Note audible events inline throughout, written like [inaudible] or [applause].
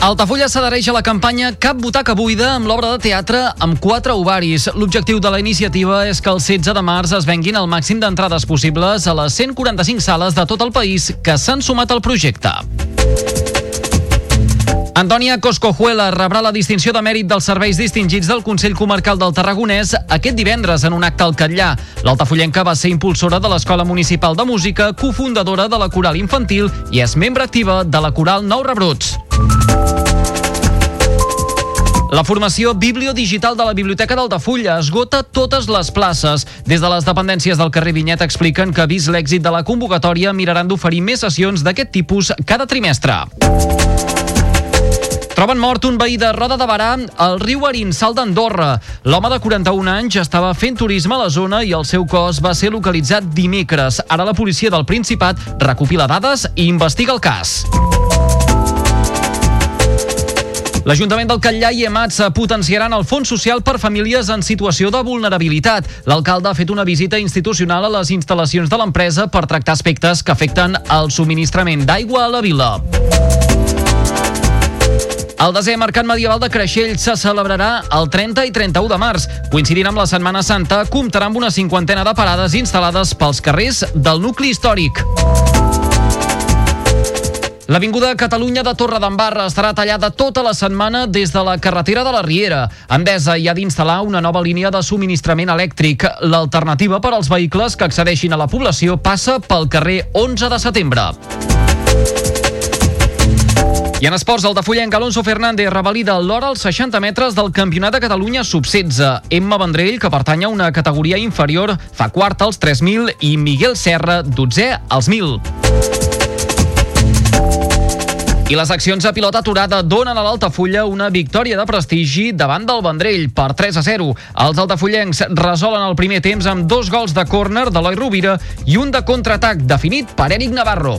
Altafulla s'adhereix a la campanya Cap butaca buida amb l'obra de teatre amb quatre ovaris. L'objectiu de la iniciativa és que el 16 de març es venguin el màxim d'entrades possibles a les 145 sales de tot el país que s'han sumat al projecte. Antònia Coscojuela rebrà la distinció de mèrit dels serveis distingits del Consell Comarcal del Tarragonès aquest divendres en un acte al Catllà. L'altafollenca va ser impulsora de l'Escola Municipal de Música, cofundadora de la Coral Infantil i és membre activa de la Coral Nou Rebrots. La formació bibliodigital de la Biblioteca d'Altafulla esgota totes les places. Des de les dependències del carrer Vinyet expliquen que, vist l'èxit de la convocatòria, miraran d'oferir més sessions d'aquest tipus cada trimestre. Troben mort un veí de Roda de Barà al riu Arinsal d'Andorra. L'home de 41 anys estava fent turisme a la zona i el seu cos va ser localitzat dimecres. Ara la policia del Principat recopila dades i investiga el cas. L'Ajuntament del Catllà i Emats potenciaran el Fons Social per famílies en situació de vulnerabilitat. L'alcalde ha fet una visita institucional a les instal·lacions de l'empresa per tractar aspectes que afecten el subministrament d'aigua a la vila. El desè Mercat Medieval de Creixell se celebrarà el 30 i 31 de març. Coincidint amb la Setmana Santa, comptarà amb una cinquantena de parades instal·lades pels carrers del nucli històric. L'Avinguda Catalunya de Torre d'Embarra estarà tallada tota la setmana des de la carretera de la Riera. Endesa hi ha d'instal·lar una nova línia de subministrament elèctric. L'alternativa per als vehicles que accedeixin a la població passa pel carrer 11 de setembre. I en esports, el de Fullenc, Alonso Fernández revalida l'hora als 60 metres del Campionat de Catalunya sub-16. Emma Vendrell, que pertany a una categoria inferior, fa quart als 3.000 i Miguel Serra, 12 als 1.000. I les accions a pilota aturada donen a l'Altafulla una victòria de prestigi davant del Vendrell per 3 a 0. Els altafullencs resolen el primer temps amb dos gols de córner d'Eloi Rovira i un de contraatac definit per Eric Navarro.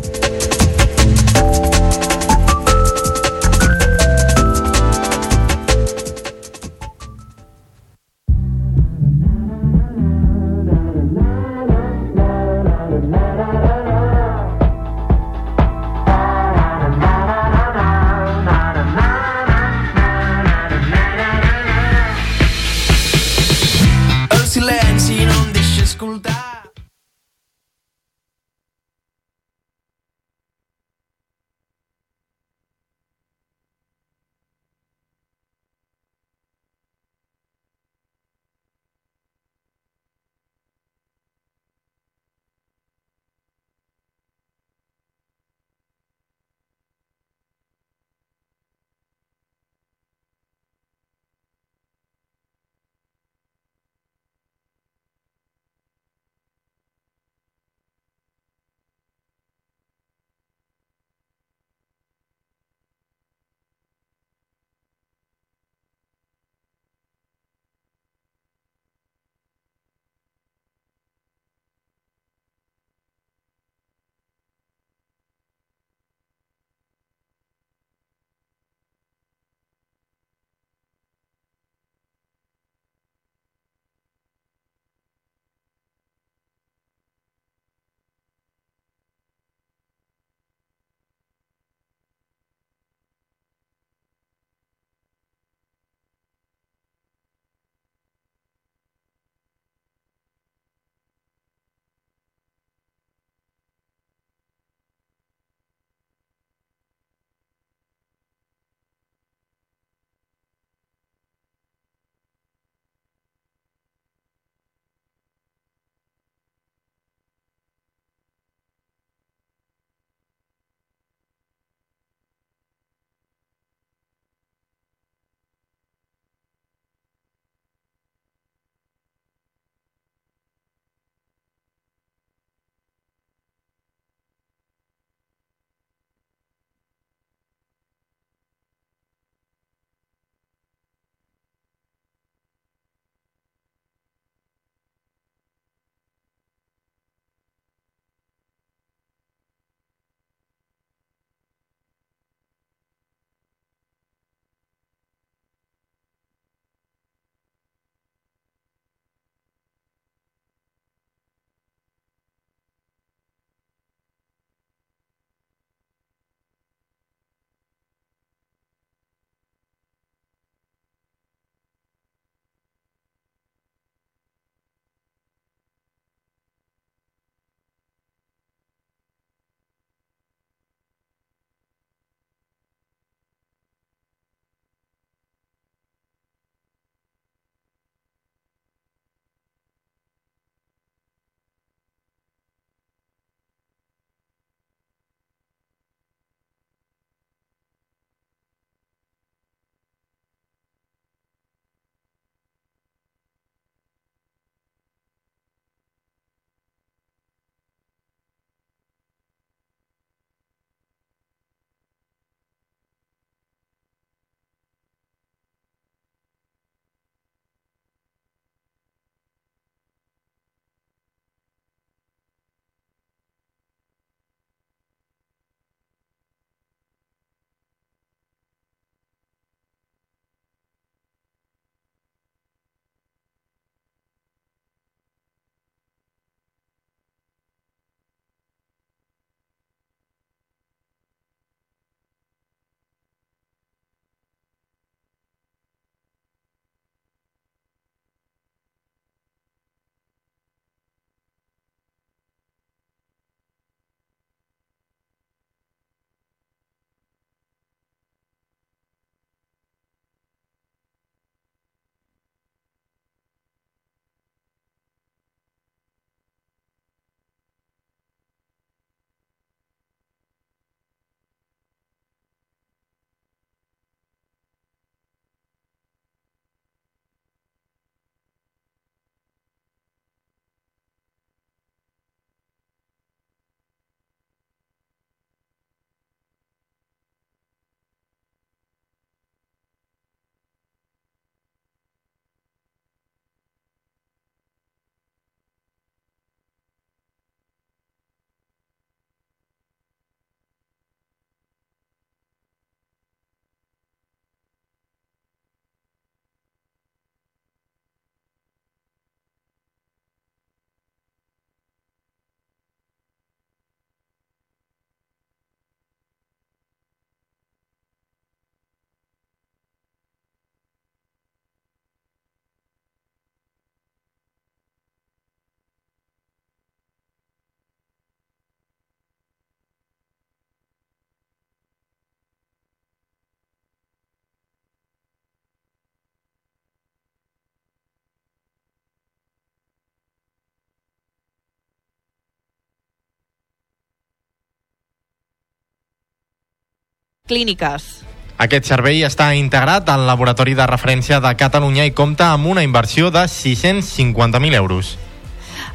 Clíniques. Aquest servei està integrat al Laboratori de Referència de Catalunya i compta amb una inversió de 650.000 euros.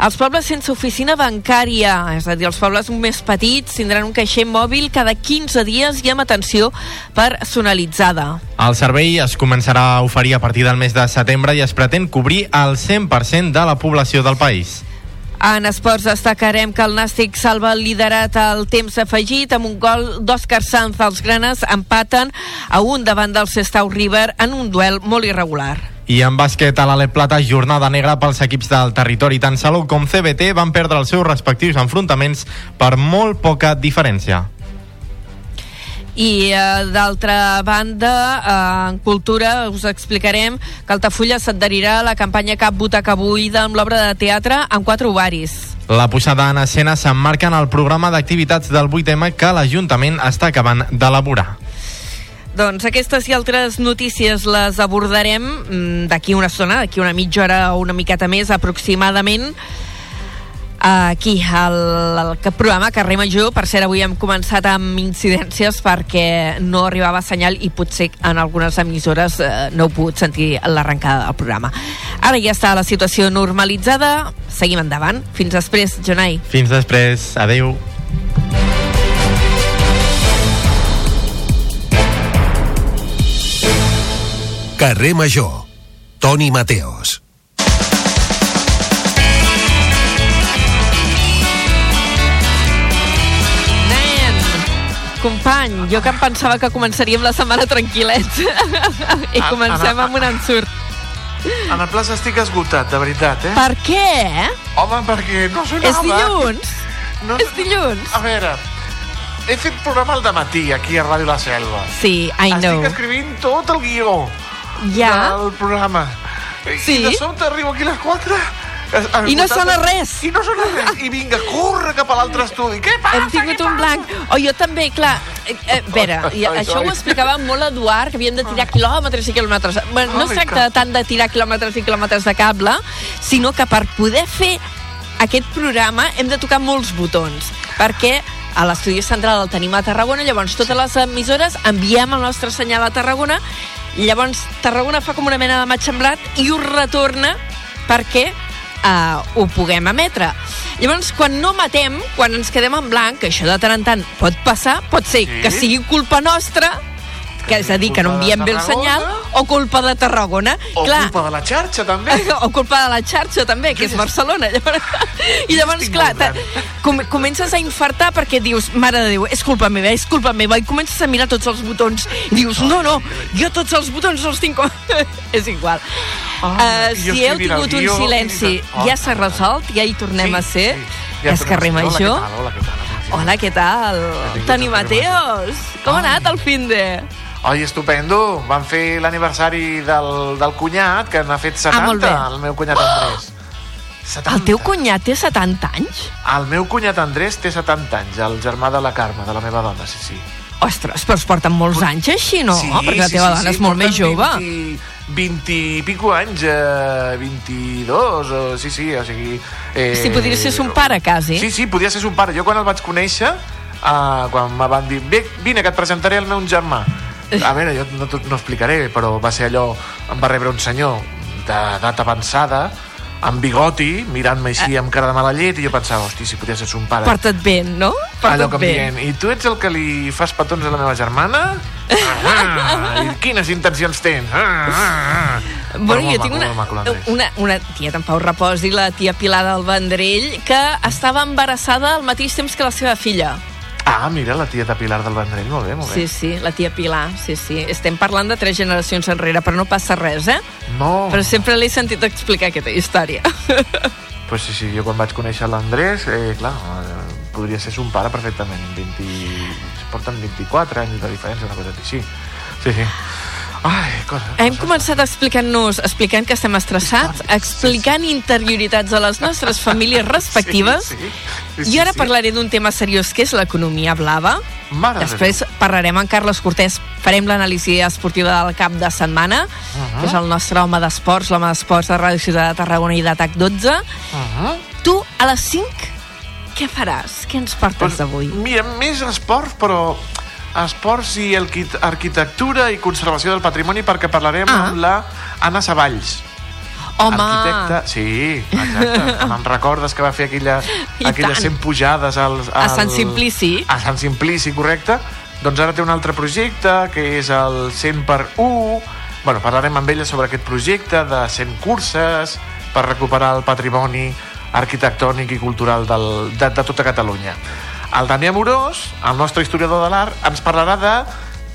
Els pobles sense oficina bancària, és a dir, els pobles més petits, tindran un caixer mòbil cada 15 dies i amb atenció personalitzada. El servei es començarà a oferir a partir del mes de setembre i es pretén cobrir el 100% de la població del país. En esports destacarem que el Nàstic salva el liderat al temps afegit amb un gol d'Òscar Sanz. Els granes empaten a un davant del Sestau River en un duel molt irregular. I en bàsquet a l'Alep Plata, jornada negra pels equips del territori. Tant Salou com CBT van perdre els seus respectius enfrontaments per molt poca diferència. I eh, d'altra banda, eh, en cultura us explicarem que Altafulla s'adherirà a la campanya Cap Butaca Buida amb l'obra de teatre amb quatre ovaris. La posada en escena s'emmarca en el programa d'activitats del 8M que l'Ajuntament està acabant d'elaborar. Doncs aquestes i altres notícies les abordarem mm, d'aquí una estona, d'aquí una mitja hora o una miqueta més aproximadament aquí al, al programa Carrer Major per cert avui hem començat amb incidències perquè no arribava senyal i potser en algunes emissores eh, no heu pogut sentir l'arrencada del programa ara ja està la situació normalitzada seguim endavant, fins després Jonai Fins després, adeu. Carrer Major. Toni Mateos. Jo que em pensava que començaríem la setmana tranquil·lets [laughs] i Ah, comencem ah, amb un ensurt. En el plaç estic esgotat, de veritat, eh? Per què? Home, perquè no sonava. És dilluns? No, És dilluns? A veure, he fet programa al dematí aquí a Ràdio La Selva. Sí, I know. Estic escrivint tot el guió Ja? del programa. Sí? I de sobte arribo aquí a les 4 I no sona res. I no sona res. I vinga, corre cap a l'altre estudi. Què passa? Hem tingut un blanc. O jo també, clar, eh, eh, veure, i Ai, ai, això ho explicava molt l'Eduard, que havíem de tirar quilòmetres i quilòmetres. Bueno, no es tracta tant de tirar quilòmetres i quilòmetres de cable, sinó que per poder fer aquest programa hem de tocar molts botons, perquè a l'estudi central el tenim a Tarragona, llavors totes les emissores enviem el nostre senyal a Tarragona, llavors Tarragona fa com una mena de matxemblat i ho retorna perquè uh, ho puguem emetre. Llavors, quan no matem, quan ens quedem en blanc, que això de tant en tant pot passar, pot ser Sí. que sigui culpa nostra, que és a dir, que no enviem bé el senyal. O culpa de Tarragona. O Clar, culpa de la xarxa, també. [laughs] o culpa de la xarxa també, que és Barcelona [laughs] i llavors clar com, comences a infartar perquè dius, mare de Déu, és culpa meva és culpa meva, i comences a mirar tots els botons. I dius, no, no, jo tots els botons els tinc [laughs] és igual. Ah, uh, si heu tingut un silenci de- ja s'ha resolt, ja hi tornem a ser. Ja és carrer. Major Hola, què tal? Hola, què tal? Hola, què tal? Benvinguts Toni Mateos, com ha anat el fin de... Oi, estupendo. Vam fer l'aniversari del, del cunyat, que n'ha fet 70, Ah, el meu cunyat Andrés. 70. El teu cunyat té 70 anys? El meu cunyat Andrés té 70 anys, el germà de la Carme, de la meva dona, sí, sí. Ostres, però es porten molts anys així, no? sí, Perquè la teva dona és molt més jove. 20, 20 i pico anys, eh, 22, o, sí, sí, o sigui... Eh, Sí, podria ser son pare, quasi. Sí, sí, podia ser son pare. Jo quan el vaig conèixer, eh, quan me van dir, "Ve, vine, que et presentaré el meu germà. A veure, jo no, no explicaré, però va ser allò... Em va rebre un senyor d'edat avançada, amb bigoti, mirant-me així amb cara de mala llet, i jo pensava, hosti, si podia ser son pare. Porta't bé, no? Allò Porta't que em dient, i tu ets el que li fas petons a la meva germana? Ah, I quines intencions tens? Ah, ah. Bueno, Però jo molt tinc maco, una, maco, una, una tia, en Pau Repòs i la tia Pilar del Vendrell, que estava embarassada al mateix temps que la seva filla. Ah, mira, la tieta Pilar del Vendrell, molt bé, molt Sí, bé. sí, la tia Pilar, sí, sí. Estem parlant de tres generacions enrere, però no passa res, eh? No, Però sempre l'he sentit explicar aquesta història. [laughs] pues sí, sí, jo quan vaig conèixer l'Andrés, eh, clar, eh, podria ser son pare perfectament. 20... es Porten 24 anys de diferència, una cosa així. Sí, sí. Ai, coses. Hem coses. començat explicant-nos, explicant que estem estressats, explicant interioritats a les nostres famílies [laughs] respectives, Sí, sí. Sí, i ara sí. parlaré d'un tema seriós, que és l'economia blava. Mare de Després parlarem amb Carles Cortés, farem l'anàlisi esportiva del cap de setmana, Uh-huh. que és el nostre home d'esports, l'home d'esports de Ràdio Ciutat de Tarragona i d'Atac 12. Uh -huh. Tu, a les 5, què faràs? Què ens portes Pues, avui? Mira, més esport, però Esports i Arqui- Arquitectura i Conservació del Patrimoni perquè parlarem Ah. amb la Anna Savalls. Home, Arquitecta, sí, exacte. [laughs] Me'n recordes que va fer aquella, I aquelles tant. 100 pujades al, al, A Sant Simplici. A Sant Simplici, correcte. Doncs ara té un altre projecte, que és el 100 per 1. Bueno, parlarem amb ella sobre aquest projecte de 100 curses per recuperar el patrimoni arquitectònic i cultural del, de, de tota Catalunya. El Damià Morós, el nostre historiador de l'art, ens parlarà de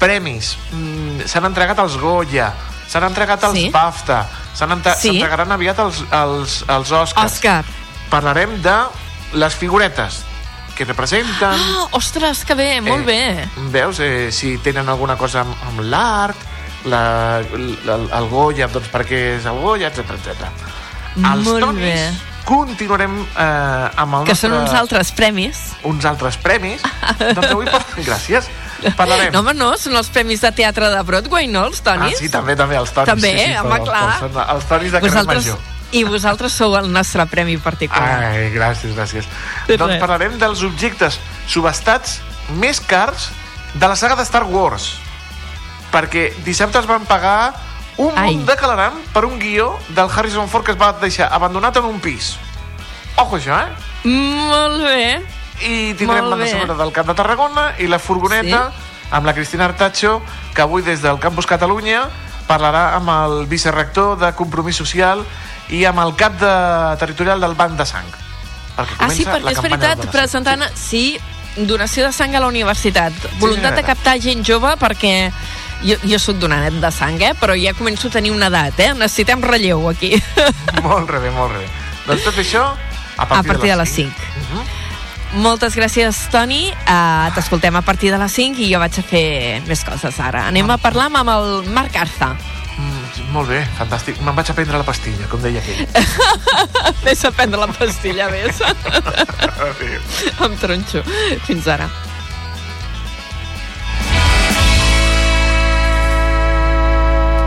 premis. Mm, S'han entregat els Goya, s'han entregat els Sí. BAFTA, s'han entre- Sí. s'entregaran aviat els, els, els Oscars. Òscar. Parlarem de les figuretes que representen... Ah, ostres, que bé, molt bé. Eh, veus, eh, si tenen alguna cosa amb, amb l'art, la, la, el Goya, doncs per què és el Goya, etc etc. Els Molt Tonis bé. Continuarem eh, amb el Que nostre, són uns altres premis. uns altres premis. doncs avui, [laughs] gràcies, parlarem. No, home, no, són els premis de teatre de Broadway, no, els ah, Tonis? sí, també, també, els Tonis. També, sí, sí, home, però- clar. però Són els Tonis de carrer vosaltres, Major. I vosaltres sou el nostre premi particular. Ai, gràcies, gràcies. De doncs res. parlarem dels objectes subestats més cars de la saga de Star Wars. Perquè dissabte es van pagar un Ai. munt de calaram per un guió del Harrison Ford que es va deixar abandonat en un pis. Ojo això, eh? Molt bé. I tindrem Molt banda bé. sonora del Camp de Tarragona i la furgoneta amb la Cristina Artacho, que avui des del Campus Catalunya parlarà amb el vicerrector de Compromís Social i amb el cap de territorial del Banc de Sang. Perquè Ah, sí, perquè la és veritat, de presentant... Sí, donació de sang a la universitat. Voluntat de senyora. captar gent jove perquè... Jo, jo sóc donanet de sang, eh? però ja començo a tenir una edat, eh? Necessitem relleu aquí. [laughs] molt bé, molt bé. Doncs tot això a a partir, partir de les 5. Moltes gràcies, Toni. Uh, T'escoltem a partir de les 5 i jo vaig a fer més coses ara. Anem a parlar amb el Marc Arza. Mm, molt bé, fantàstic. Me'n vaig a prendre la pastilla, com deia aquell. [laughs] Ves a prendre la pastilla, ves. [laughs] em tronxo. Fins ara.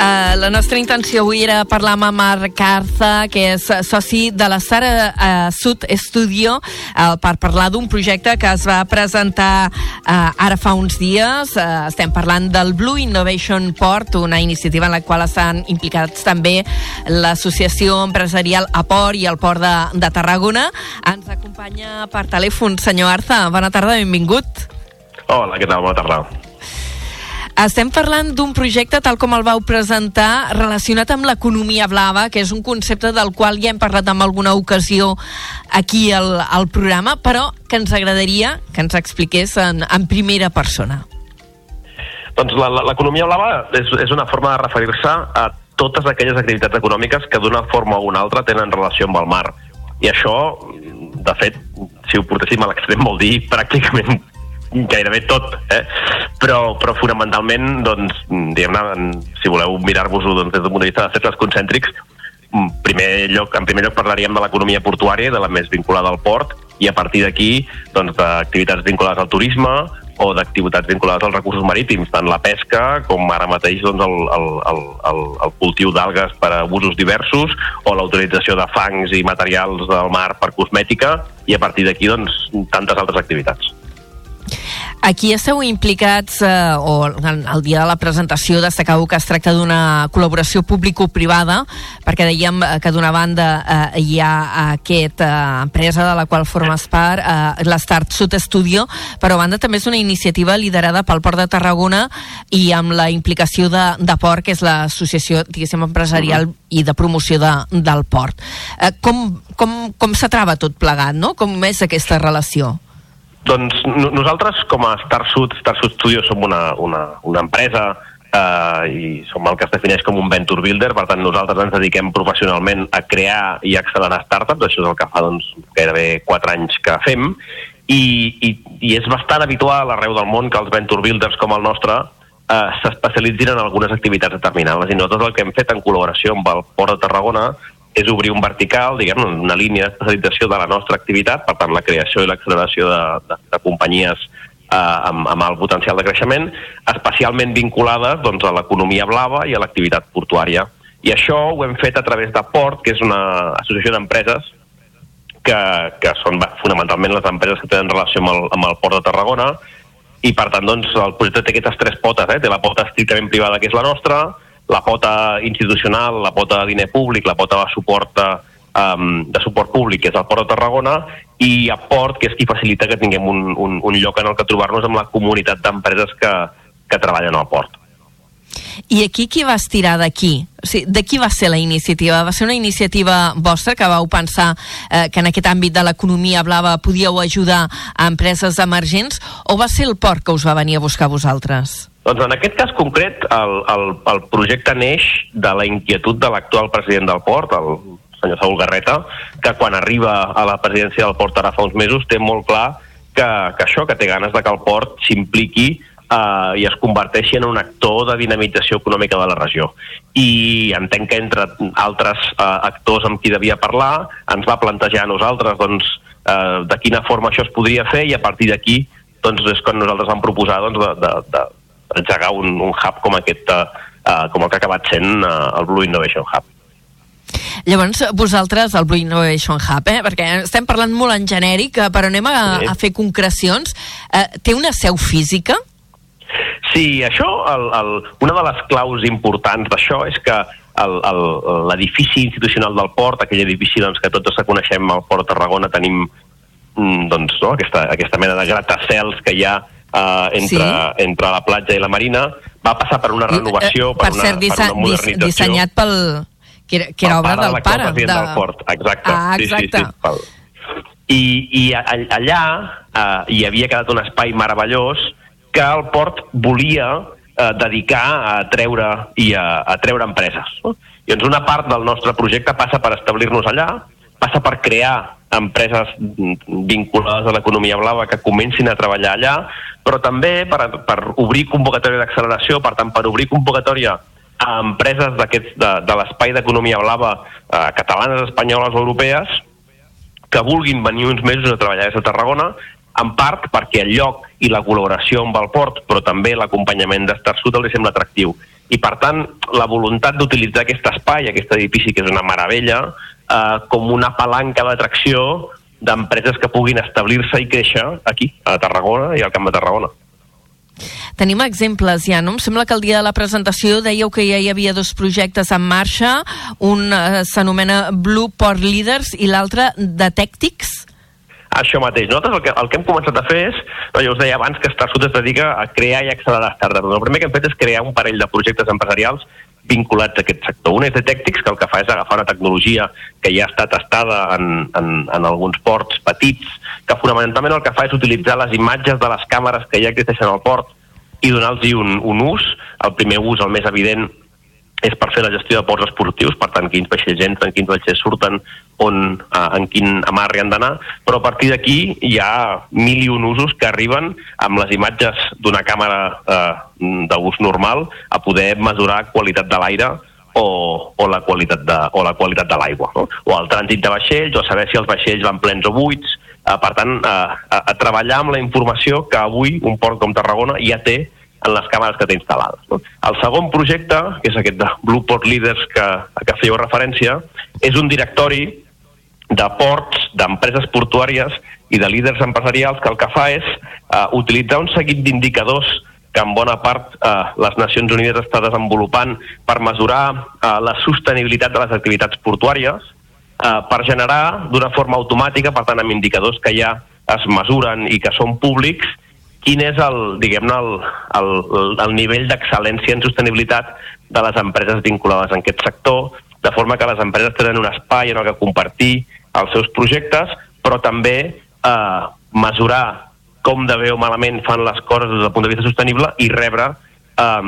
Uh, la nostra intenció avui era parlar amb Marc Arza, que és soci de la Sara uh, Sud Studio, uh, per parlar d'un projecte que es va presentar uh, ara fa uns dies. Uh, estem parlant del Blue Innovation Port, una iniciativa en la qual estan implicats també l'Associació Empresarial Aport i el Port de, de Tarragona. Ens acompanya per telèfon, senyor Arza. Bona tarda, benvingut. Hola, què tal? Bona tarda. Estem parlant d'un projecte tal com el vau presentar relacionat amb l'economia blava, que és un concepte del qual ja hem parlat en alguna ocasió aquí al, al programa, però que ens agradaria que ens expliqués en, en primera persona. Doncs l'economia blava és, és una forma de referir-se a totes aquelles activitats econòmiques que d'una forma o una altra tenen relació amb el mar. I això, de fet, si ho portéssim a l'extrem, vol dir pràcticament gairebé tot, eh? però, però fonamentalment, doncs, diguem-ne, si voleu mirar-vos-ho doncs, des del punt de vista de cercles concèntrics, en primer lloc, en primer lloc parlaríem de l'economia portuària, de la més vinculada al port, i a partir d'aquí, doncs, d'activitats vinculades al turisme o d'activitats vinculades als recursos marítims, tant la pesca com ara mateix doncs, el, el, el, el, cultiu d'algues per a usos diversos o la utilització de fangs i materials del mar per cosmètica i a partir d'aquí doncs, tantes altres activitats. Aquí esteu implicats, eh, o el, el dia de la presentació destacau que es tracta d'una col·laboració público-privada, perquè dèiem eh, que d'una banda eh, hi ha aquesta eh, empresa de la qual formes part, eh, l'Start Sud Studio, però a banda també és una iniciativa liderada pel Port de Tarragona i amb la implicació de, de Port, que és l'associació, diguéssim, empresarial i de promoció de, del port. Eh, com com, com s'atrava tot plegat, no? Com és aquesta relació? Doncs no- nosaltres, com a Star Sud, Star Sud Studio, som una, una, una empresa eh, i som el que es defineix com un venture builder, per tant nosaltres ens dediquem professionalment a crear i accelerar startups, això és el que fa doncs, gairebé 4 anys que fem, i, i, i és bastant habitual arreu del món que els venture builders com el nostre eh, s'especialitzin en algunes activitats determinades i nosaltres el que hem fet en col·laboració amb el Port de Tarragona és obrir un vertical, diguem una línia d'especialització de la nostra activitat, per tant la creació i l'acceleració de, de, de companyies amb, amb el potencial de creixement, especialment vinculades doncs, a l'economia blava i a l'activitat portuària. I això ho hem fet a través de Port, que és una associació d'empreses que, que són fonamentalment les empreses que tenen relació amb el, amb el Port de Tarragona, i per tant doncs, el projecte té aquestes tres potes, eh? té la pota estrictament privada que és la nostra, la pota institucional, la pota de diner públic, la pota de suport de, um, de suport públic, que és el Port de Tarragona, i a Port, que és qui facilita que tinguem un, un, un lloc en el que trobar-nos amb la comunitat d'empreses que, que treballen al port. I aquí qui va estirar d'aquí? O sigui, de qui va ser la iniciativa? Va ser una iniciativa vostra que vau pensar eh, que en aquest àmbit de l'economia blava podíeu ajudar a empreses emergents o va ser el port que us va venir a buscar vosaltres? Doncs en aquest cas concret el, el, el projecte neix de la inquietud de l'actual president del port, el senyor Saúl Garreta, que quan arriba a la presidència del port ara fa uns mesos té molt clar que, que això, que té ganes de que el port s'impliqui eh, i es converteixi en un actor de dinamització econòmica de la regió. I entenc que entre altres eh, actors amb qui devia parlar ens va plantejar a nosaltres doncs, eh, de quina forma això es podria fer i a partir d'aquí doncs, és quan nosaltres vam proposar doncs, de, de, de, engegar un, un hub com aquest eh, eh, com el que ha acabat sent eh, el Blue Innovation Hub. Llavors, vosaltres, el Blue Innovation Hub, eh? perquè estem parlant molt en genèric, però anem a, sí. a fer concrecions. Eh, té una seu física? Sí, això, el, el, una de les claus importants d'això és que l'edifici institucional del port, aquell edifici doncs, que tots coneixem al Port de Tarragona, tenim mm, doncs, no, aquesta, aquesta mena de gratacels que hi ha uh, entre, sí. entre la platja i la marina, va passar per una renovació, per, per una, cert, per una modernització. dissenyat pel... que era, que era obra del del pare. De... del port, exacte. Ah, exacte. Sí, sí, sí, pel... I, i allà uh, hi havia quedat un espai meravellós que el port volia eh, dedicar a treure i a, a treure empreses. No? I doncs una part del nostre projecte passa per establir-nos allà, passa per crear empreses vinculades a l'economia blava que comencin a treballar allà, però també per, per obrir convocatòria d'acceleració, per tant, per obrir convocatòria a empreses de, de l'espai d'economia blava eh, catalanes, espanyoles o europees que vulguin venir uns mesos a treballar des de Tarragona en part perquè el lloc i la col·laboració amb el port, però també l'acompanyament d'Estar Sud els sembla atractiu. I, per tant, la voluntat d'utilitzar aquest espai, aquest edifici, que és una meravella, eh, com una palanca d'atracció d'empreses que puguin establir-se i créixer aquí, a Tarragona i al Camp de Tarragona. Tenim exemples ja, no? Em sembla que el dia de la presentació dèieu que ja hi havia dos projectes en marxa, un eh, s'anomena Blue Port Leaders i l'altre Detectics. Això mateix. Nosaltres el que, el que hem començat a fer és, no, jo us deia abans que Sud es dedica a crear i accelerar startups. El primer que hem fet és crear un parell de projectes empresarials vinculats a aquest sector. Un és Detectics, que el que fa és agafar una tecnologia que ja està testada en, en, en alguns ports petits, que fonamentalment el que fa és utilitzar les imatges de les càmeres que ja existeixen al port i donar-los un, un ús. El primer ús, el més evident, és per fer la gestió de ports esportius, per tant, quins vaixells entren, quins vaixells surten, on, eh, en quin amarri han d'anar, però a partir d'aquí hi ha mil i un usos que arriben amb les imatges d'una càmera eh, d'ús normal a poder mesurar qualitat de l'aire o, o la qualitat de, o la qualitat de l'aigua, no? o el trànsit de vaixells, o saber si els vaixells van plens o buits, eh, per tant, eh, a, a treballar amb la informació que avui un port com Tarragona ja té en les càmeres que té instal·lades. No? El segon projecte, que és aquest de Blueport Leaders que, a què fèieu referència, és un directori de ports, d'empreses portuàries i de líders empresarials que el que fa és uh, utilitzar un seguit d'indicadors que en bona part eh, les Nacions Unides està desenvolupant per mesurar eh, la sostenibilitat de les activitats portuàries, eh, per generar d'una forma automàtica, per tant amb indicadors que ja es mesuren i que són públics, quin és el, diguem-ne, el, el, el nivell d'excel·lència en sostenibilitat de les empreses vinculades en aquest sector, de forma que les empreses tenen un espai en el que compartir els seus projectes, però també eh, mesurar com de bé o malament fan les coses des del punt de vista sostenible i rebre eh,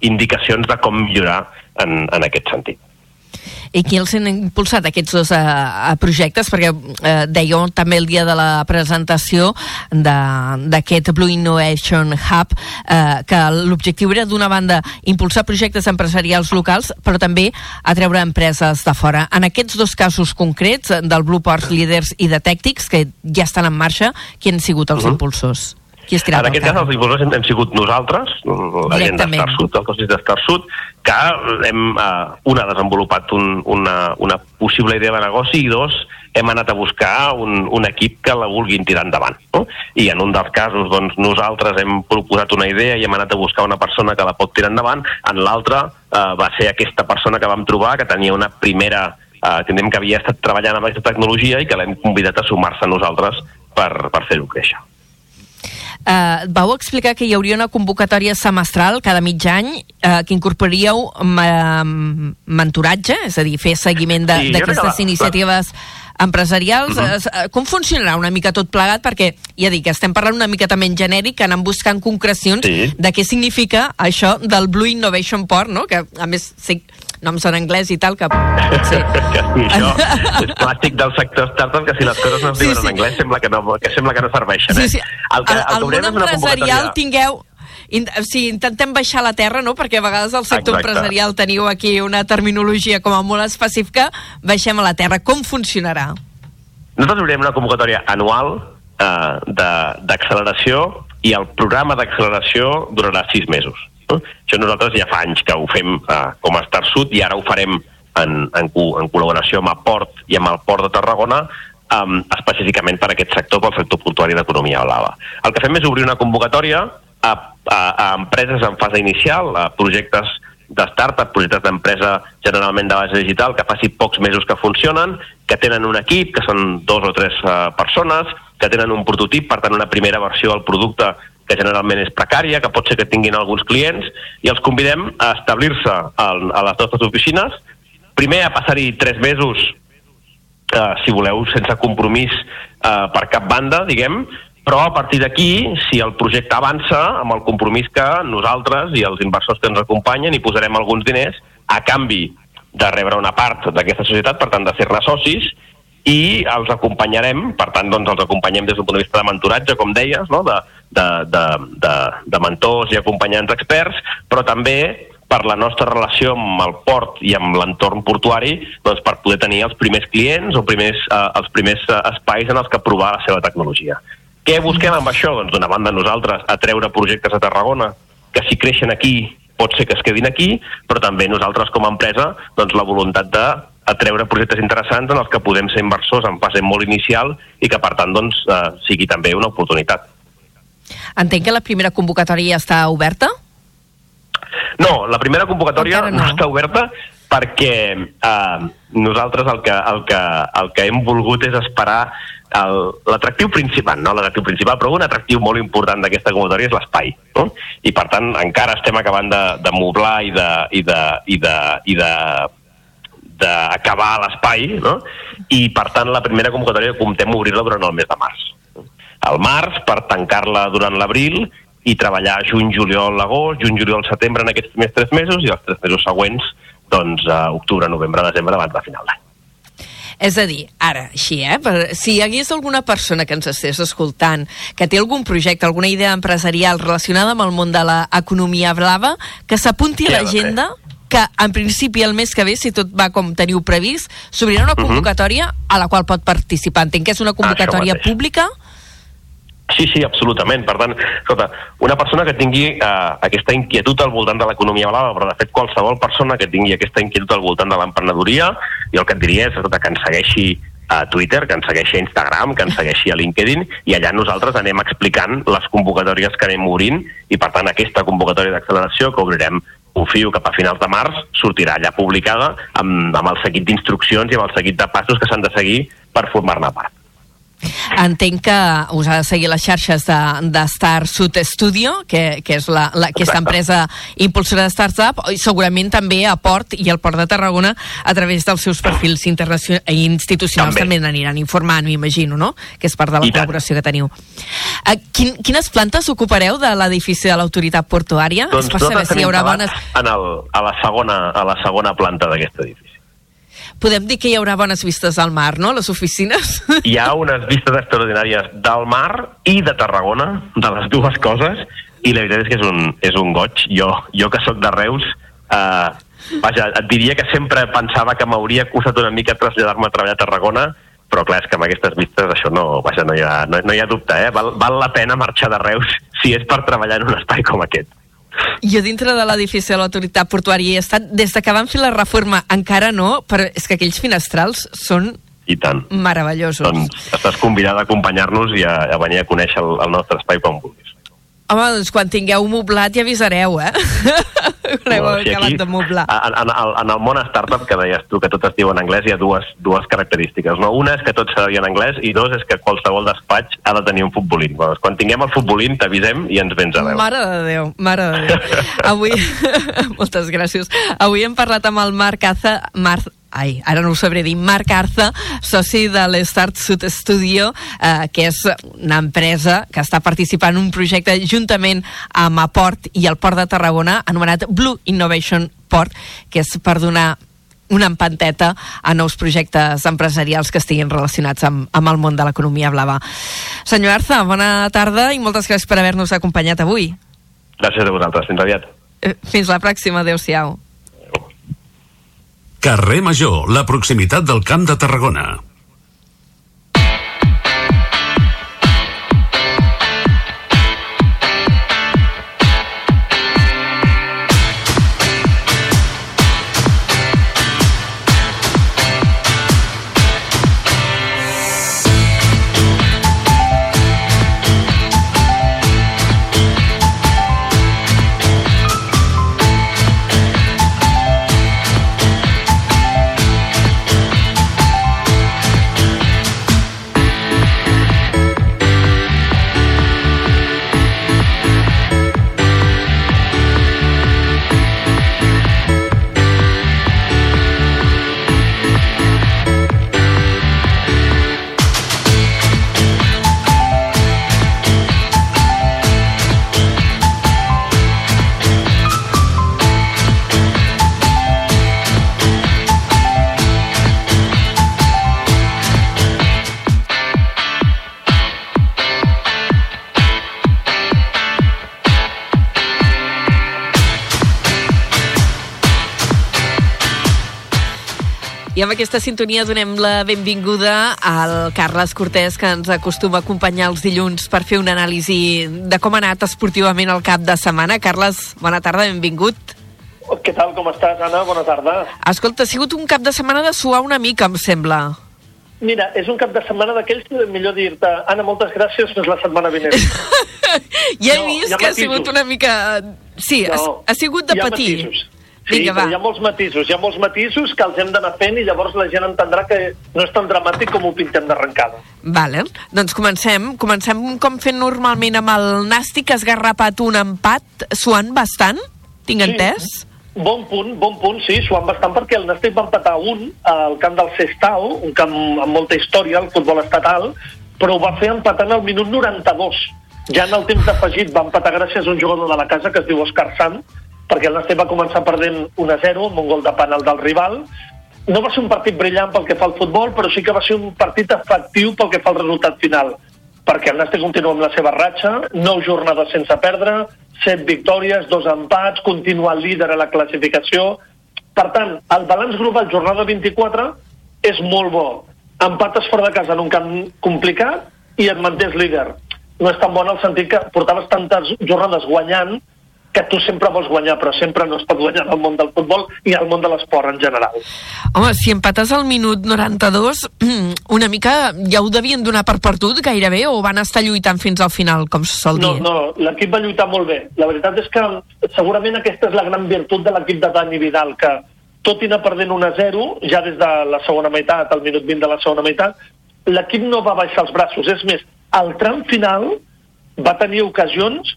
indicacions de com millorar en, en aquest sentit i qui els han impulsat aquests dos uh, projectes perquè uh, dèieu també el dia de la presentació d'aquest Blue Innovation Hub uh, que l'objectiu era d'una banda impulsar projectes empresarials locals però també atreure empreses de fora en aquests dos casos concrets del Blue Ports Leaders i de Tèctics que ja estan en marxa qui han sigut els uh -huh. impulsors? Qui en aquest cas, els impulsors hem, hem sigut nosaltres, la gent d'Estar Sud, el cossi d'Estar Sud, que hem, eh, una, desenvolupat un, una, una possible idea de negoci i dos, hem anat a buscar un, un equip que la vulguin tirar endavant. No? I en un dels casos, doncs, nosaltres hem proposat una idea i hem anat a buscar una persona que la pot tirar endavant, en l'altre eh, va ser aquesta persona que vam trobar, que tenia una primera eh, que havia estat treballant amb aquesta tecnologia i que l'hem convidat a sumar-se a nosaltres per, per fer-ho créixer. Uh, vau explicar que hi hauria una convocatòria semestral cada mig any uh, que incorporaríeu ma mentoratge, és a dir, fer seguiment de- Sí, d'aquestes la- iniciatives empresarials. Mhm. Uh -huh. Com funcionarà una mica tot plegat? Perquè, ja dic, estem parlant una mica també en genèric, anant buscant concrecions Sí. de què significa això del Blue Innovation Port, no? que a més sé noms en anglès i tal, que potser... sí, això [laughs] és clàssic del sector startup, que si les coses no es Sí, diuen sí. en anglès sembla que no, que sembla que no serveixen. Sí, eh? sí. El que, el, al que món empresarial tingueu in, o sigui, intentem baixar la terra, no? perquè a vegades al sector Exacte. empresarial teniu aquí una terminologia com a molt específica, baixem a la terra. Com funcionarà? Nosaltres obrirem una convocatòria anual eh, de- d'acceleració i el programa d'acceleració durarà sis mesos. No? Això nosaltres ja fa anys que ho fem eh, com a Star Sud i ara ho farem en, en, en col·laboració amb el Port i amb el Port de Tarragona um, específicament per aquest sector, pel sector portuari d'economia blava. El que fem és obrir una convocatòria a, a, a empreses en fase inicial, a projectes de startup, projectes d'empresa generalment de base digital que faci pocs mesos que funcionen, que tenen un equip, que són dos o tres uh, persones, que tenen un prototip, per tant una primera versió del producte que generalment és precària, que pot ser que tinguin alguns clients, i els convidem a establir-se a les nostres oficines, primer a passar-hi tres mesos eh, si voleu, sense compromís eh, per cap banda, diguem, però a partir d'aquí, si el projecte avança, amb el compromís que nosaltres i els inversors que ens acompanyen hi posarem alguns diners a canvi de rebre una part d'aquesta societat, per tant, de ser-ne socis, i els acompanyarem, per tant, doncs, els acompanyem des d'un punt de vista de mentoratge, com deies, no? de, de, de, de, de mentors i acompanyants experts, però també per la nostra relació amb el port i amb l'entorn portuari doncs, per poder tenir els primers clients o primers, eh, els primers eh, espais en els que provar la seva tecnologia. Què busquem amb això? Doncs d'una banda nosaltres atreure projectes a Tarragona que si creixen aquí pot ser que es quedin aquí, però també nosaltres com a empresa doncs la voluntat de atreure projectes interessants en els que podem ser inversors en fase molt inicial i que per tant doncs, eh, sigui també una oportunitat. Entenc que la primera convocatòria ja està oberta? No, la primera convocatòria Encara no. no. està oberta perquè eh, nosaltres el que, el, que, el que hem volgut és esperar el- l'atractiu principal, no l'atractiu principal, però un atractiu molt important d'aquesta convocatòria és l'espai. No? I per tant encara estem acabant de, de moblar i de, i de, i de, i de d'acabar l'espai, no? i per tant la primera convocatòria comptem obrir-la durant el mes de març. Al març, per tancar-la durant l'abril, i treballar juny, juliol, agost, juny, juliol, setembre en aquests primers tres mesos, i els tres mesos següents, doncs, a octubre, novembre, desembre, abans de final d'any. És a dir, ara, així, eh? Per, si hi hagués alguna persona que ens estés escoltant, que té algun projecte, alguna idea empresarial relacionada amb el món de l'economia blava, que s'apunti a l'agenda, que en principi el mes que ve, si tot va com teniu previst, s'obrirà una Mhm. convocatòria a la qual pot participar. Entenc que és una convocatòria pública? Sí, sí, absolutament. Per tant, escolta, una persona que tingui eh, aquesta inquietud al voltant de l'economia blava, però de fet qualsevol persona que tingui aquesta inquietud al voltant de l'emprenedoria, jo el que et diria és escolta, que ens segueixi a Twitter, que ens segueixi a Instagram, que ens segueixi a LinkedIn, i allà nosaltres anem explicant les convocatòries que anem obrint, i per tant aquesta convocatòria d'acceleració que obrirem confio que a finals de març sortirà allà publicada amb, amb el seguit d'instruccions i amb el seguit de passos que s'han de seguir per formar-ne part. Entenc que us ha de seguir les xarxes de, de Star Sud Studio, que, que és la, la, aquesta empresa impulsora de startup, i segurament també a Port i al Port de Tarragona a través dels seus perfils internacio- i institucionals també, També. n'aniran informant, m'imagino, no? Que és part de la I tant. col·laboració que teniu. Uh, quin, quines plantes ocupareu de l'edifici de l'autoritat portuària? és per saber si hi haurà bones... En el, a, la segona, a la segona planta d'aquest edifici. Podem dir que hi haurà bones vistes al mar, no?, les oficines? Hi ha unes vistes extraordinàries del mar i de Tarragona, de les dues coses, i la veritat és que és un, és un goig. Jo, jo que sóc de Reus, eh, vaja, et diria que sempre pensava que m'hauria costat una mica traslladar-me a treballar a Tarragona, però clar, és que amb aquestes vistes això no, vaja, no, hi ha, no, no hi ha dubte, eh? val, val la pena marxar de Reus si és per treballar en un espai com aquest. Jo dintre de l'edifici de l'autoritat portuària he estat des de que van fer la reforma, encara no, però és que aquells finestrals són I tant. meravellosos. Doncs estàs convidat a acompanyar-nos i a, a venir a conèixer el, el nostre espai quan vulguis. Home, doncs quan tingueu moblat ja avisareu, eh? [laughs] Quan heu Bueno, si acabat de moblar. En, en, el, en el món startup, que deies tu, que tot es diu en anglès, hi ha dues, dues característiques. No? Una és que tot s'ha de dir en anglès i dos és que qualsevol despatx ha de tenir un futbolín. Doncs quan tinguem el futbolín t'avisem i ens vens a veure. Mare de Déu, mare de Déu. [laughs] Avui, [laughs] moltes gràcies. Avui hem parlat amb el Marc Aza, Marc, ai, ara no ho sabré dir, Marc Arza, soci de l'Start Sud Studio, eh, que és una empresa que està participant en un projecte juntament amb Aport i el Port de Tarragona, anomenat Blue Innovation Port, que és per donar una empanteta a nous projectes empresarials que estiguin relacionats amb, amb el món de l'economia blava. Senyor Arza, bona tarda i moltes gràcies per haver-nos acompanyat avui. Gràcies a vosaltres. Fins aviat. Eh, Fins la pròxima, adeu-siau. Carrer Major, la proximitat del Camp de Tarragona. Aquesta sintonia donem la benvinguda al Carles Cortés, que ens acostuma a acompanyar els dilluns per fer una anàlisi de com ha anat esportivament el cap de setmana. Carles, bona tarda, benvingut. Què tal, com estàs, Anna? Bona tarda. Escolta, ha sigut un cap de setmana de suar una mica, em sembla. Mira, és un cap de setmana d'aquells que millor dir-te Anna, moltes gràcies, fins la setmana vinent. [laughs] Ja he No, vist ha que ha matisos. sigut una mica... Sí, ha, No, ha sigut de ha patir. matisos. Sí, Vinga, hi ha molts matisos, hi ha molts matisos que els hem d'anar fent i llavors la gent entendrà que no és tan dramàtic com ho pintem d'arrencada. Vale, doncs comencem. Comencem com fent normalment amb el Nàstic, que ha esgarrapat un empat suant bastant, tinc entès? Bon punt, bon punt, sí, suant bastant perquè el Nàstic va empatar un al camp del Sestao, un camp amb molta història, el futbol estatal, però ho va fer empatant al minut 92. Ja en el temps afegit va empatar gràcies a un jugador de la casa que es diu Òscar Sant, perquè el Nàstic va començar perdent 1-0 amb un gol de penal del rival. No va ser un partit brillant pel que fa al futbol, però sí que va ser un partit efectiu pel que fa al resultat final perquè el Nàstic continua amb la seva ratxa, nou jornades sense perdre, set victòries, dos empats, continua líder a la classificació. Per tant, el balanç global jornada 24 és molt bo. Empates fora de casa en un camp complicat i et mantens líder. No és tan bon el sentit que portaves tantes jornades guanyant que tu sempre vols guanyar, però sempre no es pot guanyar en el món del futbol i al món de l'esport en general. Home, si empates al minut 92, [clears throat] una mica ja ho devien donar per perdut gairebé, o van estar lluitant fins al final, com se sol No, dir? no, l'equip va lluitar molt bé. La veritat és que segurament aquesta és la gran virtut de l'equip de Dani Vidal, que tot i anar perdent 1-0, ja des de la segona meitat, al minut 20 de la segona meitat, l'equip no va baixar els braços. És més, al tram final va tenir ocasions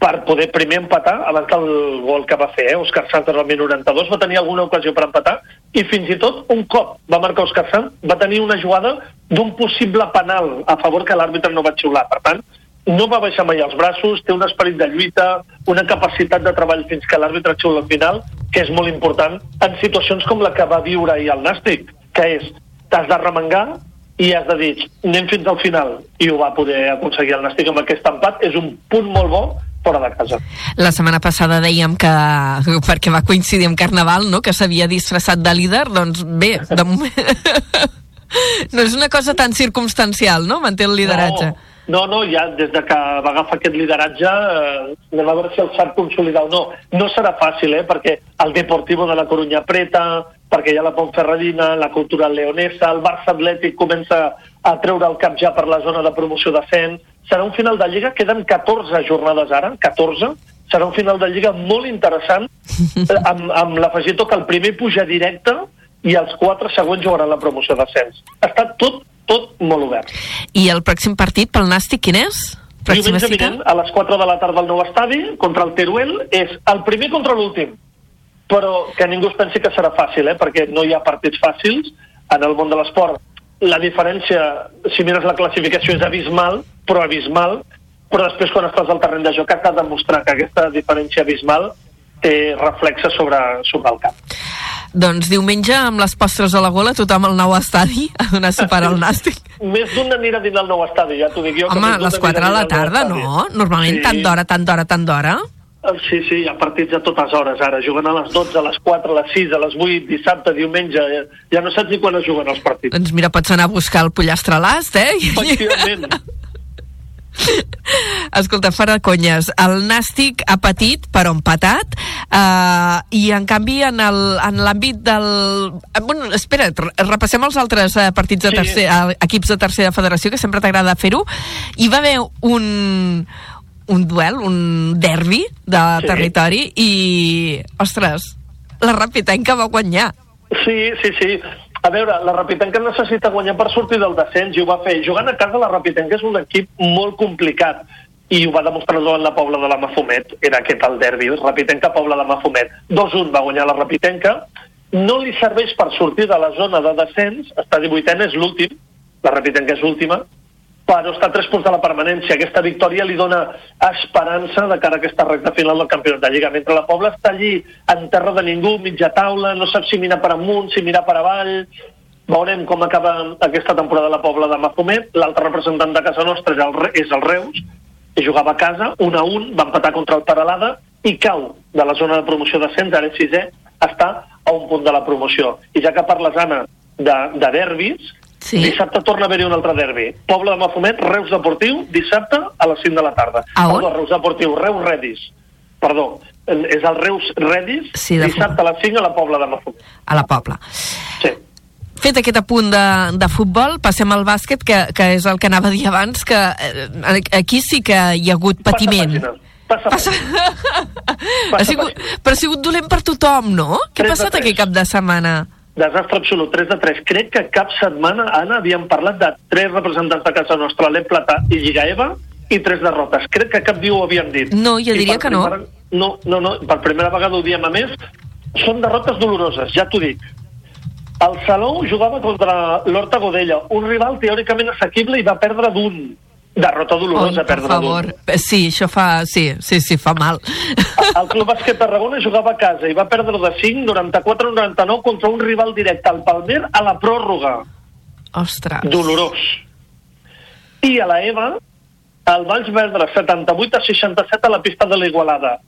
per poder primer empatar abans del gol que va fer, eh? Òscar al minut 92 va tenir alguna ocasió per empatar i fins i tot un cop va marcar Òscar Sant va tenir una jugada d'un possible penal a favor que l'àrbitre no va xiular. Per tant, no va baixar mai els braços, té un esperit de lluita, una capacitat de treball fins que l'àrbitre xiula al final, que és molt important en situacions com la que va viure ahir el Nàstic, que és t'has de remengar i has de dir, anem fins al final. I ho va poder aconseguir el Nàstic amb aquest empat. És un punt molt bo fora de casa. La setmana passada dèiem que, perquè va coincidir amb Carnaval, no?, que s'havia disfressat de líder, doncs bé, de moment... [laughs] No és una cosa tan circumstancial, no?, manté el lideratge. No, no, no, ja des de que va agafar aquest lideratge eh, anem a veure si el sap consolidar o no. No serà fàcil, eh, perquè el Deportivo de la Corunya apreta, perquè hi ha la Pontferradina, la Cultural Leonesa, el Barça Atlètic comença a treure el cap ja per la zona de promoció d'ascens. Serà un final de Lliga, queden 14 jornades ara, 14, serà un final de Lliga molt interessant, [laughs] amb, amb l'afegitó que el primer puja directe i els quatre següents jugaran la promoció d'ascens. Està tot, tot molt obert. I el pròxim partit pel Nàstic quin és? Diumenge vinent, a les 4 de la tarda al nou estadi, contra el Teruel, és el primer contra l'últim. Però que ningú es pensi que serà fàcil, eh? perquè no hi ha partits fàcils en el món de l'esport. La diferència, si mires la classificació, és abismal, però abismal, però després quan estàs al terreny de joc has de demostrar que aquesta diferència abismal té reflexes sobre, sobre el camp. Doncs diumenge, amb les postres a la gola, tothom al nou estadi a donar suport al Nàstic. Més d'un anirà a dinar al nou estadi, ja t'ho dic jo. Home, a les 4 anirà de la tarda, no? Normalment Sí. tant d'hora, tant d'hora, tant d'hora. Sí, sí, hi ha partits a totes hores ara. Juguen a les 12, a les 4, a les 6, a les 8, dissabte, diumenge. Ja, no saps ni quan es juguen els partits. Doncs mira, pots anar a buscar el pollastre a l'ast, eh? [laughs] Efectivament. Escolta, fora conyes, el Nàstic ha patit, però empatat, eh, i en canvi en l'àmbit del... eh, Bueno, espera, re- repassem els altres eh, partits de Sí. tercer, eh, equips de tercera federació, que sempre t'agrada fer-ho. Hi va haver un, un duel, un derbi de Sí. territori, i, ostres, la Rapitenca va guanyar. Sí, sí, sí. A veure, la Rapitenca necessita guanyar per sortir del descens i ho va fer. Jugant a casa, la Rapitenca és un equip molt complicat i ho va demostrar en la Pobla de la Mafumet. Era aquest el derbi, Rapitenca, Pobla de Mafumet. 2-1 va guanyar la Rapitenca. No li serveix per sortir de la zona de descens, està 18 és l'últim, la Rapitenca és l'última, però està a 3 punts de la permanència. Aquesta victòria li dona esperança de cara a aquesta recta final del campionat de Lliga. Mentre la Pobla està allí en terra de ningú, mitja taula, no sap si mirar per amunt, si mirar per avall... Veurem com acaba aquesta temporada la Pobla de Mafumet. L'altre representant de casa nostra és el, és el Reus, i jugava a casa, 1 a 1, va empatar contra el Paralada, i cau de la zona de promoció d'ascens, ara és sisè, està a un punt de la promoció. I ja que parles, Anna, de, de derbis, Sí. Dissabte torna a haver-hi un altre derbi. Poble de Mafumet, Reus Deportiu, dissabte a les 5 de la tarda. A on? Perdó, Reus Deportiu, Reus Redis. Perdó, és el Reus Redis, Sí, dissabte a les 5 a la Pobla de Mafumet. A la Pobla. Sí. Fet aquest apunt de, de futbol, passem al bàsquet, que, que és el que anava a dir abans, que eh, aquí sí que hi ha hagut patiment. Passa, Passa... [laughs] ha sigut, però ha sigut dolent per tothom, no? Què ha passat aquest cap de setmana? Desastre absolut, 3 de 3. Crec que cap setmana, Anna, havíem parlat de tres representants de casa nostra, l'E Plata i Lliga Eva, i tres derrotes. Crec que cap dia ho havíem dit. No, jo diria per que no. primera- No, no, no, per primera vegada ho diem a més. Són derrotes doloroses, ja t'ho dic. El Salou jugava contra l'Horta Godella, un rival teòricament assequible i va perdre d'un. Derrota dolorosa, per perdre favor. d'un. Sí, això fa... Sí, sí, sí, fa mal. [laughs] El Club Bàsquet Tarragona jugava a casa i va perdre de 5, 94-99 contra un rival directe, el Palmer, a la pròrroga. Ostres. Dolorós. I a la EVA, el Valls va perdre 78 a 67 a la pista de l'Igualada.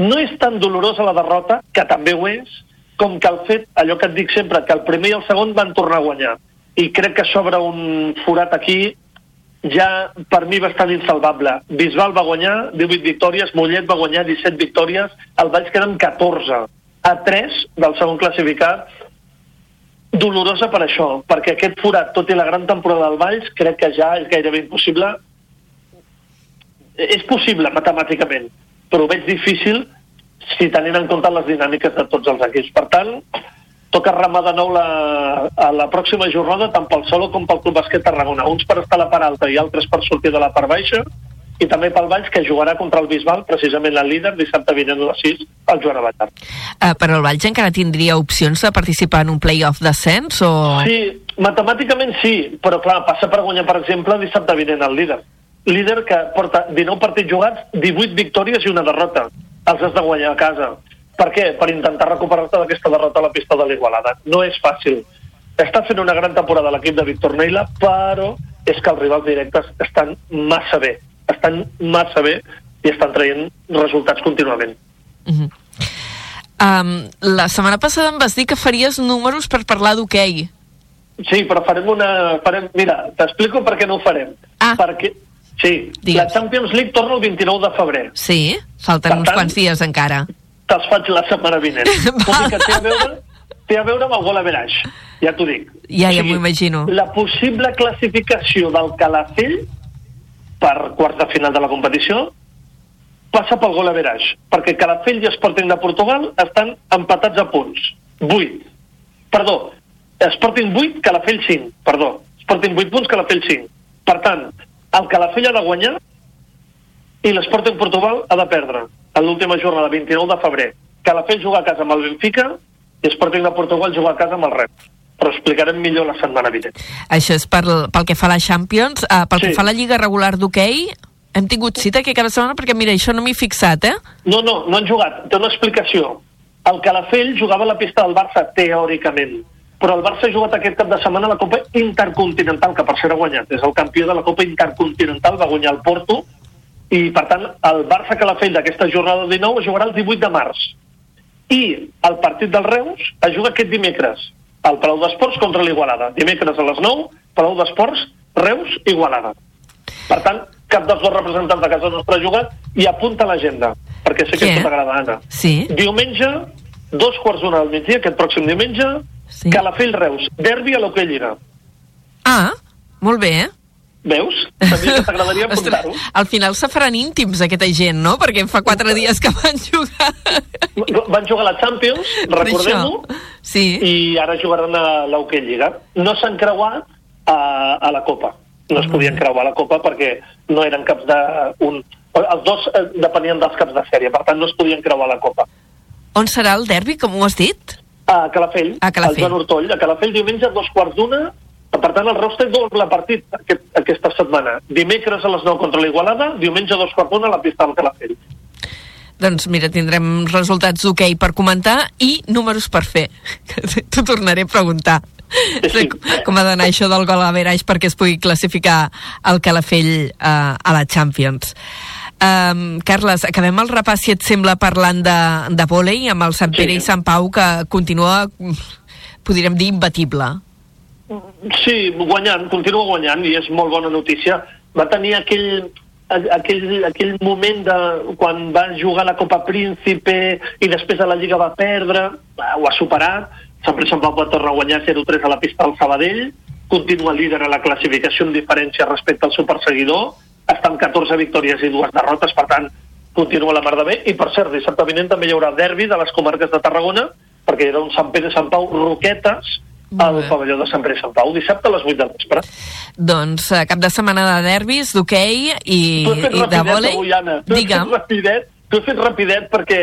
No és tan dolorosa la derrota, que també ho és, com que el fet, allò que et dic sempre, que el primer i el segon van tornar a guanyar. I crec que s'obre un forat aquí ja per mi bastant insalvable. Bisbal va guanyar 18 victòries, Mollet va guanyar 17 victòries, el Valls queda amb 14 a 3 del segon classificat. Dolorosa per això, perquè aquest forat, tot i la gran temporada del Valls, crec que ja és gairebé impossible. És possible matemàticament, però ho veig difícil si tenint en compte les dinàmiques de tots els equips. Per tant, toca remar de nou la, a la pròxima jornada tant pel Solo com pel Club Bàsquet Tarragona. Uns per estar a la part alta i altres per sortir de la part baixa i també pel Valls, que jugarà contra el Bisbal, precisament la líder, dissabte vinent a les 6, al Joan Abatar. Uh, però el Valls encara tindria opcions de participar en un play-off d'ascens o... Sí, matemàticament sí, però clar, passa per guanyar, per exemple, dissabte vinent el líder. Líder que porta 19 partits jugats, 18 victòries i una derrota. Els has de guanyar a casa. Per què? Per intentar recuperar-te d'aquesta derrota a la pista de l'Igualada. No és fàcil. Està fent una gran temporada l'equip de Víctor Neila, però és que els rivals directes estan massa bé. Estan massa bé i estan traient resultats contínuament. Um, la setmana passada em vas dir que faries números per parlar d'hoquei. Sí, però farem una... Farem, mira, t'explico per què no ho farem. Ah. Perquè, sí, Digues. la Champions League torna el 29 de febrer. Sí, falten Per uns tant- quants dies encara. Te'ls faig la setmana vinent. [laughs] Tot i que té a veure, té a veure amb el gol average, ja t'ho dic. Ja, ja m'ho imagino. La possible classificació del Calafell per quarts de final de la competició passa pel gol average, perquè Calafell i Sporting de Portugal estan empatats a punts. 8. Perdó, Sporting 8, Calafell 5. Perdó, Sporting 8 punts, Calafell 5. Per tant, el Calafell ha de guanyar i l'Sporting Portugal ha de perdre en l'última jornada, 29 de febrer. Calafell juga a casa amb el Benfica i Sporting de Portugal juga a casa amb el Rep. Però explicarem millor la setmana vinent. Això és per, pel que fa a la Champions. Uh, pel Sí. que fa a la Lliga regular d'hoquei, hem tingut cita aquest cap de setmana perquè, mira, això no m'hi he fixat, eh? No, no, no han jugat. Té una explicació. El Calafell jugava a la pista del Barça, teòricament. Però el Barça ha jugat aquest cap de setmana a la Copa Intercontinental, que per cert ha guanyat. És el campió de la Copa Intercontinental, va guanyar el Porto, i per tant el Barça Calafell d'aquesta jornada 19 jugarà el 18 de març. I el partit del Reus es juga aquest dimecres, al Palau d'Esports contra l'Igualada. Dimecres a les 9, Palau d'Esports, Reus, Igualada. Per tant, cap dels dos representants de casa nostra ha jugat i apunta a l'agenda, perquè sé que Què? això t'agrada, Anna. Sí. Diumenge, dos quarts d'una del migdia, aquest pròxim diumenge, Sí. Calafell-Reus, derbi a l'Hockey Lliga. Ah, molt bé, eh? Veus? Sabia que [laughs] t'agradaria apuntar-ho. al final se faran íntims aquesta gent, no? Perquè fa quatre dies que van jugar. Van jugar a la Champions, recordem-ho. Sí. i ara jugaran a l'Hockey Lliga. No s'han creuat a, a la Copa. No es podien creuar a la Copa perquè no eren caps de... Un, els dos eh, depenien dels caps de sèrie, per tant no es podien creuar a la Copa. On serà el derbi, com ho has dit? A Calafell, A Calafell. al Joan Hortoll. A Calafell diumenge a dos quarts d'una. Per tant, el Reus té doble partit aquest, aquesta setmana. Dimecres a les 9 contra l'Igualada, diumenge a dos quarts d'una a la pista del Calafell. Doncs mira, tindrem resultats d'hoquei per comentar i números per fer. T'ho tornaré a preguntar. Sí. Com ha d'anar això del gol a Veraix perquè es pugui classificar el Calafell uh, a la Champions. Um, Carles, acabem el repàs, si et sembla, parlant de, de vòlei amb el Sant Pere Sí. i Sant Pau, que continua, podríem dir, imbatible. Sí, guanyant, continua guanyant i és molt bona notícia. Va tenir aquell, aquell, aquell moment de quan va jugar la Copa Príncipe i després a la Lliga va perdre, ho ha superat. Sant Pau va tornar a guanyar 0-3 a la pista del Sabadell, continua líder a la classificació en diferència respecte al seu perseguidor, està amb 14 victòries i dues derrotes, per tant, continua la mar de bé. I, per cert, dissabte vinent també hi haurà derbi de les comarques de Tarragona, perquè hi haurà un Sant Pere Sant Pau Roquetes al pavelló de Sant Pere Sant Pau, dissabte a les 8 del vespre. Doncs eh, cap de setmana de derbis, d'hoquei i, i de vòlei. Tu has fet rapidet, tu has fet rapidet perquè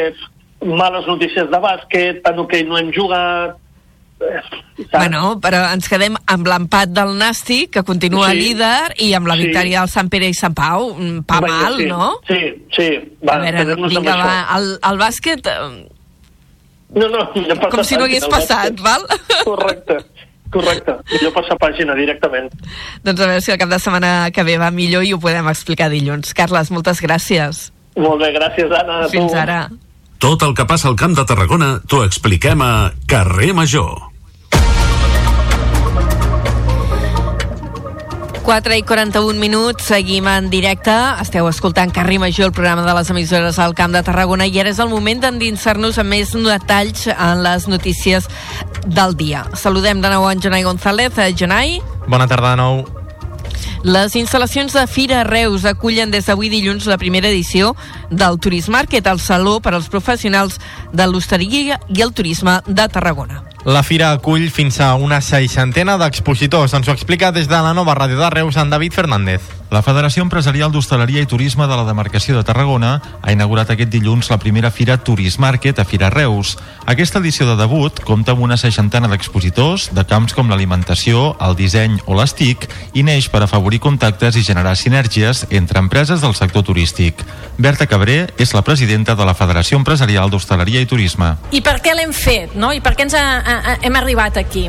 males notícies de bàsquet, en hoquei no hem jugat... eh? Bueno, però ens quedem amb l'empat del Nàstic, que continua Sí. líder, i amb la Sí. victòria del Sant Pere i Sant Pau. Mm, Pa Vinga, mal, sí. no? Sí, sí. Va, a veure, vinga, va, el, el bàsquet, eh, No, no, millor passar com si no hagués passat, val? Correcte, correcte. Millor passar pàgina directament. doncs a veure si el cap de setmana que ve va millor i ho podem explicar dilluns. Carles, moltes gràcies. Molt bé, gràcies, Anna. a tu. Fins ara. Tot el que passa al Camp de Tarragona t'ho expliquem a Carrer Major. 4 i 41 minuts, seguim en directe. Esteu escoltant Carrer Major, el programa de les emissores al Camp de Tarragona, i ara és el moment d'endinsar-nos amb més detalls en les notícies del dia. Saludem de nou en Jonai González. Eh, Jonai, Bona tarda de nou. les instal·lacions de Fira Reus acullen des d'avui dilluns la primera edició del Turisme Market, el saló per als professionals de l'hosteria i el turisme de Tarragona. La fira acull fins a una seixantena d'expositors. Ens ho explica des de la nova ràdio de Reus en David Fernández. La Federació Empresarial d'Hostaleria i Turisme de la demarcació de Tarragona ha inaugurat aquest dilluns la primera fira Turism Market a Fira Reus. Aquesta edició de debut compta amb una seixantena d'expositors de camps com l'alimentació, el disseny o les TIC i neix per afavorir contactes i generar sinergies entre empreses del sector turístic. Berta Cabré és la presidenta de la Federació Empresarial d'Hostaleria i Turisme. I per què l'hem fet, no? I per què ens ha, hem arribat aquí?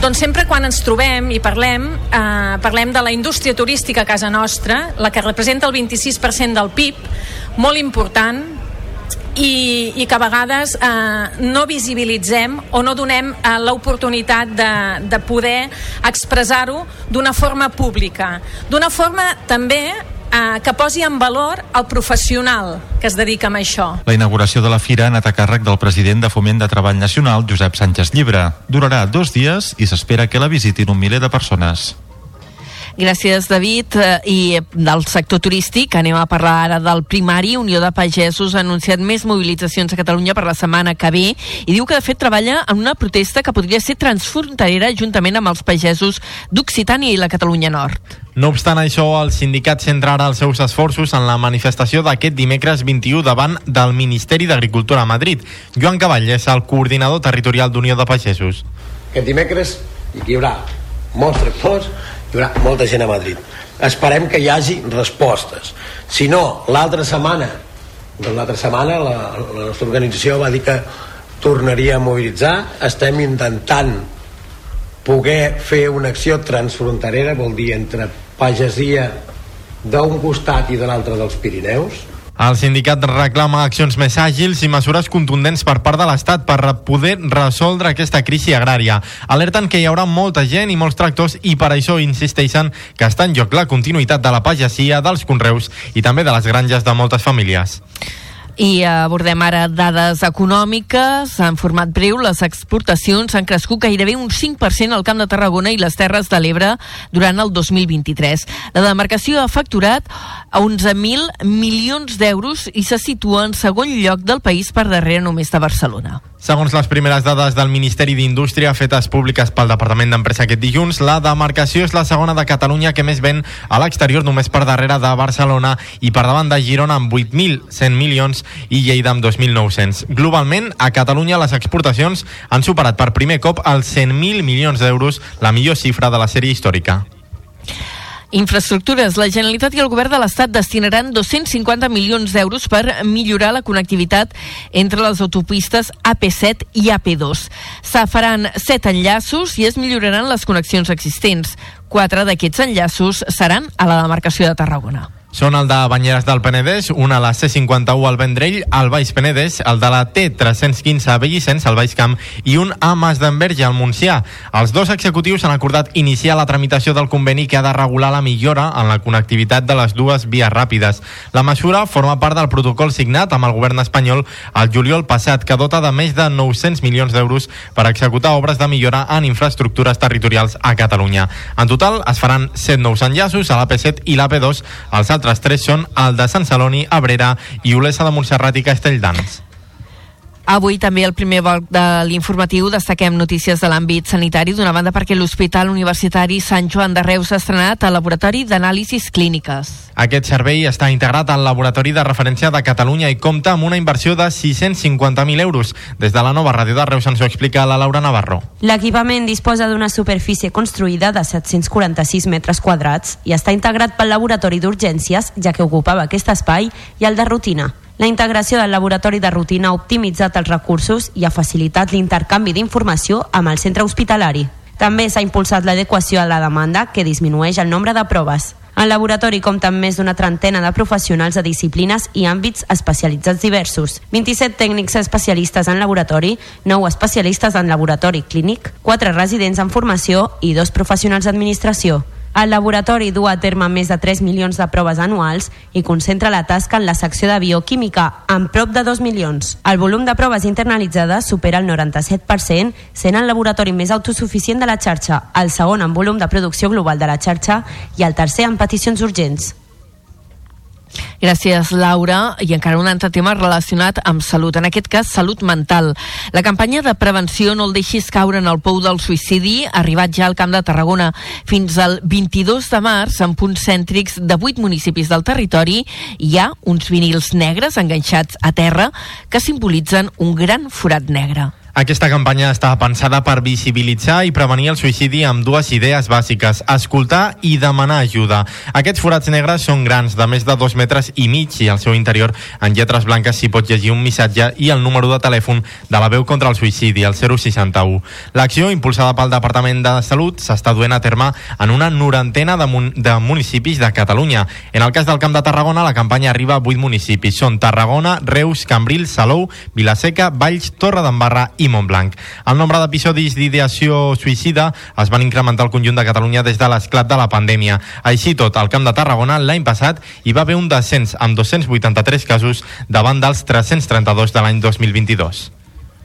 Doncs sempre quan ens trobem i parlem, eh, parlem de la indústria turística a casa nostra, la que representa el 26% del PIB, molt important, i, i que a vegades eh, no visibilitzem o no donem eh, l'oportunitat de, de poder expressar-ho d'una forma pública. D'una forma també eh, que posi en valor el professional que es dedica a això. La inauguració de la fira ha anat a càrrec del president de Foment de Treball Nacional, Josep Sánchez Llibre. Durarà dos dies i s'espera que la visitin un miler de persones. Gràcies, David. Eh, I del sector turístic anem a parlar ara del primari. Unió de Pagesos ha anunciat més mobilitzacions a Catalunya per la setmana que ve i diu que de fet treballa en una protesta que podria ser transfronterera juntament amb els pagesos d'Occitània i la Catalunya Nord. No obstant això, el sindicat centra ara els seus esforços en la manifestació d'aquest dimecres 21 davant del Ministeri d'Agricultura a Madrid. Joan Cavall és el coordinador territorial d'Unió de Pagesos. Aquest dimecres hi haurà molts tractors, hi haurà molta gent a Madrid. Esperem que hi hagi respostes. Si no, l'altra setmana, doncs l'altra setmana la, la nostra organització va dir que tornaria a mobilitzar. Estem intentant poder fer una acció transfronterera, vol dir entre pagesia d'un costat i de l'altre dels Pirineus, el sindicat reclama accions més àgils i mesures contundents per part de l'Estat per poder resoldre aquesta crisi agrària. Alerten que hi haurà molta gent i molts tractors i per això insisteixen que està en joc la continuïtat de la pagesia, dels conreus i també de les granges de moltes famílies. I abordem ara dades econòmiques. En format breu, les exportacions han crescut gairebé un 5% al Camp de Tarragona i les Terres de l'Ebre durant el 2023. La demarcació ha facturat a 11.000 milions d'euros i se situa en segon lloc del país per darrere només de Barcelona. Segons les primeres dades del Ministeri d'Indústria fetes públiques pel Departament d'Empresa aquest dilluns, la demarcació és la segona de Catalunya que més ven a l'exterior només per darrere de Barcelona i per davant de Girona amb 8.100 milions i Lleida amb 2.900. Globalment, a Catalunya les exportacions han superat per primer cop els 100.000 milions d'euros, la millor xifra de la sèrie històrica. Infraestructures. La Generalitat i el Govern de l'Estat destinaran 250 milions d'euros per millorar la connectivitat entre les autopistes AP7 i AP2. Se faran 7 enllaços i es milloraran les connexions existents. Quatre d'aquests enllaços seran a la demarcació de Tarragona. Són el de Banyeres del Penedès, una a la C51 al Vendrell, al Baix Penedès, el de la T315 a Bellicens, al Baix Camp, i un a Mas d'Enverge, al Montsià. Els dos executius han acordat iniciar la tramitació del conveni que ha de regular la millora en la connectivitat de les dues vies ràpides. La mesura forma part del protocol signat amb el govern espanyol el juliol passat, que dota de més de 900 milions d'euros per executar obres de millora en infraestructures territorials a Catalunya. En total, es faran 7 nous enllaços a l'AP7 i l'AP2, els altres tres són el de Sant Celoni, Abrera i Olesa de Montserrat i Castelldans. Avui també el primer bloc de l'informatiu destaquem notícies de l'àmbit sanitari d'una banda perquè l'Hospital Universitari Sant Joan de Reus s'ha estrenat al Laboratori d'Anàlisis Clíniques. Aquest servei està integrat al Laboratori de Referència de Catalunya i compta amb una inversió de 650.000 euros. Des de la nova ràdio de Reus ens ho explica la Laura Navarro. L'equipament disposa d'una superfície construïda de 746 metres quadrats i està integrat pel laboratori d'urgències, ja que ocupava aquest espai, i el de rutina. La integració del laboratori de rutina ha optimitzat els recursos i ha facilitat l'intercanvi d'informació amb el centre hospitalari. També s'ha impulsat l'adequació a la demanda, que disminueix el nombre de proves. El laboratori compta amb més d'una trentena de professionals de disciplines i àmbits especialitzats diversos. 27 tècnics especialistes en laboratori, 9 especialistes en laboratori clínic, 4 residents en formació i 2 professionals d'administració. El laboratori du a terme més de 3 milions de proves anuals i concentra la tasca en la secció de bioquímica, amb prop de 2 milions. El volum de proves internalitzades supera el 97%, sent el laboratori més autosuficient de la xarxa, el segon en volum de producció global de la xarxa i el tercer en peticions urgents. Gràcies, Laura. I encara un altre tema relacionat amb salut, en aquest cas salut mental. La campanya de prevenció No el deixis caure en el pou del suïcidi ha arribat ja al Camp de Tarragona. Fins al 22 de març, en punts cèntrics de 8 municipis del territori, hi ha uns vinils negres enganxats a terra que simbolitzen un gran forat negre. Aquesta campanya està pensada per visibilitzar i prevenir el suïcidi amb dues idees bàsiques, escoltar i demanar ajuda. Aquests forats negres són grans, de més de dos metres i mig, i al seu interior, en lletres blanques, s'hi pot llegir un missatge i el número de telèfon de la veu contra el suïcidi, el 061. L'acció, impulsada pel Departament de Salut, s'està duent a terme en una norantena de, mun de municipis de Catalunya. En el cas del Camp de Tarragona, la campanya arriba a vuit municipis. Són Tarragona, Reus, Cambrils, Salou, Vilaseca, Valls, Torre d'Embarra i Montblanc. El nombre d'episodis d'ideació suïcida es van incrementar al conjunt de Catalunya des de l'esclat de la pandèmia. Així tot, al Camp de Tarragona l'any passat hi va haver un descens amb 283 casos davant dels 332 de l'any 2022.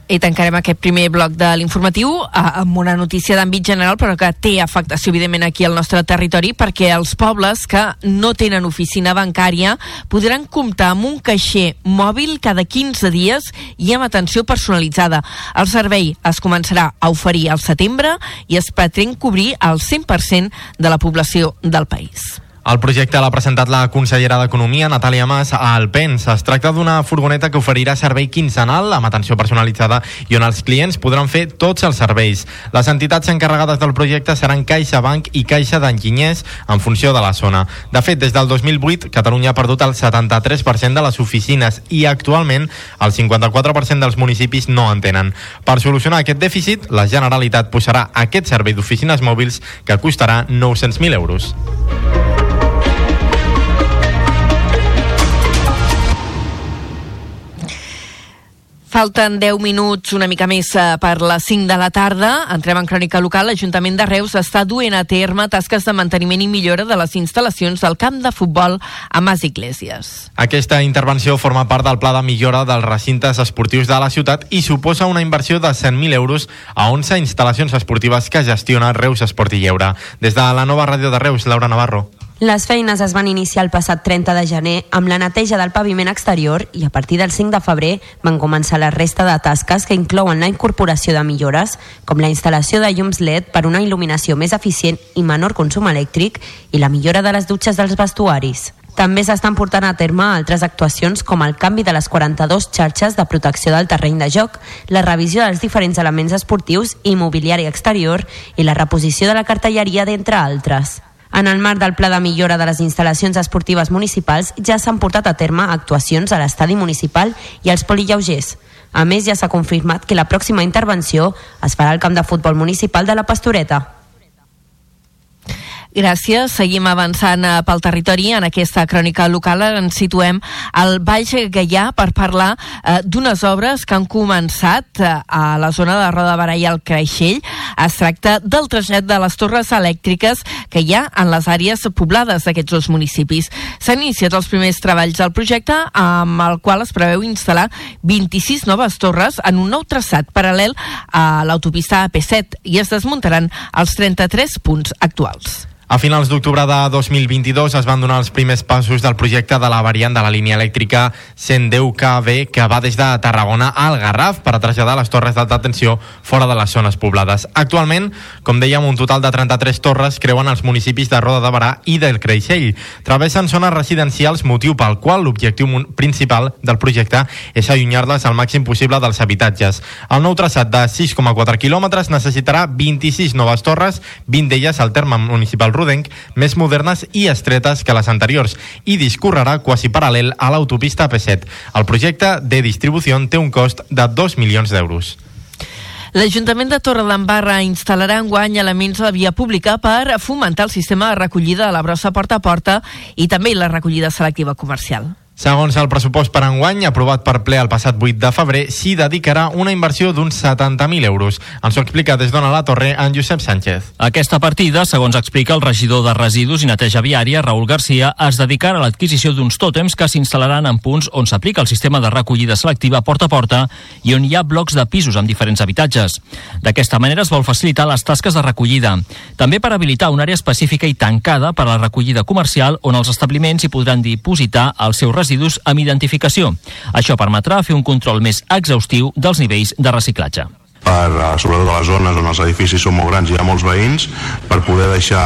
I tancarem aquest primer bloc de l'informatiu eh, amb una notícia d'àmbit general però que té afectació evidentment aquí al nostre territori perquè els pobles que no tenen oficina bancària podran comptar amb un caixer mòbil cada 15 dies i amb atenció personalitzada. El servei es començarà a oferir al setembre i es pretén cobrir el 100% de la població del país. El projecte l'ha presentat la consellera d'Economia, Natàlia Mas, al PENS. Es tracta d'una furgoneta que oferirà servei quinzenal amb atenció personalitzada i on els clients podran fer tots els serveis. Les entitats encarregades del projecte seran Caixa Banc i Caixa d'Enginyers en funció de la zona. De fet, des del 2008, Catalunya ha perdut el 73% de les oficines i actualment el 54% dels municipis no en tenen. Per solucionar aquest dèficit, la Generalitat posarà aquest servei d'oficines mòbils que costarà 900.000 euros. Falten 10 minuts, una mica més eh, per les 5 de la tarda. Entrem en crònica local. L'Ajuntament de Reus està duent a terme tasques de manteniment i millora de les instal·lacions del camp de futbol a Mas Iglesias. Aquesta intervenció forma part del pla de millora dels recintes esportius de la ciutat i suposa una inversió de 100.000 euros a 11 instal·lacions esportives que gestiona Reus Esport i Lleure. Des de la nova ràdio de Reus, Laura Navarro. Les feines es van iniciar el passat 30 de gener amb la neteja del paviment exterior i a partir del 5 de febrer van començar la resta de tasques que inclouen la incorporació de millores, com la instal·lació de llums LED per una il·luminació més eficient i menor consum elèctric i la millora de les dutxes dels vestuaris. També s'estan portant a terme altres actuacions com el canvi de les 42 xarxes de protecció del terreny de joc, la revisió dels diferents elements esportius i mobiliari exterior i la reposició de la cartelleria, d'entre altres. En el marc del Pla de millora de les instal·lacions esportives municipals ja s'han portat a terme actuacions a l'estadi municipal i als polillaugers. A més, ja s'ha confirmat que la pròxima intervenció es farà al camp de futbol municipal de la Pastoreta. Gràcies. Seguim avançant eh, pel territori. En aquesta crònica local ens situem al Baix Gaià per parlar eh, d'unes obres que han començat eh, a la zona de Roda Barà i el Creixell. Es tracta del trasllat de les torres elèctriques que hi ha en les àrees poblades d'aquests dos municipis. S'han iniciat els primers treballs del projecte amb el qual es preveu instal·lar 26 noves torres en un nou traçat paral·lel a l'autopista AP7 i es desmuntaran els 33 punts actuals. A finals d'octubre de 2022 es van donar els primers passos del projecte de la variant de la línia elèctrica 110 kV que va des de Tarragona al Garraf per traslladar les torres d'alta tensió fora de les zones poblades. Actualment, com dèiem, un total de 33 torres creuen els municipis de Roda de Barà i del Creixell. Travessen zones residencials, motiu pel qual l'objectiu principal del projecte és allunyar-les al màxim possible dels habitatges. El nou traçat de 6,4 quilòmetres necessitarà 26 noves torres, 20 d'elles al terme municipal rodenc, més modernes i estretes que les anteriors i discorrerà quasi paral·lel a l'autopista AP7. El projecte de distribució té un cost de 2 milions d'euros. L'Ajuntament de Torredembarra instal·larà en guany elements a la via pública per fomentar el sistema de recollida de la brossa porta a porta i també la recollida selectiva comercial. Segons el pressupost per enguany, aprovat per ple el passat 8 de febrer, s'hi dedicarà una inversió d'uns 70.000 euros. Ens ho explica des d'Ona la Torre en Josep Sánchez. Aquesta partida, segons explica el regidor de Residus i Neteja Viària, Raül Garcia, es dedicarà a l'adquisició d'uns tòtems que s'instal·laran en punts on s'aplica el sistema de recollida selectiva porta a porta i on hi ha blocs de pisos amb diferents habitatges. D'aquesta manera es vol facilitar les tasques de recollida. També per habilitar una àrea específica i tancada per a la recollida comercial on els establiments hi podran dipositar els seus residus amb identificació. Això permetrà fer un control més exhaustiu dels nivells de reciclatge. Per, eh, sobretot a les zones on els edificis són molt grans i hi ha molts veïns, per poder deixar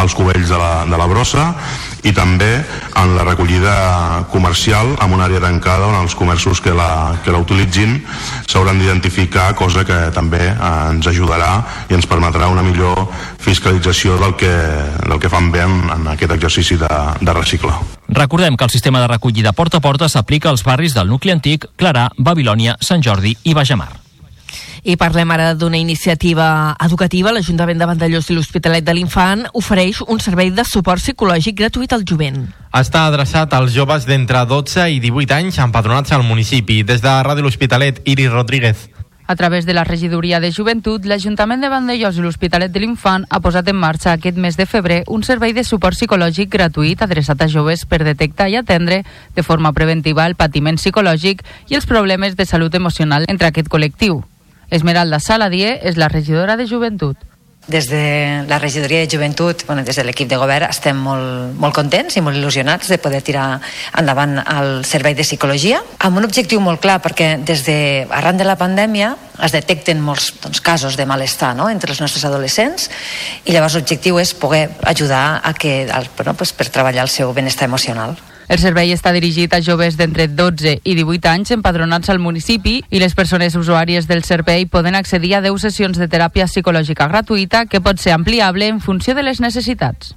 els cubells de la, de la brossa i també en la recollida comercial amb una àrea tancada on els comerços que la, que la utilitzin s'hauran d'identificar, cosa que també eh, ens ajudarà i ens permetrà una millor fiscalització del que, del que fan bé en, en aquest exercici de, de reciclar. Recordem que el sistema de recollida porta a porta s'aplica als barris del nucli antic, Clarà, Babilònia, Sant Jordi i Bajamar. I parlem ara d'una iniciativa educativa. L'Ajuntament de Vandellós i l'Hospitalet de l'Infant ofereix un servei de suport psicològic gratuït al jovent. Està adreçat als joves d'entre 12 i 18 anys empadronats al municipi. Des de Ràdio L'Hospitalet, Iris Rodríguez. A través de la regidoria de joventut, l'Ajuntament de Vandellós i l'Hospitalet de l'Infant ha posat en marxa aquest mes de febrer un servei de suport psicològic gratuït adreçat a joves per detectar i atendre de forma preventiva el patiment psicològic i els problemes de salut emocional entre aquest col·lectiu. Esmeralda Saladier és la regidora de joventut. Des de la regidoria de joventut, bueno, des de l'equip de govern, estem molt, molt contents i molt il·lusionats de poder tirar endavant el servei de psicologia amb un objectiu molt clar, perquè des de arran de la pandèmia es detecten molts doncs, casos de malestar no? entre els nostres adolescents i llavors l'objectiu és poder ajudar a que, bueno, pues, per treballar el seu benestar emocional. El servei està dirigit a joves d'entre 12 i 18 anys empadronats al municipi i les persones usuàries del servei poden accedir a 10 sessions de teràpia psicològica gratuïta que pot ser ampliable en funció de les necessitats.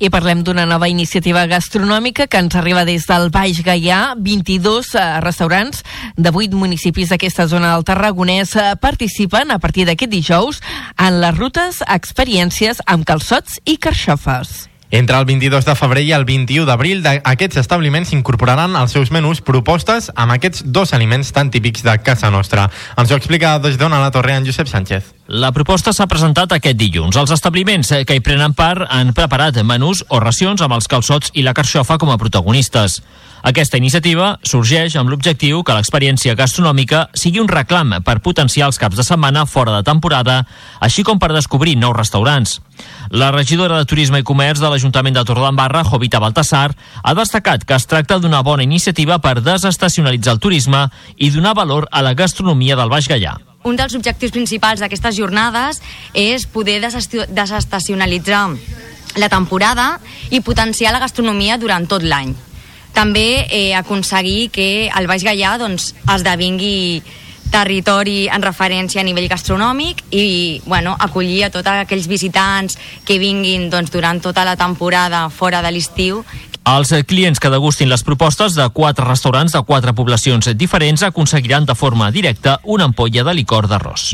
I parlem d'una nova iniciativa gastronòmica que ens arriba des del Baix Gaià. 22 eh, restaurants de 8 municipis d'aquesta zona del Tarragonès eh, participen a partir d'aquest dijous en les rutes experiències amb calçots i carxofes. Entre el 22 de febrer i el 21 d'abril, aquests establiments incorporaran als seus menús propostes amb aquests dos aliments tan típics de casa nostra. Ens ho explica des d'Ona la Torre en Josep Sánchez. La proposta s'ha presentat aquest dilluns. Els establiments que hi prenen part han preparat menús o racions amb els calçots i la carxofa com a protagonistes. Aquesta iniciativa sorgeix amb l'objectiu que l'experiència gastronòmica sigui un reclam per potenciar els caps de setmana fora de temporada, així com per descobrir nous restaurants. La regidora de Turisme i Comerç de l'Ajuntament de Torredembarra, Jovita Baltasar, ha destacat que es tracta d'una bona iniciativa per desestacionalitzar el turisme i donar valor a la gastronomia del Baix Gaià. Un dels objectius principals d'aquestes jornades és poder desestacionalitzar la temporada i potenciar la gastronomia durant tot l'any. També eh, aconseguir que el Baix Gaià doncs, esdevingui territori en referència a nivell gastronòmic i bueno, acollir a tots aquells visitants que vinguin doncs, durant tota la temporada fora de l'estiu els clients que degustin les propostes de quatre restaurants de quatre poblacions diferents aconseguiran de forma directa una ampolla de licor d'arròs.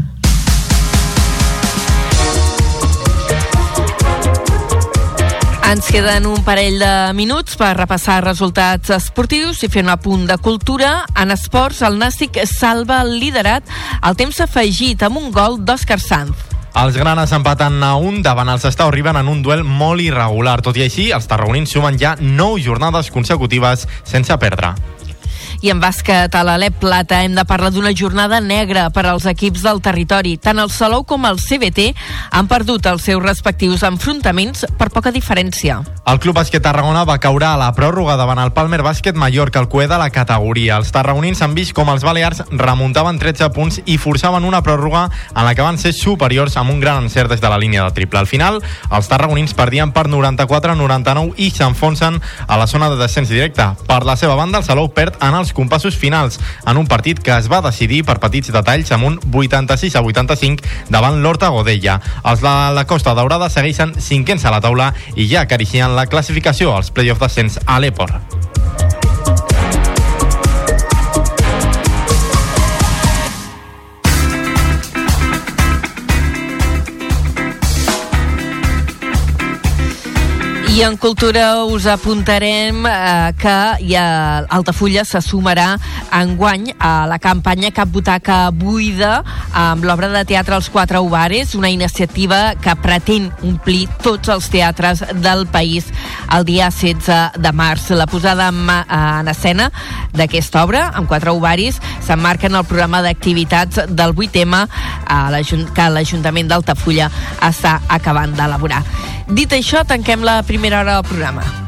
Ens queden un parell de minuts per repassar resultats esportius i fer un apunt de cultura. En esports, el Nàstic salva el liderat al temps afegit amb un gol d'Òscar Sanz. Els granes empaten a un davant els Estau arriben en un duel molt irregular. Tot i així, els tarragonins sumen ja 9 jornades consecutives sense perdre. I en bàsquet a l'Alep Plata hem de parlar d'una jornada negra per als equips del territori. Tant el Salou com el CBT han perdut els seus respectius enfrontaments per poca diferència. El Club Bàsquet Tarragona va caure a la pròrroga davant el Palmer Bàsquet Mallorca, el coer de la categoria. Els tarragonins han vist com els balears remuntaven 13 punts i forçaven una pròrroga en la que van ser superiors amb un gran encert des de la línia de triple. Al final, els tarragonins perdien per 94-99 i s'enfonsen a la zona de descens directe. Per la seva banda, el Salou perd en els compassos finals en un partit que es va decidir per petits detalls amb un 86 a 85 davant l'Horta Godella. Els de la Costa Daurada segueixen cinquens a la taula i ja acaricien la classificació als play-off descens a l'Epor. En cultura us apuntarem eh, que ja Altafulla se sumarà enguany a la campanya Cap Butaca Buida amb l'obra de teatre Els Quatre Ovares, una iniciativa que pretén omplir tots els teatres del país el dia 16 de març. La posada en, en escena d'aquesta obra, amb quatre ovaris, s'emmarca en el programa d'activitats del 8M que l'Ajuntament d'Altafulla està acabant d'elaborar. Dit això, tanquem la primera hora del programa.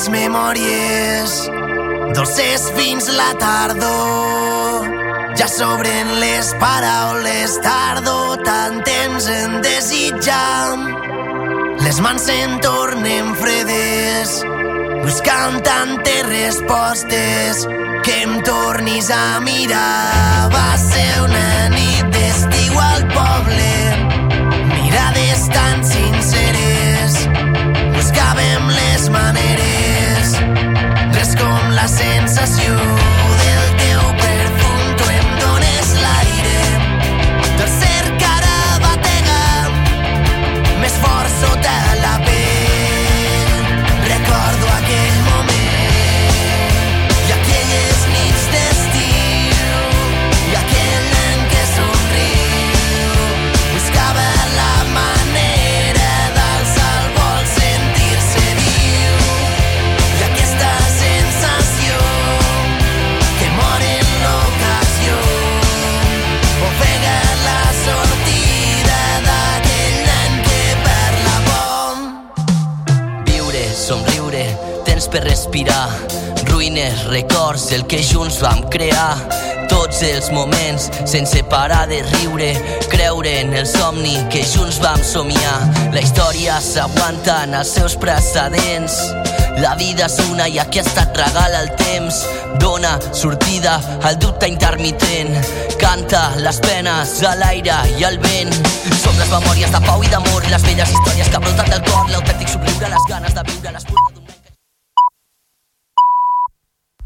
noves memòries Dolces fins la tardor. Ja s'obren les paraules tardo Tant temps en desitjam Les mans se'n tornen fredes Buscant tantes respostes Que em tornis a mirar. Va ser una nit d'estiu al poble mirades tan sinceres. Buscàvem les maneres la sensació del teu perfum tu em dones l'aire del cercar a batega. Més fort respirar, ruïnes, records, el que junts vam crear. Tots els moments sense parar de riure, creure en el somni que junts vam somiar. La història s'aguanta en els seus precedents. La vida és una i aquesta et regala el temps. Dona sortida al dubte intermitent. Canta les penes a l'aire i al vent. Som les memòries de pau i d'amor, les velles històries que broten del cor, l'autèntic somriure, les ganes de viure, les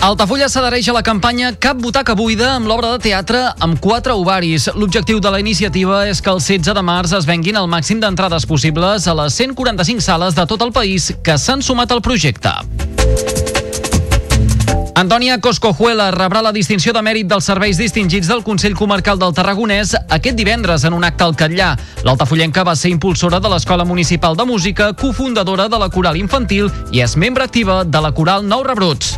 Altafulla s'adhereix a la campanya Cap butaca buida amb l'obra de teatre amb quatre ovaris. L'objectiu de la iniciativa és que el 16 de març es venguin el màxim d'entrades possibles a les 145 sales de tot el país que s'han sumat al projecte. Antònia Coscojuela rebrà la distinció de mèrit dels serveis distingits del Consell Comarcal del Tarragonès aquest divendres en un acte al Catllà. L'altafollenca va ser impulsora de l'Escola Municipal de Música, cofundadora de la Coral Infantil i és membre activa de la Coral Nou Rebrots.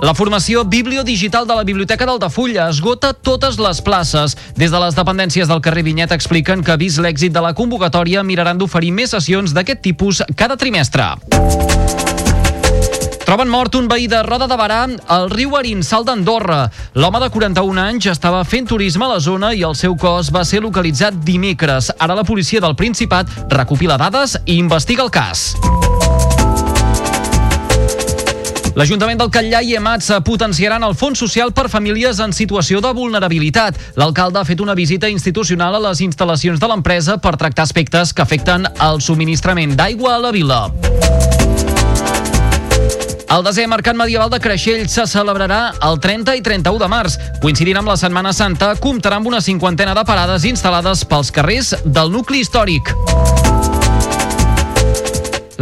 La formació bibliodigital de la Biblioteca d'Altafulla esgota totes les places. Des de les dependències del carrer Vinyet expliquen que, vist l'èxit de la convocatòria, miraran d'oferir més sessions d'aquest tipus cada trimestre. Troben mort un veí de Roda de Barà al riu Arinsal d'Andorra. L'home de 41 anys estava fent turisme a la zona i el seu cos va ser localitzat dimecres. Ara la policia del Principat recopila dades i investiga el cas. L'Ajuntament del Catllà i Emats potenciaran el Fons Social per famílies en situació de vulnerabilitat. L'alcalde ha fet una visita institucional a les instal·lacions de l'empresa per tractar aspectes que afecten el subministrament d'aigua a la vila. El desè Mercat Medieval de Creixell se celebrarà el 30 i 31 de març. Coincidint amb la Setmana Santa, comptarà amb una cinquantena de parades instal·lades pels carrers del nucli històric.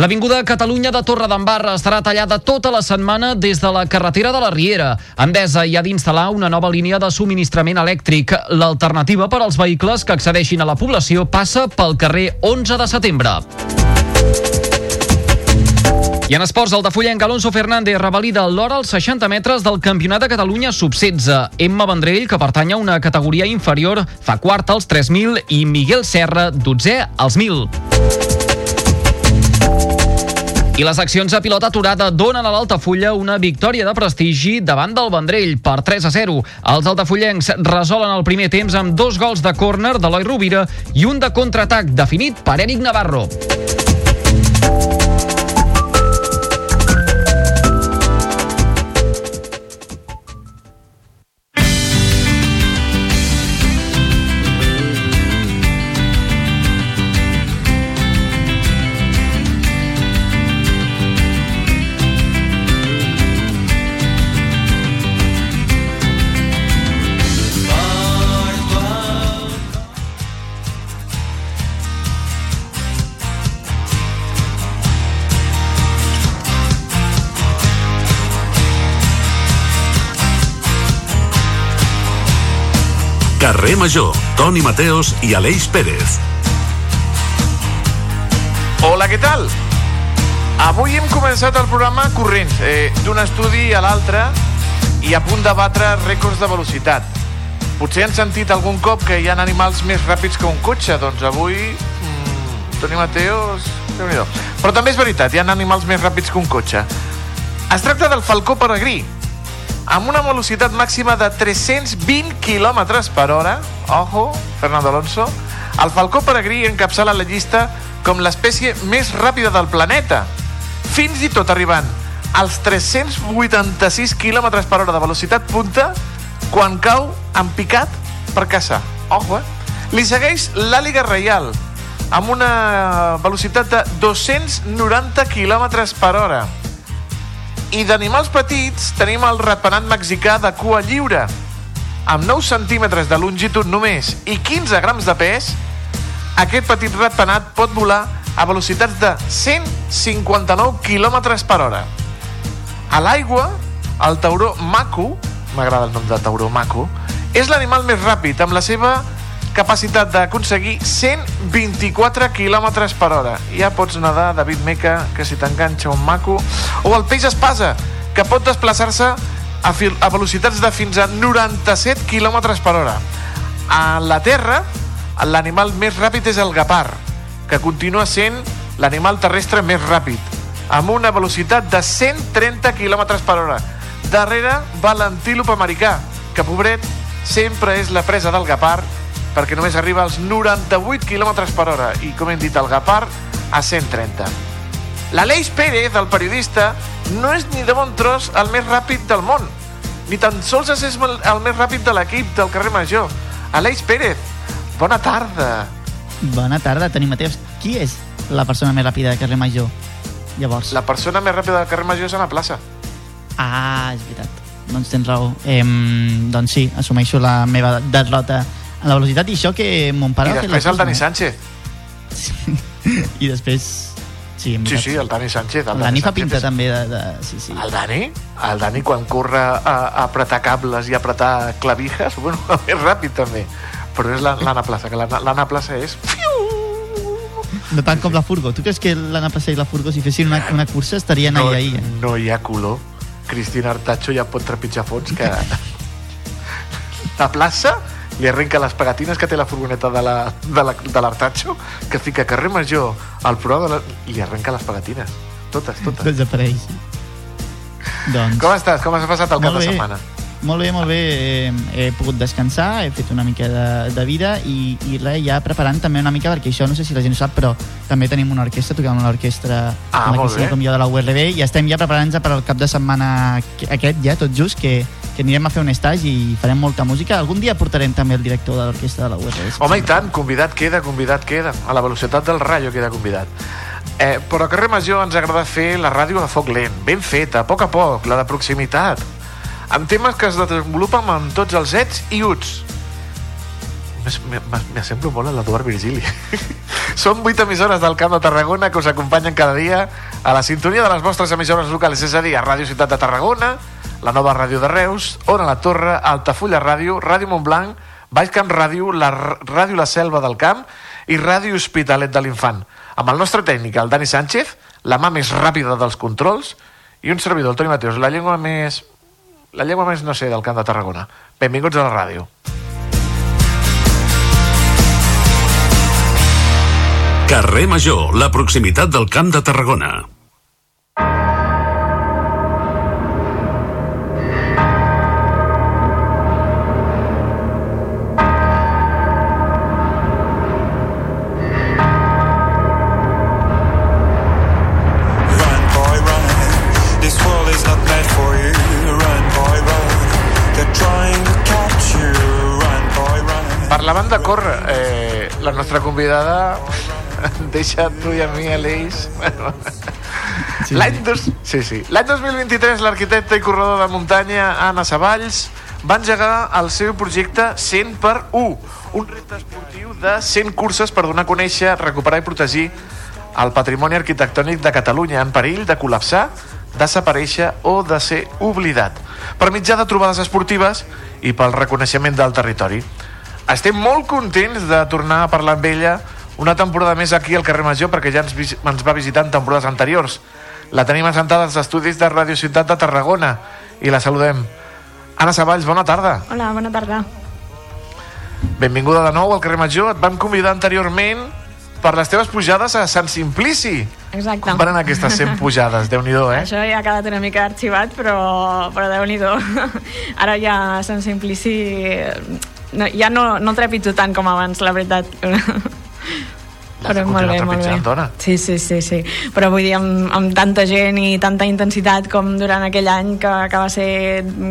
L'Avinguda Catalunya de Torredembarra estarà tallada tota la setmana des de la carretera de la Riera. Endesa hi ha d'instal·lar una nova línia de subministrament elèctric. L'alternativa per als vehicles que accedeixin a la població passa pel carrer 11 de setembre. I en esports, el de Fullenc, Alonso Fernández revalida l'hora als 60 metres del Campionat de Catalunya sub-16. Emma Vendrell, que pertany a una categoria inferior, fa quart als 3.000 i Miguel Serra, dotzè als 1.000. I les accions a pilota aturada donen a l'Altafulla una victòria de prestigi davant del Vendrell per 3 a 0. Els altafullencs resolen el primer temps amb dos gols de córner d'Eloi Rovira i un de contraatac definit per Eric Navarro. Carrer Major, Toni Mateos i Aleix Pérez. Hola, què tal? Avui hem començat el programa corrents, eh, d'un estudi a l'altre i a punt de batre rècords de velocitat. Potser han sentit algun cop que hi ha animals més ràpids que un cotxe, doncs avui mmm, Toni Mateos... Però també és veritat, hi ha animals més ràpids que un cotxe. Es tracta del falcó peregrí, amb una velocitat màxima de 320 km per hora, ojo, Fernando Alonso, el falcó peregrí encapçala la llista com l'espècie més ràpida del planeta, fins i tot arribant als 386 km per hora de velocitat punta quan cau en picat per caçar. Ojo, eh? Li segueix l'àliga reial, amb una velocitat de 290 km per hora. I d'animals petits tenim el ratpenat mexicà de cua lliure, amb 9 centímetres de longitud només i 15 grams de pes, aquest petit ratpenat pot volar a velocitats de 159 km per hora. A l'aigua, el tauró maco, m'agrada el nom de tauró maco, és l'animal més ràpid, amb la seva capacitat d'aconseguir 124 km per hora. Ja pots nedar, David Meca, que si t'enganxa un maco, o el peix espasa, que pot desplaçar-se a, a velocitats de fins a 97 km per hora. A la Terra, l'animal més ràpid és el gapar, que continua sent l'animal terrestre més ràpid, amb una velocitat de 130 km per hora. Darrere va l'antílop americà, que, pobret, sempre és la presa del gapar perquè només arriba als 98 km per hora i, com hem dit, el Gapar a 130. L'Aleix Pérez, el periodista, no és ni de bon tros el més ràpid del món, ni tan sols és el més ràpid de l'equip del carrer Major. Aleix Pérez, bona tarda. Bona tarda, Toni Mateus. Qui és la persona més ràpida del carrer Major? Llavors. La persona més ràpida del carrer Major és a la plaça. Ah, és veritat. Doncs tens raó. Eh, doncs sí, assumeixo la meva derrota a la velocitat i això que mon pare... I després el Dani Sánchez. Sí. [laughs] I després... Sí, sí, sí, el Dani Sánchez. El, el Dani fa pinta també de, de... Sí, sí. El Dani? El Dani quan corre a, a apretar cables i a apretar clavijas, bueno, [laughs] és ràpid també. Però és l'Anna Plaça, que l'Anna Plaça és... No tant com la Furgo. Tu creus que l'Anna Plaça i la Furgo, si fessin una, una cursa, estarien no, ahí, ahí? No hi ha color. Cristina Artacho ja pot trepitjar fons que... [laughs] la plaça li arrenca les pegatines que té la furgoneta de l'Artacho, la, de que fica carrer Major al pro de la, i li arrenca les pegatines. Totes, totes. Desapareix. doncs... Com estàs? Com has passat el cap de setmana? Molt bé, molt bé. He, he pogut descansar, he fet una mica de, de vida i, i res, ja preparant també una mica, perquè això no sé si la gent ho sap, però també tenim una orquestra, toquem una orquestra ah, amb la que com jo de la URB i estem ja preparant-nos per al cap de setmana aquest ja, tot just, que, que anirem a fer un estatge i farem molta música. Algun dia portarem també el director de l'orquestra de la. Si Home, i tant, convidat queda, convidat queda. A la velocitat del rayo queda convidat. Eh, però a Carrer Major ens agrada fer la ràdio a foc lent, ben feta, a poc a poc, la de proximitat amb temes que es desenvolupen amb tots els ets i uts. M'assemblo molt a l'Eduard Virgili. [laughs] Són vuit emissores del Camp de Tarragona que us acompanyen cada dia a la sintonia de les vostres emissores locals, és a dir, a Ràdio Ciutat de Tarragona, la nova ràdio de Reus, Ona la Torre, Altafulla Ràdio, Ràdio Montblanc, Baix Camp Ràdio, la Ràdio La Selva del Camp i Ràdio Hospitalet de l'Infant. amb el nostre tècnic, el Dani Sánchez, la mà més ràpida dels controls, i un servidor, el Toni Mateus, la llengua més... La llengua més, no sé, del Camp de Tarragona. Benvinguts a la ràdio. Carrer Major, la proximitat del Camp de Tarragona. Run, boy, run. This world is not meant for you. Run, boy, run. They're trying to catch you. Run, boy, run. Per la banda cor, eh, la nostra convidada [laughs] deixa tu i a mi, Aleix. Sí, L'any dos... sí, sí. L'any 2023 l'arquitecte i corredor de muntanya Anna Savalls va engegar el seu projecte 100 per 1, un repte esportiu de 100 curses per donar a conèixer, recuperar i protegir el patrimoni arquitectònic de Catalunya en perill de col·lapsar, desaparèixer o de ser oblidat, per mitjà de trobades esportives i pel reconeixement del territori. Estem molt contents de tornar a parlar amb ella una temporada més aquí al carrer Major perquè ja ens, ens va visitar en temporades anteriors. La tenim assentada als estudis de Radio Ciutat de Tarragona i la saludem. Anna Savalls, bona tarda. Hola, bona tarda. Benvinguda de nou al carrer Major. Et vam convidar anteriorment per les teves pujades a Sant Simplici. Exacte. Com van anar aquestes 100 [laughs] pujades? déu nhi eh? Això ja ha quedat una mica arxivat, però, però déu-n'hi-do. [laughs] Ara ja a Sant Simplici no, ja no, no trepitjo tant com abans, la veritat. L'has de continuar trepitjant, dona. Sí, sí, sí, sí. Però vull dir, amb, amb tanta gent i tanta intensitat com durant aquell any que, que va ser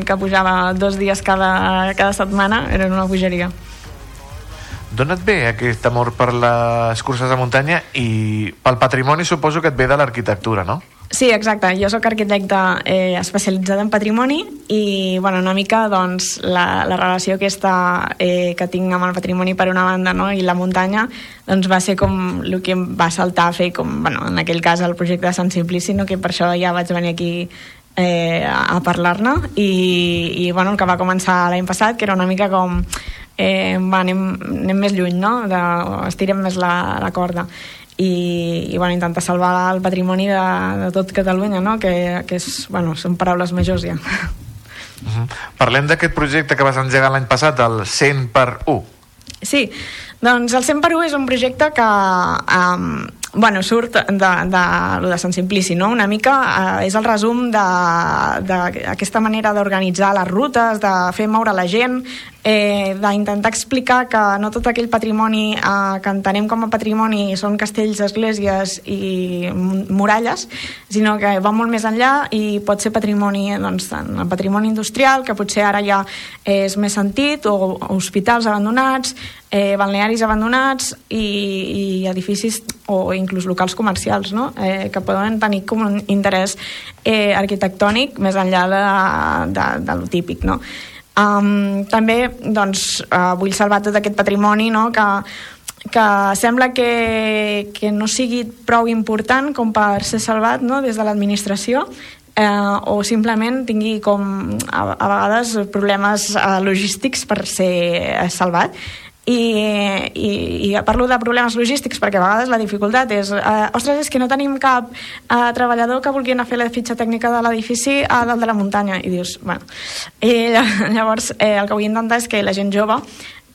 que pujava dos dies cada, cada setmana, era una bogeria. D'on et ve aquest amor per les curses de muntanya i pel patrimoni suposo que et ve de l'arquitectura, no? Sí, exacte. Jo sóc arquitecta eh, especialitzada en patrimoni i, bueno, una mica, doncs, la, la relació aquesta eh, que tinc amb el patrimoni per una banda no? i la muntanya, doncs va ser com el que em va saltar a fer, com, bueno, en aquell cas, el projecte de Sant Simplici, no? que per això ja vaig venir aquí eh, a parlar-ne i, i, bueno, el que va començar l'any passat, que era una mica com eh, va, anem, anem més lluny, no? De, estirem més la, la corda i, i bueno, intentar salvar el patrimoni de, de tot Catalunya, no? que, que és, bueno, són paraules majors ja. Uh -huh. Parlem d'aquest projecte que vas engegar l'any passat, el 100 per 1. Sí, doncs el 100 per 1 és un projecte que um, bueno, surt de, de, lo de Sant Simplici, no? Una mica eh, és el resum d'aquesta manera d'organitzar les rutes, de fer moure la gent, eh, d'intentar explicar que no tot aquell patrimoni eh, que entenem com a patrimoni són castells, esglésies i muralles, sinó que va molt més enllà i pot ser patrimoni, doncs, tant el patrimoni industrial, que potser ara ja és més sentit, o hospitals abandonats, eh, balnearis abandonats i, i edificis o inclús locals comercials no? eh, que poden tenir com un interès eh, arquitectònic més enllà de, de, de lo típic no? um, també doncs, uh, vull salvar tot aquest patrimoni no? que, que sembla que, que no sigui prou important com per ser salvat no? des de l'administració eh, o simplement tingui com a, a vegades problemes eh, logístics per ser eh, salvat i, i, i parlo de problemes logístics perquè a vegades la dificultat és eh, ostres, és que no tenim cap eh, treballador que vulgui anar a fer la fitxa tècnica de l'edifici a dalt de la muntanya. I dius, bueno i [laughs] llavors eh, el que vull intentar és que la gent jove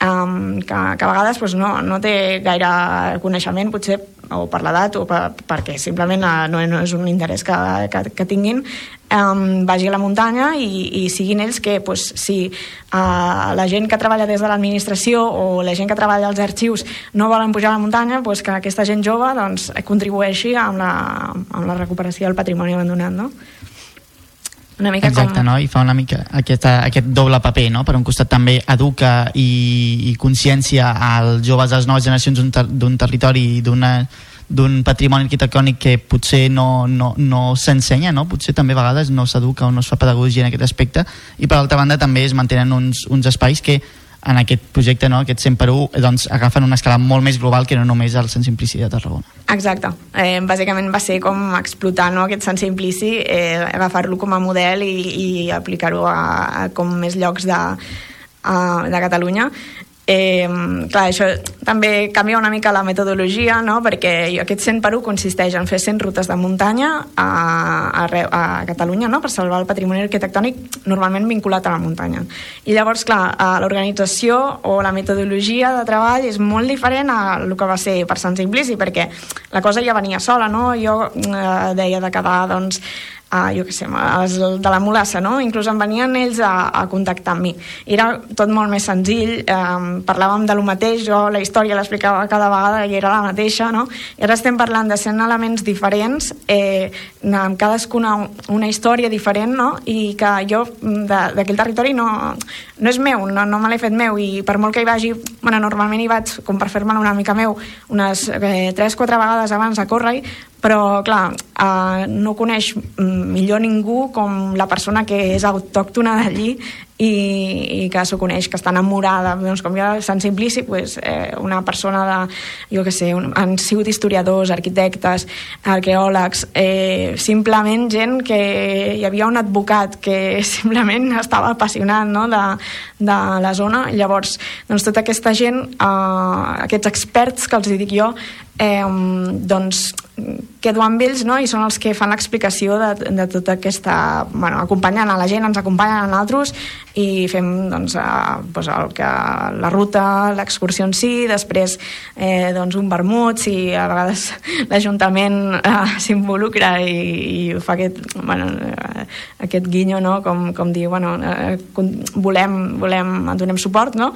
um, que, que a vegades pues, no, no té gaire coneixement potser o per l'edat o per, perquè simplement uh, no, no és un interès que, que, que tinguin um, vagi a la muntanya i, i siguin ells que pues, si uh, la gent que treballa des de l'administració o la gent que treballa als arxius no volen pujar a la muntanya pues, que aquesta gent jove doncs, contribueixi amb la, amb la recuperació del patrimoni abandonat no? Una mica Exacte, com... no? i fa una mica aquesta, aquest doble paper, no? per un costat també educa i, i consciència als joves de les noves generacions d'un ter territori i d'una d'un patrimoni arquitectònic que potser no, no, no s'ensenya, no? potser també a vegades no s'educa o no es fa pedagogia en aquest aspecte i per altra banda també es mantenen uns, uns espais que en aquest projecte, no, aquest 100 per 1, doncs agafen una escala molt més global que no només el Sant Simplici de Tarragona. Exacte. Eh, bàsicament va ser com explotar no, aquest Sant Simplici, eh, agafar-lo com a model i, i aplicar-ho a, a com més llocs de, a, de Catalunya Eh, clar, això també canvia una mica la metodologia, no? perquè aquest 100 per 1 consisteix en fer 100 rutes de muntanya a, a, a Catalunya no? per salvar el patrimoni arquitectònic normalment vinculat a la muntanya. I llavors, clar, l'organització o la metodologia de treball és molt diferent a el que va ser per Sant Simplici, perquè la cosa ja venia sola, no? Jo eh, deia de quedar, doncs, a, jo què sé, els de la Molassa, no? Inclús em venien ells a, a contactar amb mi. I era tot molt més senzill, eh, parlàvem de lo mateix, jo la història l'explicava cada vegada i era la mateixa, no? I ara estem parlant de 100 elements diferents, eh, amb cadascuna una història diferent, no? I que jo d'aquell territori no, no és meu, no, no me l'he fet meu, i per molt que hi vagi, bueno, normalment hi vaig, com per fer-me'l una mica meu, unes eh, 3-4 vegades abans a córrer però clar, eh, no coneix millor ningú com la persona que és autòctona d'allí i, i que s'ho coneix, que està enamorada. Doncs com ja Sant Simplici, pues, eh, una persona de, jo què sé, un, han sigut historiadors, arquitectes arqueòlegs, eh, simplement gent que hi havia un advocat que [laughs] simplement estava apassionat no, de, de la zona, llavors doncs tota aquesta gent, eh, aquests experts que els dic jo eh, doncs quedo amb ells no? i són els que fan l'explicació de, de tota aquesta... Bueno, acompanyen a la gent, ens acompanyen a nosaltres i fem doncs, a, doncs el que, la ruta, l'excursió en si, després eh, doncs un vermut, si a vegades [laughs] l'Ajuntament eh, s'involucra i, i fa aquest, bueno, eh, aquest guinyo, no? com, com dir, bueno, eh, volem, volem, donem suport, no?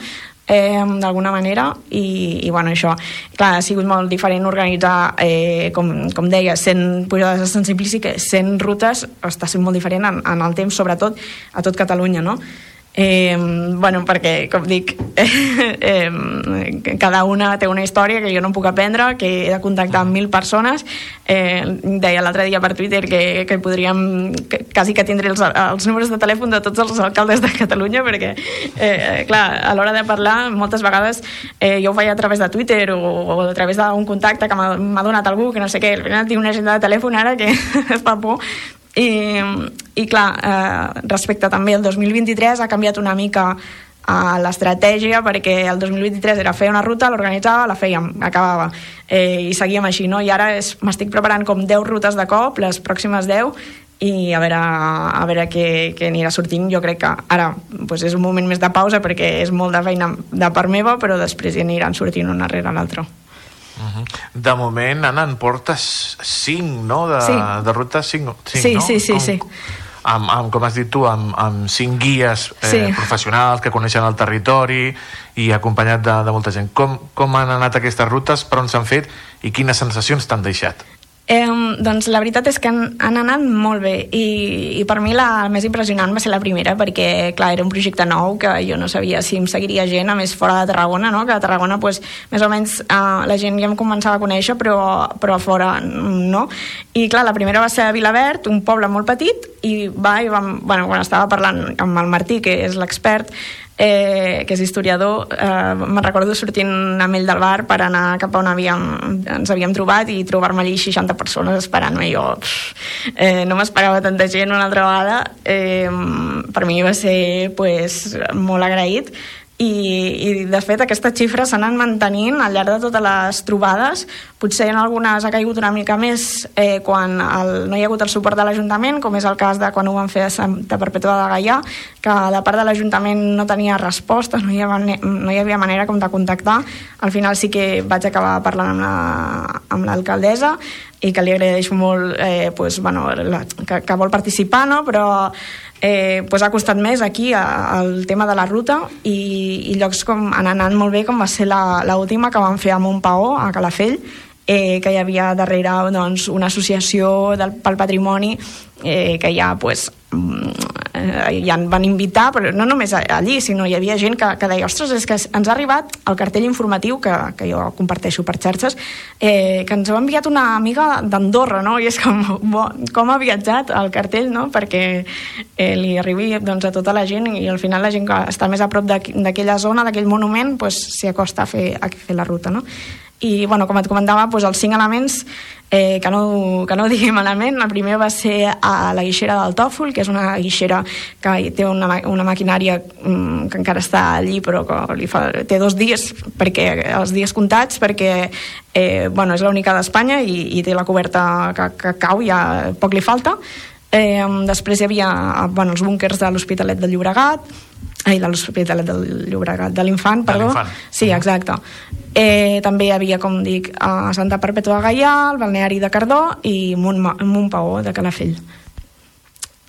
Eh, d'alguna manera i, i bueno, això, clar, ha sigut molt diferent organitzar, eh, com, com deia 100 pujades de Sant Simplici que 100 rutes està sent molt diferent en, en el temps, sobretot a tot Catalunya, no? Eh, bueno, perquè, com dic, [laughs] eh, eh, cada una té una història que jo no puc aprendre, que he de contactar amb mil persones. Eh, deia l'altre dia per Twitter que, que podríem, que, quasi que tindré els, els números de telèfon de tots els alcaldes de Catalunya, perquè, eh, clar, a l'hora de parlar, moltes vegades eh, jo ho faig a través de Twitter o, o a través d'un contacte que m'ha donat algú, que no sé què, al final tinc una agenda de telèfon ara que [laughs] fa por, i, i clar, eh, respecte també al 2023 ha canviat una mica a l'estratègia perquè el 2023 era fer una ruta, l'organitzava, la fèiem, acabava. Eh, i seguíem així, no? I ara m'estic preparant com 10 rutes de cop, les pròximes 10 i a veure, a veure què, què anirà sortint. Jo crec que ara pues, és un moment més de pausa perquè és molt de feina de part meva però després hi aniran sortint una rere l'altra Uh -huh. De moment, Anna, en portes 5, no? De, Sí. de ruta 5, sí, no? sí, sí, com, sí. Amb, amb, com has dit tu, amb, amb 5 guies eh, Sí. professionals que coneixen el territori i acompanyat de, de molta gent. Com, com han anat aquestes rutes, per on s'han fet i quines sensacions t'han deixat? Eh, doncs la veritat és que han, han anat molt bé i, i per mi la més impressionant va ser la primera perquè clar, era un projecte nou que jo no sabia si em seguiria gent, a més fora de Tarragona no? que a Tarragona pues, més o menys eh, la gent ja em començava a conèixer però, però a fora no i clar, la primera va ser a Vilaverd un poble molt petit i va i vam, bueno, quan estava parlant amb el Martí que és l'expert eh, que és historiador, eh, me'n recordo sortint amb ell del bar per anar cap a on havíem, ens havíem trobat i trobar-me allí 60 persones esperant-me. Jo pff, eh, no m'esperava tanta gent una altra vegada. Eh, per mi va ser pues, molt agraït i, i de fet aquestes xifres s'han mantenint al llarg de totes les trobades. Potser en algunes ha caigut una mica més eh, quan el, no hi ha hagut el suport de l'Ajuntament com és el cas de quan ho van fer a Santa Perpètua de Gaià que de part de l'Ajuntament no tenia respostes no hi, havia, no hi havia manera com de contactar. Al final sí que vaig acabar parlant amb la- amb l'alcaldessa i que li agraeixo molt eh, pues, bueno, la, que, que vol participar no? però eh, pues ha costat més aquí a- al tema de la ruta i, i llocs com han anat molt bé com va ser la, la última que van fer a Montpaó, a Calafell eh, que hi havia darrere doncs, una associació del, pel patrimoni eh, que ja pues, mm, eh, ja en van invitar, però no només allí, sinó hi havia gent que, que deia, ostres, és que ens ha arribat el cartell informatiu, que, que jo comparteixo per xarxes, eh, que ens ha enviat una amiga d'Andorra, no? I és com, bo, com ha viatjat el cartell, no? Perquè eh, li arribi doncs, a tota la gent i al final la gent que està més a prop d'aqu- d'aquella zona, d'aquell monument, pues, s'hi acosta a fer, a fer la ruta, no? i bueno, com et comentava doncs els cinc elements eh, que, no, que no ho digui malament el primer va ser a la guixera del Tòfol que és una guixera que té una, una maquinària mm, que encara està allí però que li fa, té dos dies perquè els dies comptats perquè eh, bueno, és l'única d'Espanya i, i té la coberta que, que cau ja poc li falta. Eh, després hi havia bueno, els búnkers de l'Hospitalet del Llobregat ai, de l'Hospitalet del Llobregat de l'Infant, perdó. sí, exacte. Eh, també hi havia, com dic, a Santa Perpètua de Gaià el balneari de Cardó i Montma Montpaó de Calafell.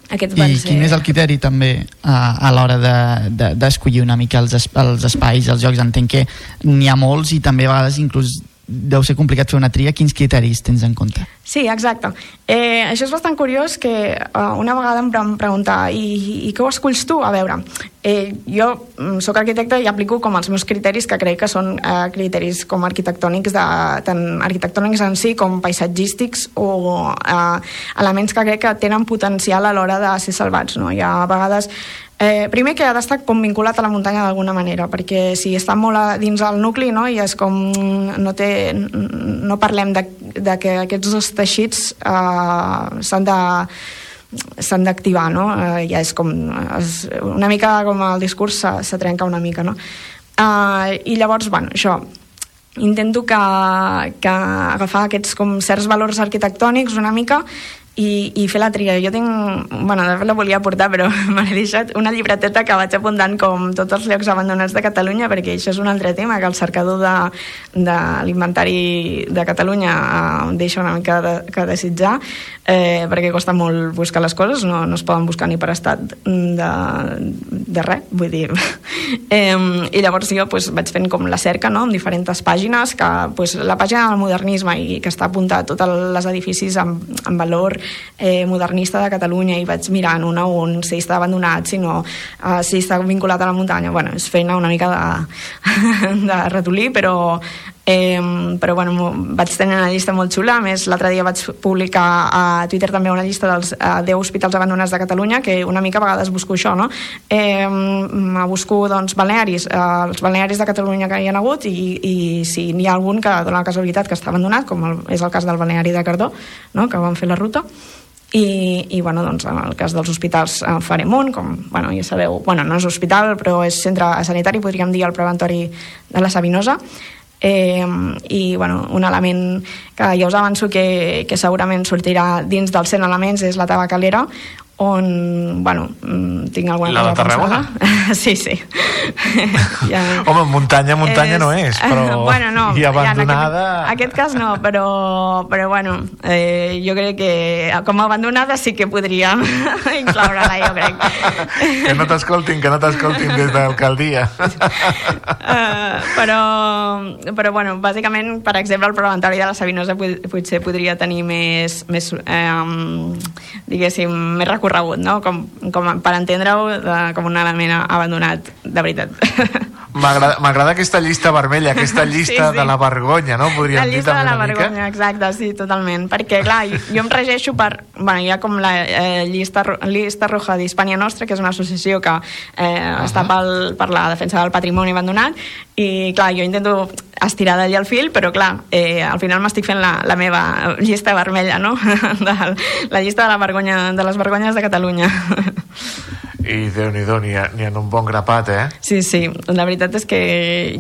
Aquests I ser... quin és el criteri també a, a l'hora de- de- d'escollir de, una mica els, es- els espais, els jocs? Entenc que n'hi ha molts i també a vegades inclús deu ser complicat fer una tria. Quins criteris tens en compte? Sí, exacte. Eh, això és bastant curiós que uh, una vegada em preguntar i, i què ho esculls tu? A veure, eh, jo mm, sóc arquitecte i aplico com els meus criteris que crec que són eh, criteris com arquitectònics, de, tant arquitectònics en si com paisatgístics o eh, elements que crec que tenen potencial a l'hora de ser salvats. No? Hi ha vegades Eh, primer que ha d'estar com vinculat a la muntanya d'alguna manera, perquè si està molt a, dins el nucli no, i és com no, té, no parlem de, de que aquests dos teixits eh, s'han de s'han d'activar, no? Eh, ja és com és una mica com el discurs se, se trenca una mica, no? Eh, I llavors, bueno, això intento que, que agafar aquests com certs valors arquitectònics una mica i, i fer la tria. Jo tinc, bueno, de fet la volia portar, però [laughs] me l'he deixat, una llibreteta que vaig apuntant com tots els llocs abandonats de Catalunya, perquè això és un altre tema, que el cercador de, de l'inventari de Catalunya eh, deixa una mica de, que desitjar, eh, perquè costa molt buscar les coses, no, no es poden buscar ni per estat de, de res, vull dir... [laughs] eh, I llavors jo pues, vaig fent com la cerca no?, en diferents pàgines, que pues, la pàgina del modernisme i que està apuntat tots els edificis amb, amb valor eh, modernista de Catalunya i vaig mirant un a un si està abandonat, si no, eh, si està vinculat a la muntanya. Bueno, és feina una mica de, [laughs] de ratolí, però Eh, però bueno, vaig tenir una llista molt xula a més l'altre dia vaig publicar a Twitter també una llista dels eh, 10 hospitals abandonats de Catalunya que una mica a vegades busco això no? eh, busco doncs balnearis eh, els balnearis de Catalunya que hi ha hagut i, i si n'hi ha algun que dona la casualitat que està abandonat com el, és el cas del balneari de Cardó no? que van fer la ruta i, i bueno, doncs, en el cas dels hospitals eh, farem un, com bueno, ja sabeu, bueno, no és hospital però és centre sanitari, podríem dir el preventori de la Sabinosa eh, i bueno, un element que ja us avanço que, que segurament sortirà dins dels 100 elements és la tabacalera on, bueno, mm, tinc alguna La de cosa Tarragona? pensada. [laughs] Sí, sí. [laughs] ja, Home, muntanya, muntanya no és, però... [laughs] bueno, no, I ja, en abandonada... aquest, aquest cas no, però, però bueno, eh, jo crec que com a abandonada sí que podríem incloure-la, jo crec. Que no t'escoltin, que no t'escoltin des de l'alcaldia. Uh, però, però bueno, bàsicament, per exemple, el preventori de la Sabinosa potser podria tenir més, més eh, diguéssim, més recorregut, no? Com, com per entendre-ho de, com un element abandonat, de veritat. [laughs] M'agrada aquesta llista vermella, aquesta llista Sí, sí. de la vergonya, no? Podríem la dir llista també de la una mica. vergonya, exacte, sí, totalment. Perquè, clar, jo, em regeixo per... Bueno, hi ha com la eh, llista, llista roja d'Hispània Nostra, que és una associació que eh, uh -huh. està pel, per la defensa del patrimoni abandonat, i, clar, jo intento estirar d'allà el fil, però, clar, eh, al final m'estic fent la, la meva llista vermella, no? [laughs] De, la llista de, la vergonya, de les vergonyes de Catalunya. I Déu-n'hi-do, n'hi ha, n'hi ha un bon grapat, eh? Sí, sí, la veritat és que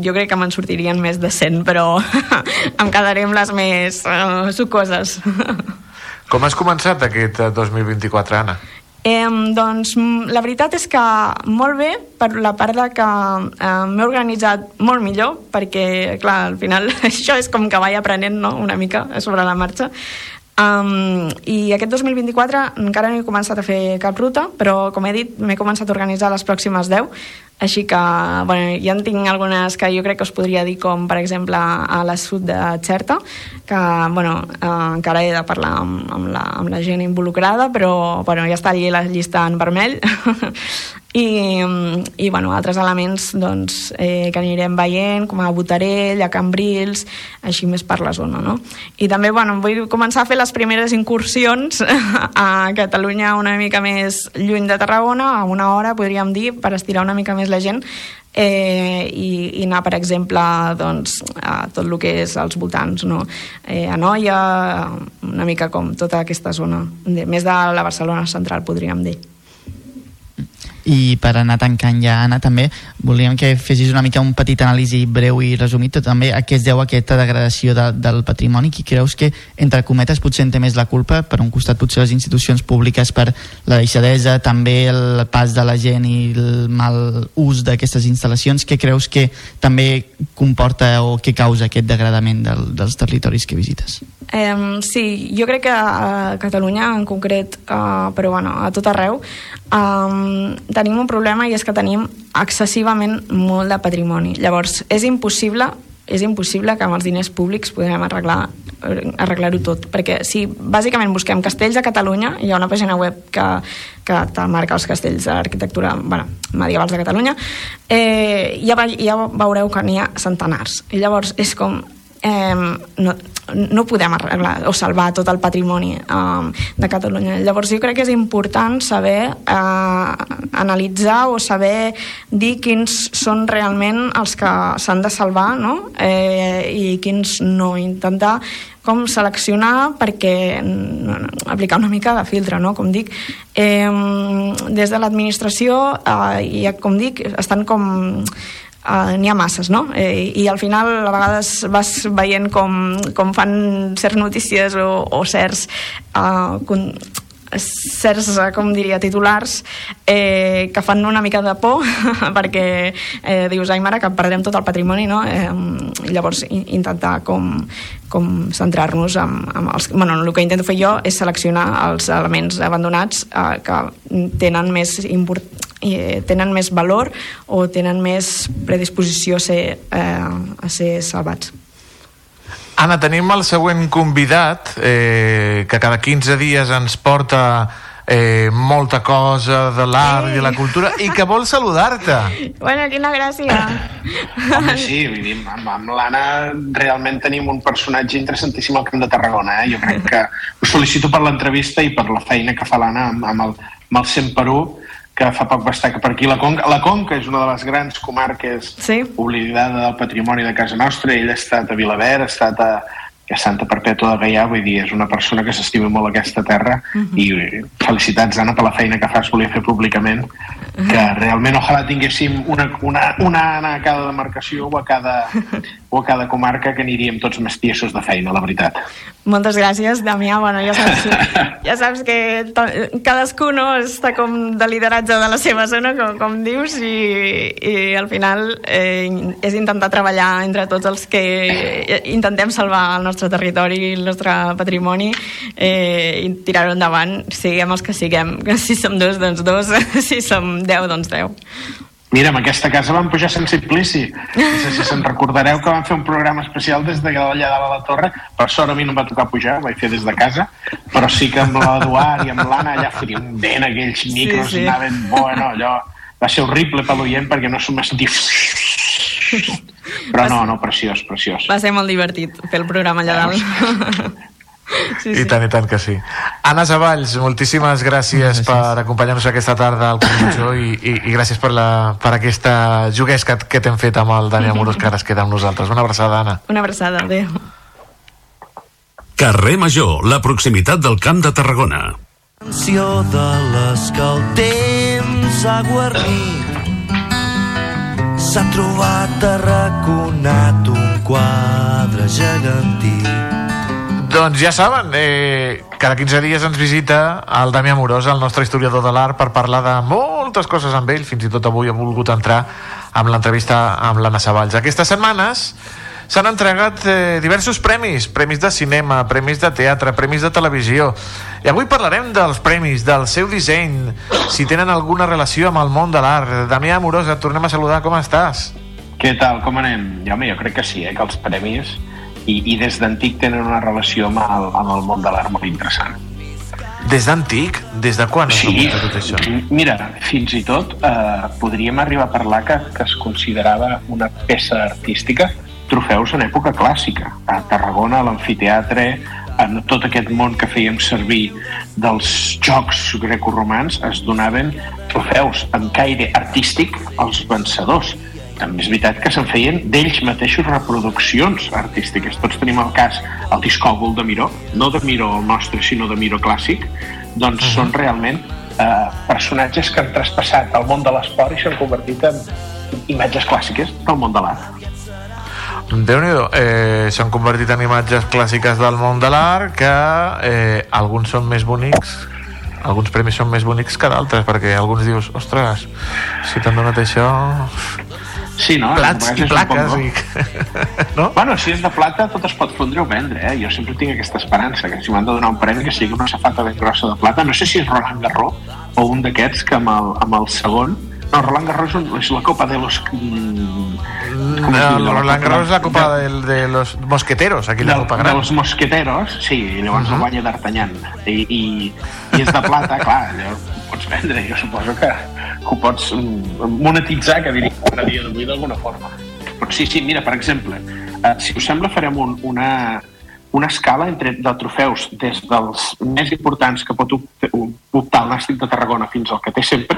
jo crec que me'n sortirien més de 100, però [laughs] em quedaré amb les més uh, sucoses. Com has començat aquest eh, 2024, Anna? Eh, doncs la veritat és que molt bé per la part de que eh, m'he organitzat molt millor perquè clar, al final [laughs] això és com que vaig aprenent no? una mica sobre la marxa Um, I aquest 2024 encara no he començat a fer cap ruta, però com he dit, m'he començat a organitzar les pròximes 10, així que bueno, ja en tinc algunes que jo crec que us podria dir, com per exemple a la sud de Xerta, que bueno, eh, encara he de parlar amb, amb, la, amb la gent involucrada, però bueno, ja està allí la llista en vermell. [laughs] I, i bueno, altres elements doncs, eh, que anirem veient, com a Botarell, a Cambrils, així més per la zona. No? I també bueno, vull començar a fer les primeres incursions [laughs] a Catalunya una mica més lluny de Tarragona, a una hora, podríem dir, per estirar una mica més la gent, eh, i, i anar, per exemple, doncs, a tot el que és als voltants, no? eh, a Noia, una mica com tota aquesta zona, més de la Barcelona central, podríem dir. I per anar tancant ja, Anna, també volíem que fessis una mica un petit anàlisi breu i resumit, també a què es deu aquesta degradació de, del patrimoni, qui creus que, entre cometes, potser en té més la culpa, per un costat potser les institucions públiques per la deixadesa, també el pas de la gent i el mal ús d'aquestes instal·lacions, què creus que també comporta o que causa aquest degradament del, dels territoris que visites? Eh, sí, jo crec que a Catalunya en concret, eh, però bueno, a tot arreu, eh, tenim un problema i és que tenim excessivament molt de patrimoni. Llavors, és impossible és impossible que amb els diners públics podem arreglar arreglar-ho tot, perquè si bàsicament busquem castells a Catalunya, hi ha una pàgina web que, que te marca els castells d'arquitectura bueno, medievals de Catalunya, eh, ja, ja veureu que n'hi ha centenars. I llavors és com eh, no, no podem arreglar o salvar tot el patrimoni eh, de Catalunya. Llavors jo crec que és important saber eh, analitzar o saber dir quins són realment els que s'han de salvar no? eh, i quins no. Intentar com seleccionar perquè no, no, aplicar una mica de filtre, no? com dic. Eh, des de l'administració, eh, ja, com dic, estan com Uh, n'hi ha masses, no? Eh, I al final a vegades vas veient com, com fan certs notícies o, o certs uh, certs, com diria, titulars eh, que fan una mica de por [laughs] perquè eh, dius, ai mare, que perdrem tot el patrimoni, no? Eh, llavors intentar com, com centrar-nos en, en els... Bueno, el que intento fer jo és seleccionar els elements abandonats eh, que tenen més import, eh, tenen més valor o tenen més predisposició a ser, eh, a ser salvats. Anna, tenim el següent convidat eh, que cada 15 dies ens porta eh, molta cosa de l'art i la cultura i que vol saludar-te. Bueno, quina gràcia. Home, sí, amb, amb l'Anna realment tenim un personatge interessantíssim al Camp de Tarragona. Eh? Jo crec que us felicito per l'entrevista i per la feina que fa l'Anna amb, amb, el, amb el 100 per 1 que fa poc va estar per aquí la Conca. La Conca és una de les grans comarques sí. oblidada del patrimoni de casa nostra. Ell ha estat a Vilaverd, ha estat a, a Santa Perpètua de Gaià, vull dir, és una persona que s'estima molt aquesta terra uh -huh. i felicitats, Anna, per la feina que fas, volia fer públicament, uh -huh. que realment ojalà tinguéssim una, una, una Anna a cada demarcació o a cada, [laughs] o a cada comarca que aniríem tots més tiesos de feina, la veritat. Moltes gràcies, Damià. Bueno, ja saps, [laughs] ja saps que cadascú no està com de lideratge de la seva zona, com, com dius, i, i al final eh, és intentar treballar entre tots els que intentem salvar el nostre territori, el nostre patrimoni eh, i tirar-ho endavant, siguem els que siguem. [laughs] Si som dos, doncs dos. [laughs] Si som deu, doncs deu. Mira, en aquesta casa vam pujar Sant Simplici. No sé si se'n recordareu que vam fer un programa especial des de allà dalt a la torre. Per sort a mi no em va tocar pujar, ho vaig fer des de casa, però sí que amb l'Eduard i amb l'Anna allà fotíem vent aquells micros, sí, sí. anaven, bueno, allò... Va ser horrible per l'oient perquè no som sentir... [laughs] Però no, no, preciós, preciós. Va ser molt divertit fer el programa allà dalt. Sí, sí. I tant, i tant que sí. Anna Zavalls, moltíssimes gràcies, gràcies. per acompanyar-nos aquesta tarda al Major i, i, i gràcies per, la, per aquesta jugués que, que t'hem fet amb el Dani Amorós que ara es queda amb nosaltres. Una abraçada, Anna. Una abraçada, adéu. Carrer Major, la proximitat del Camp de Tarragona. de les que el temps ha guarnit s'ha trobat arraconat un quadre gegantí doncs ja saben, eh, cada 15 dies ens visita el Damià Amorós, el nostre historiador de l'art, per parlar de moltes coses amb ell. Fins i tot avui ha volgut entrar amb l'entrevista amb l'Anna Savalls. Aquestes setmanes s'han entregat eh, diversos premis, premis de cinema, premis de teatre, premis de televisió. I avui parlarem dels premis, del seu disseny, si tenen alguna relació amb el món de l'art. Damià Amorós, et tornem a saludar, com estàs? Què tal, com anem? Ja, home, jo crec que sí, eh, que els premis i, i des d'antic tenen una relació amb el, amb el món de l'art molt interessant. Des d'antic? Des de quan sí, tot això? Mira, fins i tot eh, podríem arribar a parlar que, que es considerava una peça artística trofeus en època clàssica. A Tarragona, a l'amfiteatre, en tot aquest món que fèiem servir dels jocs grecorromans es donaven trofeus amb caire artístic als vencedors també és veritat que se'n feien d'ells mateixos reproduccions artístiques. Tots tenim el cas, el discògol de Miró, no de Miró el nostre, sinó de Miró clàssic, doncs uh -huh. són realment eh, personatges que han traspassat el món de l'esport i s'han convertit en imatges clàssiques del món de l'art. déu nhi eh, s'han convertit en imatges clàssiques del món de l'art que eh, alguns són més bonics alguns premis són més bonics que d'altres perquè alguns dius, ostres si t'han donat això Sí, no? plats i plaques i... [laughs] no? Bueno, si és de plata tot es pot fondre o vendre, eh? Jo sempre tinc aquesta esperança, que si m'han de donar un premi que sigui una safata ben grossa de plata, no sé si és Roland Garros o un d'aquests que amb el, amb el segon no, Roland Garros és, la copa de los... mm, com diu? No, Roland Garros és la copa de, de los mosqueteros, aquí la de, copa de gran. los mosqueteros, sí, i llavors uh. -huh. el guanya d'Artagnan. I, i, I és de plata, [laughs] clar, ho pots vendre, jo suposo que, que ho pots mm, monetitzar, que diria a dia d'avui d'alguna forma. Però sí, sí, mira, per exemple, eh, si us sembla farem un, una, una escala entre de trofeus des dels més importants que pot opt- optar el Nàstic de Tarragona fins al que té sempre,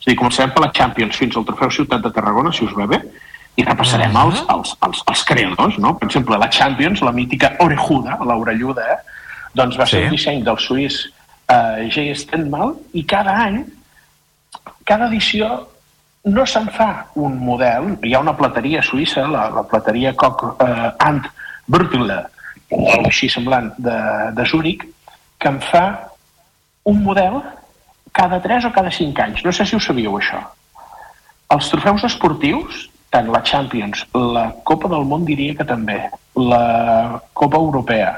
és a dir, començarem per la Champions fins al trofeu Ciutat de Tarragona, si us va bé, i repassarem els, els, els, els creadors, no? Per exemple, la Champions, la mítica Orejuda, l'orelluda, eh? doncs va ser Sí. un disseny del suís eh, J. Stenmal i cada any, cada edició no se'n fa un model, hi ha una plateria suïssa, la, la plateria Koch eh, Ant Bertula, o així semblant, de, de Zúrich, que en fa un model cada 3 o cada 5 anys. No sé si ho sabíeu, això. Els trofeus esportius, tant la Champions, la Copa del Món diria que també, la Copa Europea,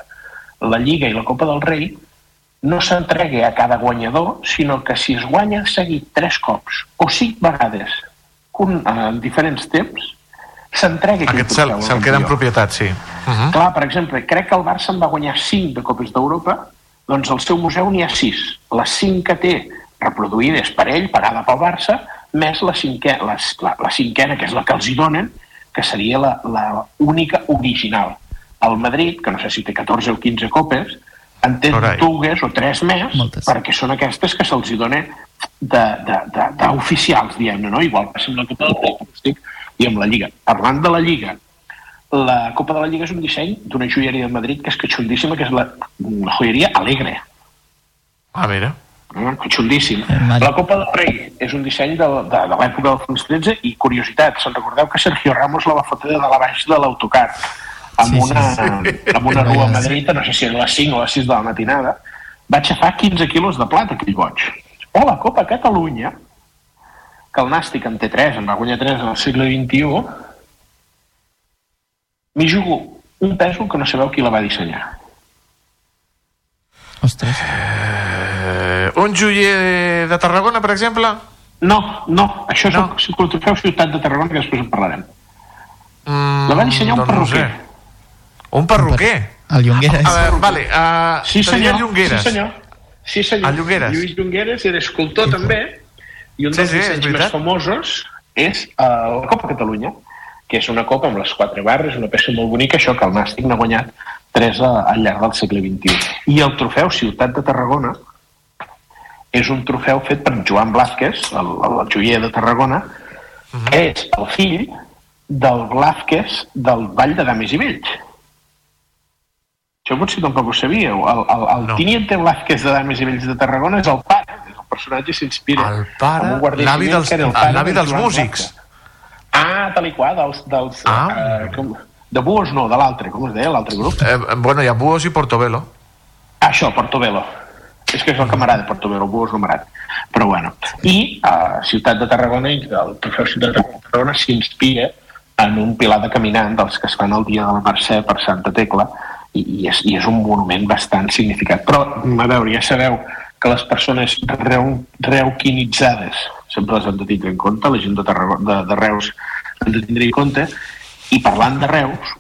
la Lliga i la Copa del Rei, no s'entregui a cada guanyador, sinó que si es guanya seguit tres cops o cinc vegades un, en diferents temps, s'entregui Aquest se'l se queda en propietat, sí. Uh -huh. Clar, per exemple, crec que el Barça en va guanyar 5 de Copes d'Europa, doncs al seu museu n'hi ha 6. Les 5 que té reproduïdes per ell, pagada pel Barça, més la, cinquè, la, la, la cinquena, que és la que els hi donen, que seria la, la única original. El Madrid, que no sé si té 14 o 15 copes, en té Carai. dues o tres més, Moltes. perquè són aquestes que se'ls dona de- de- de- d'oficials, diguem-ne, no? Igual passa amb la Copa del Rei, com dic, i amb la Lliga. Parlant de la Lliga, la Copa de la Lliga és un disseny d'una joieria de Madrid que és catxundíssima, que és la, la joieria Alegre. Ah, mira. Eh, Catxundíssim. Mario. La Copa del Rei és un disseny de, de, de l'època del Fons 13 i, curiositat, se'n recordeu que Sergio Ramos la va fotre de la baix de l'autocar amb, Sí, sí, una, sí. amb una rua a Sí. Madrid, no sé si era a les 5 o a les 6 de la matinada, va aixafar 15 quilos de plata, aquell boig. O la Copa Catalunya, que el Nàstic en té 3, en va guanyar 3 en el segle XXI, m'hi jugo un pèsol que no sabeu qui la va dissenyar. Ostres. Eh, un joier de, Tarragona, per exemple? No, no, això és No. el, el trofeu Ciutat de Tarragona, que després en parlarem. Mm, La va dissenyar un doncs no ho Un perruquer? El Llongueres. A veure, vale, uh, Sí, senyor. Llongueres. Sí, senyor. Sí, senyor. El Llongueres. Lluís Llongueres era escultor, també, i un Sí, dels sí, dissenys veritat. més famosos és uh, la Copa Catalunya, que és una copa amb les quatre barres, una peça molt bonica, això que el Nàstic n'ha guanyat tres a- al llarg del segle XXI. I el trofeu Ciutat de Tarragona és un trofeu fet per Joan Blázquez, el, el joier de Tarragona, que és el fill del Blázquez del Vall de Dames i Vells. Això potser tampoc ho sabíeu. El, el, el No. Tiniente Blázquez de Dames i Vells de Tarragona és el pare, és el personatge s'inspira. El pare, l'avi dels, el l'avi de dels músics. Blázquez. Ah, tal i qual, dels... dels Ah. eh, com, de Buos no, de l'altre, com es deia, l'altre grup? Eh, bueno, hi ha Buos i Portobello. Ah, això, Portobello. És que és el que m'agrada, Portobello, Buos no m'agrada. Però bueno. I a Ciutat de Tarragona, el trofeu Ciutat de Tarragona s'inspira en un pilar de caminant dels que es fan el dia de la Mercè per Santa Tecla, i, i, és, i és un monument bastant significat. Però, a veure, ja sabeu que les persones reu, reuquinitzades sempre les hem de tindre en compte, la gent de, Tarragona, de, de Reus hem de tindre en compte, i parlant de Reus,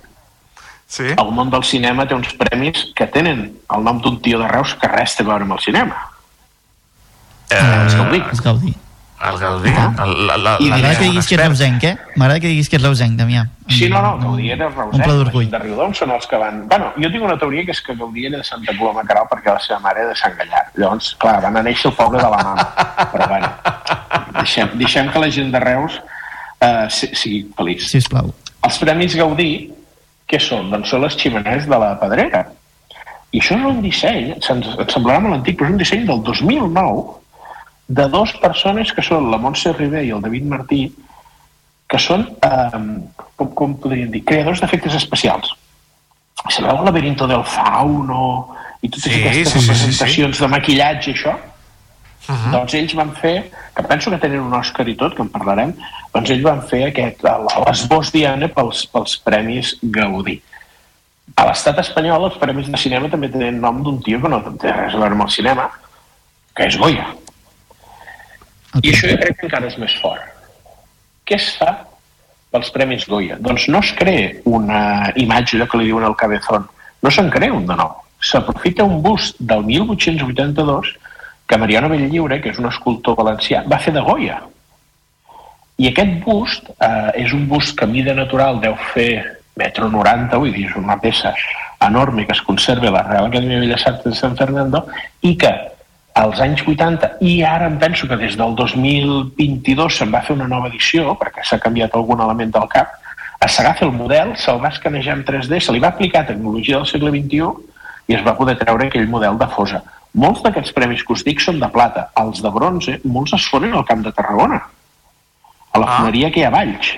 Sí. el món del cinema té uns premis que tenen el nom d'un tio de Reus que res té a veure amb el cinema. Eh, És Gaudí. És Gaudí. El Gaudí. El, la, la, I la, M'agrada que diguis que és reusenc, eh? M'agrada que diguis que és reusenc, Damià. Sí, no, no, Gaudí era Un ple Reusenc, d'orgull. de Riudon són els que van... Bueno, jo tinc una teoria que és que Gaudí era de Santa Coloma Caral perquè la seva mare era de Sant Gallar. Llavors, clar, van a néixer el poble de la mama. Però bueno, deixem, deixem que la gent de Reus uh, sigui feliç. Sisplau. Els Premis Gaudí, què són? Doncs són les ximeners de la Pedrera. I això és un disseny, se'ns et semblarà molt antic, però és un disseny del 2009 de dos persones que són la Montse Ribé i el David Martí, que són, eh, com, com podríem dir, creadors d'efectes especials. Sabeu el laberinto del fauno i totes Sí, aquestes sí, sí, sí, sí. representacions de maquillatge i això? Uh -huh. Doncs ells van fer, que penso que tenen un Òscar i tot, que en parlarem, doncs ells van fer aquest, l'esbós Diana pels, pels Premis Gaudí. A l'estat espanyol els Premis de Cinema també tenen nom d'un tio que no té res a veure amb el cinema, que és Goya. I això jo crec que encara és més fort. Què es fa pels Premis Goya? Doncs no es crea una imatge, allò que li diuen al cabezón, no se'n crea un de nou. S'aprofita un bust del 1882 que Mariano Belllliure, que és un escultor valencià, va fer de Goya. I aquest bust eh, és un bust que mida natural deu fer metro 90, vull dir, és una peça enorme que es conserva a la Real Acadèmia de Belles Arts de San Fernando i que als anys 80 i ara em penso que des del 2022 se'n va fer una nova edició perquè s'ha canviat algun element del cap s'agafa el model, se'l va escanejar en 3D se li va aplicar tecnologia del segle XXI i es va poder treure aquell model de fosa. Molts d'aquests premis que us dic són de plata els de bronze, molts es fonen al Camp de Tarragona a la foneria que hi ha a Valls.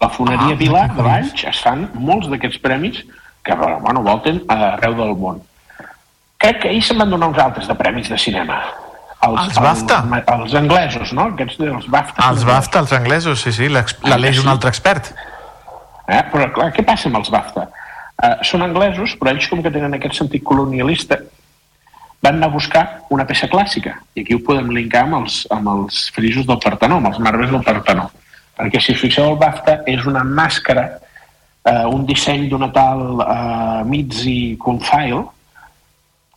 A la foneria Ah, Vilà de Valls es fan molts d'aquests premis que bueno, volten arreu del món crec que ahir se'n van donar uns altres de premis de cinema els, Els BAFTA? els, els anglesos, no? Aquests dels BAFTA. Els BAFTA, els anglesos, sí, sí, l'Aleix és un altre expert. Eh? Però clar, què passa amb els BAFTA? Uh, són anglesos, però ells com que tenen aquest sentit colonialista van anar a buscar una peça clàssica i aquí ho podem linkar amb els, amb els frisos del Partenó, amb els marbres del Partenó perquè si us fixeu el BAFTA és una màscara eh, un disseny d'una tal eh, Mitzi Confile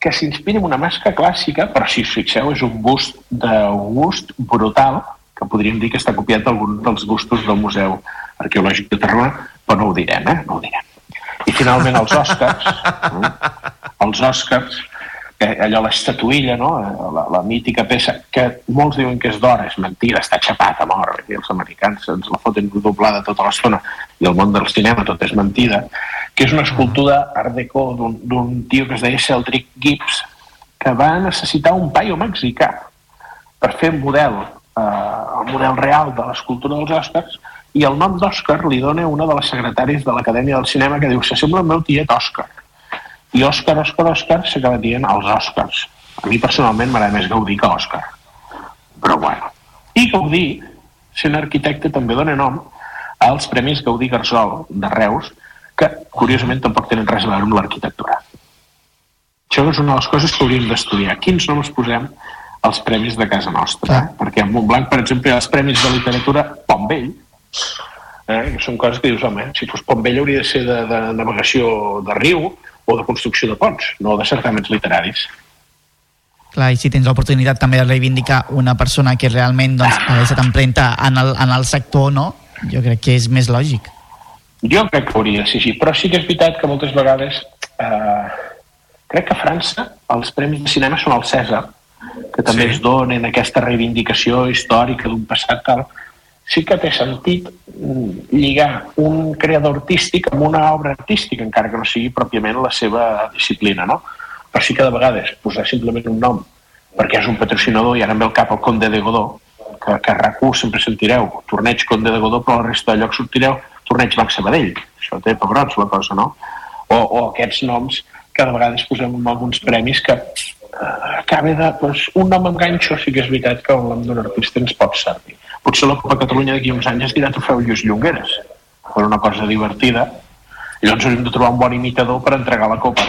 que s'inspira en una màscara clàssica, però si us fixeu és un bust d'un gust brutal, que podríem dir que està copiat d'algun dels gustos del Museu Arqueològic de Tarragona, però no ho direm, eh? No ho direm. I finalment els Oscars, no? els Oscars, que allò l'estatuilla, no? la, la mítica peça, que molts diuen que és d'or, és mentida, està xapat a mort, i els americans ens la foten doblada tota l'estona, i el món del cinema tot és mentida, que és una escultura art deco d'un- tio que es deia Cedric Gibbs, que va necessitar un paio mexicà per fer un model, eh, el model real de l'escultura dels Oscars, i el nom d'Òscar li dona una de les secretàries de l'Acadèmia del Cinema que diu s'assembla al meu tiet Òscar. I Òscar, Òscar, Òscar s'acaba dient els Òscars. A mi personalment m'agrada més Gaudí que Òscar. Però bueno. I Gaudí, sent arquitecte, també dona nom als Premis Gaudí Garzol de Reus, que curiosament tampoc tenen res a veure amb l'arquitectura. Això és una de les coses que hauríem d'estudiar. Quins noms posem als premis de casa nostra? Eh? Perquè a Montblanc, per exemple, hi ha els premis de literatura Pont Vell, eh? són coses que dius, home, si fos Pont Vell hauria de ser de, de navegació de riu o de construcció de ponts, no de certaments literaris. Clar, i si tens l'oportunitat també de reivindicar una persona que realment doncs, ha deixat empremta en el, en el sector, no? Jo crec que és més lògic. Jo crec que hauria de ser així, però sí que és veritat que moltes vegades eh, crec que a França els premis de cinema són el Cèsar, que també sí. es donen aquesta reivindicació històrica d'un passat tal. Sí que té sentit mm, lligar un creador artístic amb una obra artística, encara que no sigui pròpiament la seva disciplina, no? Però sí que de vegades posar simplement un nom perquè és un patrocinador i ara em ve al cap el Conde de Godó, que, que a RAC1 sempre sentireu torneig Conde de Godó, però a la resta de llocs sortireu torneig Banc Sabadell. Això té pebrots la cosa, no? O, o aquests noms que de vegades posem en alguns premis que eh, acaba de... Doncs, un nom amb ganxo sí que és veritat que el nom d'un artista ens pot servir. Potser la Copa Catalunya d'aquí uns anys es dirà trofeu Lluís Llongueres, per una cosa divertida. I llavors hauríem de trobar un bon imitador per entregar la Copa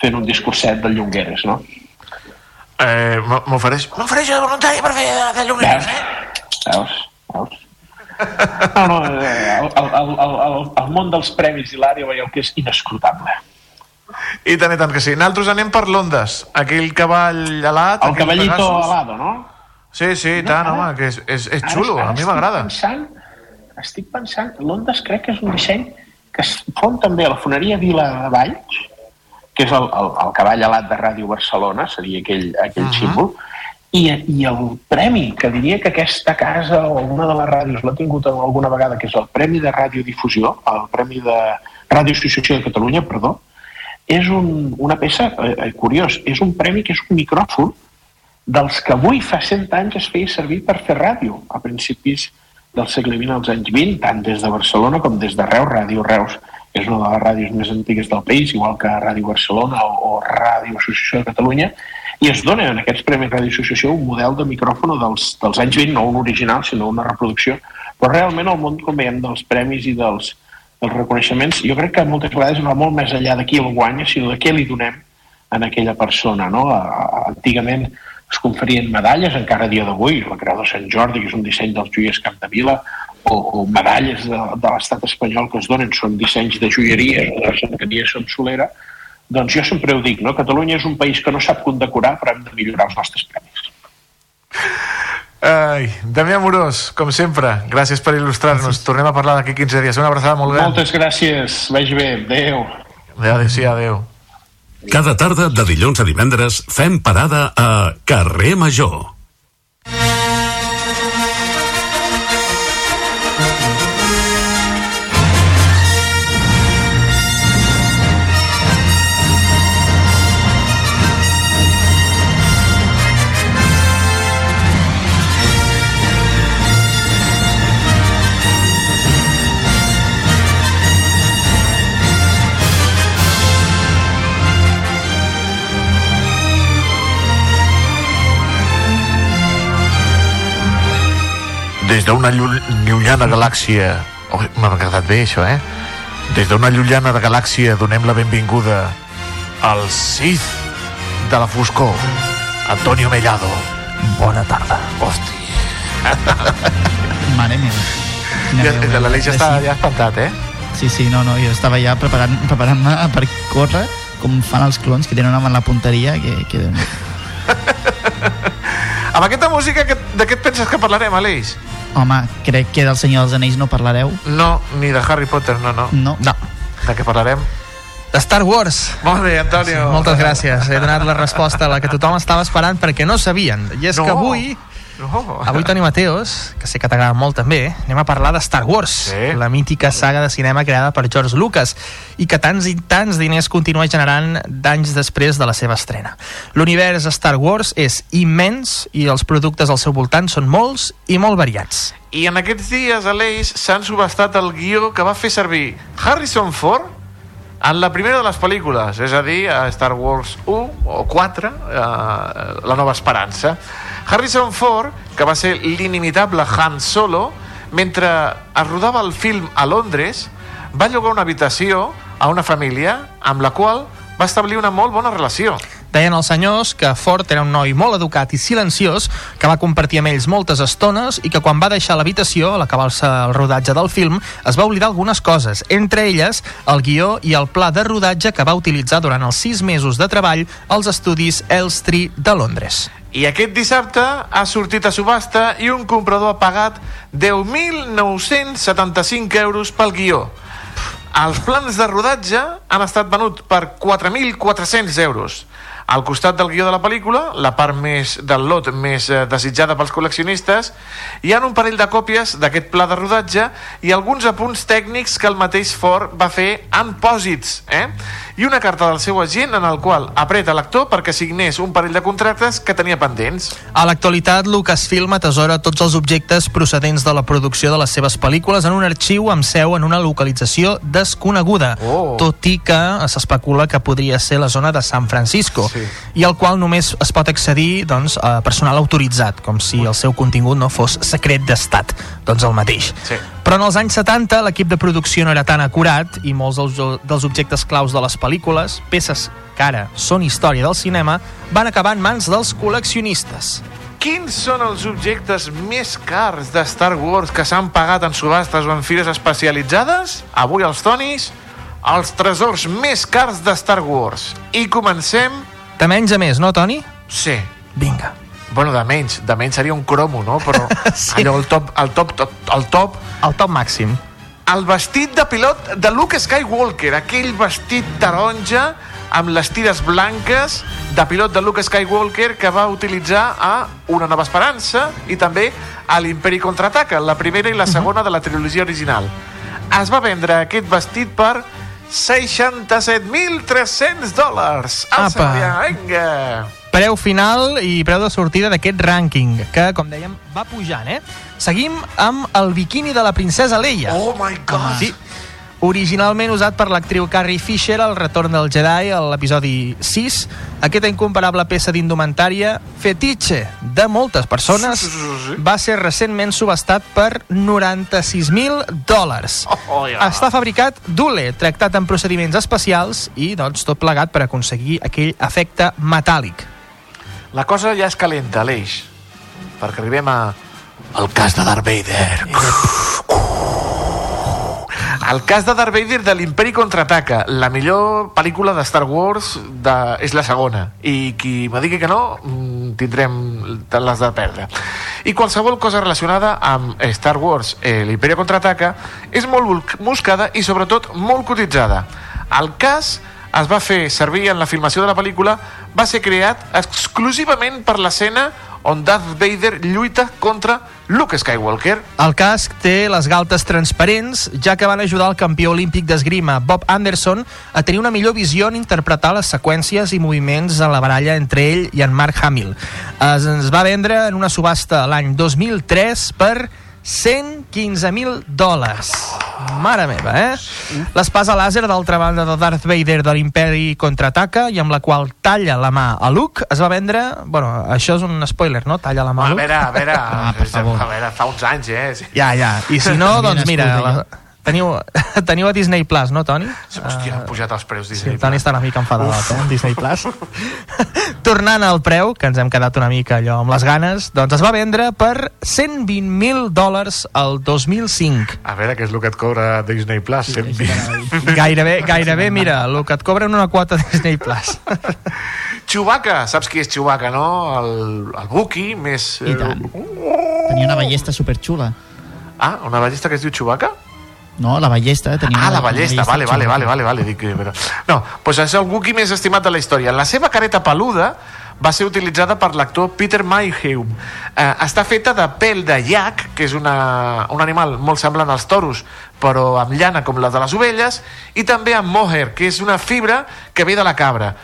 fent un discurset de Llongueres, no? Eh, M'ofereix m'ofereixo de voluntari per fer de, de llumers, eh? Veus? Veus? No, no, el, el, el, el, el món dels premis i l'àrea veieu que és inescrutable. I tant, i tant que sí. Nosaltres anem per l'Ondes. Aquell cavall alat... El cavallito Pegasus. alado, no? Sí, sí, i tant, home, que és, és, és xulo, Ara- ara a mi m'agrada. Pensant, estic pensant, l'Ondes crec que és un disseny que es fon també a la foneria Vila de Valls, que és el, el, el cavall alat de Ràdio Barcelona, seria aquell, aquell uh -huh. símbol, I, I el premi, que diria que aquesta casa o alguna de les ràdios l'ha tingut alguna vegada, que és el Premi de Radiodifusió, el Premi de Ràdio Associació de Catalunya, perdó, és un, una peça eh, eh, curiós. És un premi que és un micròfon dels que avui fa 100 anys es feia servir per fer ràdio, a principis del segle XX als anys 20, tant des de Barcelona com des de Reus. Ràdio Reus és una de les ràdios més antigues del país, igual que Ràdio Barcelona o, o Ràdio Associació de Catalunya, i es dona en aquests Premis Ràdio Associació un model de micròfon dels, dels anys 20, no un original, sinó una reproducció, però realment el món, com veiem, dels premis i dels, dels reconeixements, jo crec que moltes vegades va molt més enllà de qui el guanya, sinó de què li donem a aquella persona. No? Antigament es conferien medalles, encara dia d'avui, la Creu de Sant Jordi, que és un disseny dels joiers Capdevila, o, o medalles de, de l'estat espanyol que es donen, són dissenys de joieria, de l'artesania són solera, doncs jo sempre ho dic, no? Catalunya és un país que no sap condecorar, però hem de millorar els nostres premis. Ai, Damià Morós, com sempre, gràcies per il·lustrar-nos. Tornem a parlar d'aquí 15 dies. Una abraçada molt gran. Moltes gràcies. Vagi bé. Adéu. Adéu, adéu, sí, adéu. Cada tarda de dilluns a divendres fem parada a Carrer Major. Des d'una llu- llunyana galàxia... Oh, M'ha agradat bé, això, eh? Des d'una llunyana de galàxia donem la benvinguda al Sith de la foscor, Antonio Mellado. Bona tarda. Hosti. [laughs] Mare meva. Ja, L'Aleix eh? està ja espantat, eh? Sí, sí, no, no, jo estava ja preparant- preparant-me per córrer com fan els clons que tenen una mà en la punteria que, que. [laughs] Amb aquesta música, de què et penses que parlarem, Aleix? Home, crec que del Senyor dels Anells no parlareu. No, ni de Harry Potter, no, no. No. No. De què parlarem? De Star Wars. Molt bé, Antonio. Sí, moltes gràcies. He donat la resposta a la que tothom estava esperant perquè no sabien. I és No. que avui, No. avui Toni Mateos, que sé que t'agrada molt també, anem a parlar de Star Wars, Sí. la mítica saga de cinema creada per George Lucas i que tants i tants diners continua generant d'anys després de la seva estrena. L'univers Star Wars és immens i els productes al seu voltant són molts i molt variats. I en aquests dies, Aleix, s'han subestat el guió que va fer servir Harrison Ford en la primera de les pel·lícules, és a dir, a Star Wars 1 o 4, eh, La Nova Esperança. Harrison Ford, que va ser l'inimitable Han Solo, mentre es rodava el film a Londres, va llogar una habitació a una família amb la qual va establir una molt bona relació. Deien els senyors que Ford era un noi molt educat i silenciós, que va compartir amb ells moltes estones i que quan va deixar l'habitació, a l'acabar-se el rodatge del film, es va oblidar algunes coses, entre elles el guió i el pla de rodatge que va utilitzar durant els sis mesos de treball als estudis Elstree de Londres. I aquest dissabte ha sortit a subhasta i un comprador ha pagat 10.975 euros pel guió. Els plans de rodatge han estat venuts per 4.400 euros. Al costat del guió de la pel·lícula, la part més del lot més eh, desitjada pels col·leccionistes, hi ha un parell de còpies d'aquest pla de rodatge i alguns apunts tècnics que el mateix Ford va fer en pòsits, eh? i una carta del seu agent en el qual apreta l'actor perquè signés un parell de contractes que tenia pendents. A l'actualitat, Lucasfilm atesora tots els objectes procedents de la producció de les seves pel·lícules en un arxiu amb seu en una localització desconeguda, Oh. tot i que s'especula que podria ser la zona de San Francisco, Sí. I al qual només es pot accedir doncs, a personal autoritzat, com si el seu contingut no fos secret d'estat, doncs el mateix. Sí. Però en els anys 70 l'equip de producció no era tan acurat i molts dels, dels objectes claus de les pel·lícules, peces que ara són història del cinema, van acabar en mans dels col·leccionistes. Quins són els objectes més cars de Star Wars que s'han pagat en subhastes o en fires especialitzades? Avui els tonis, els tresors més cars de Star Wars. I comencem... De menys a més, no, Toni? Sí. Vinga. Bueno, de menys, de menys seria un cromo, no? Però [laughs] sí. allò, el top, el top, top, el top... El top màxim. El vestit de pilot de Luke Skywalker, aquell vestit taronja amb les tires blanques de pilot de Luke Skywalker que va utilitzar a Una nova esperança i també a l'Imperi Contraataca, la primera i la segona de la trilogia original. Es va vendre aquest vestit per 67.300 dòlars. Apa. Vinga! Preu final i preu de sortida d'aquest rànquing, que, com dèiem, va pujant, eh? Seguim amb el biquini de la princesa Leia. Oh my God! Sí. Originalment usat per l'actriu Carrie Fisher al Retorn del Jedi, a l'episodi 6, aquesta incomparable peça d'indumentària, fetitxe de moltes persones, va ser recentment subestat per 96.000 dòlars. Oh, ja. Està fabricat d'ule, tractat en procediments especials i, doncs, tot plegat per aconseguir aquell efecte metàl·lic. La cosa ja és calenta, Aleix, perquè arribem a... El cas de Darth Vader. El cas de Darth Vader de l'Imperi Contraataca, la millor pel·lícula de Star Wars de... és la segona. I qui me digui que no, mm, tindrem les de perdre. I qualsevol cosa relacionada amb Star Wars, eh, l'Imperi Contraataca, és molt buscada i sobretot molt cotitzada. El cas es va fer servir en la filmació de la pel·lícula va ser creat exclusivament per l'escena on Darth Vader lluita contra Luke Skywalker. El casc té les galtes transparents, ja que van ajudar el campió olímpic d'esgrima Bob Anderson a tenir una millor visió en interpretar les seqüències i moviments en la baralla entre ell i en Mark Hamill. Es, ens va vendre en una subhasta l'any 2003 per 115.000 dòlars. Mare meva, eh? L'espasa làser, d'altra banda, de Darth Vader de l'Imperi contraataca i amb la qual talla la mà a Luke, es va vendre... Bueno, això és un spoiler, no? Talla la mà a A Luke. veure, a veure, Ah, per favor. a veure, fa uns anys, eh? Ja, ja. I si no, doncs mira, la, teniu, [laughs] teniu a Disney Plus, no, Toni? Hòstia, han pujat els preus Sí, Disney. el Toni està una mica enfadat, eh, Disney Plus. [laughs] Tornant al preu, que ens hem quedat una mica allò amb les ganes, doncs es va vendre per 120.000 dòlars el 2005. A veure, què és el que et cobra Disney Plus? 120. Gairebé, gairebé, mira, el que et cobren una quota de Disney Plus. [laughs] Chewbacca, saps qui és Chewbacca, no? El, el Wookiee més... I tant. Tenia una ballesta superxula. Ah, una ballesta que es diu Chewbacca? No, la ballesta. Tenia Ah, una- la una ballesta, vale, vale, vale, vale, vale, dic, eh, però... No, doncs és el Wookiee més estimat de la història. La seva careta peluda va ser utilitzada per l'actor Peter Mayhew. Eh, està feta de pèl de llac, que és una, un animal molt semblant als toros, però amb llana com la de les ovelles, i també amb mohair, que és una fibra que ve de la cabra.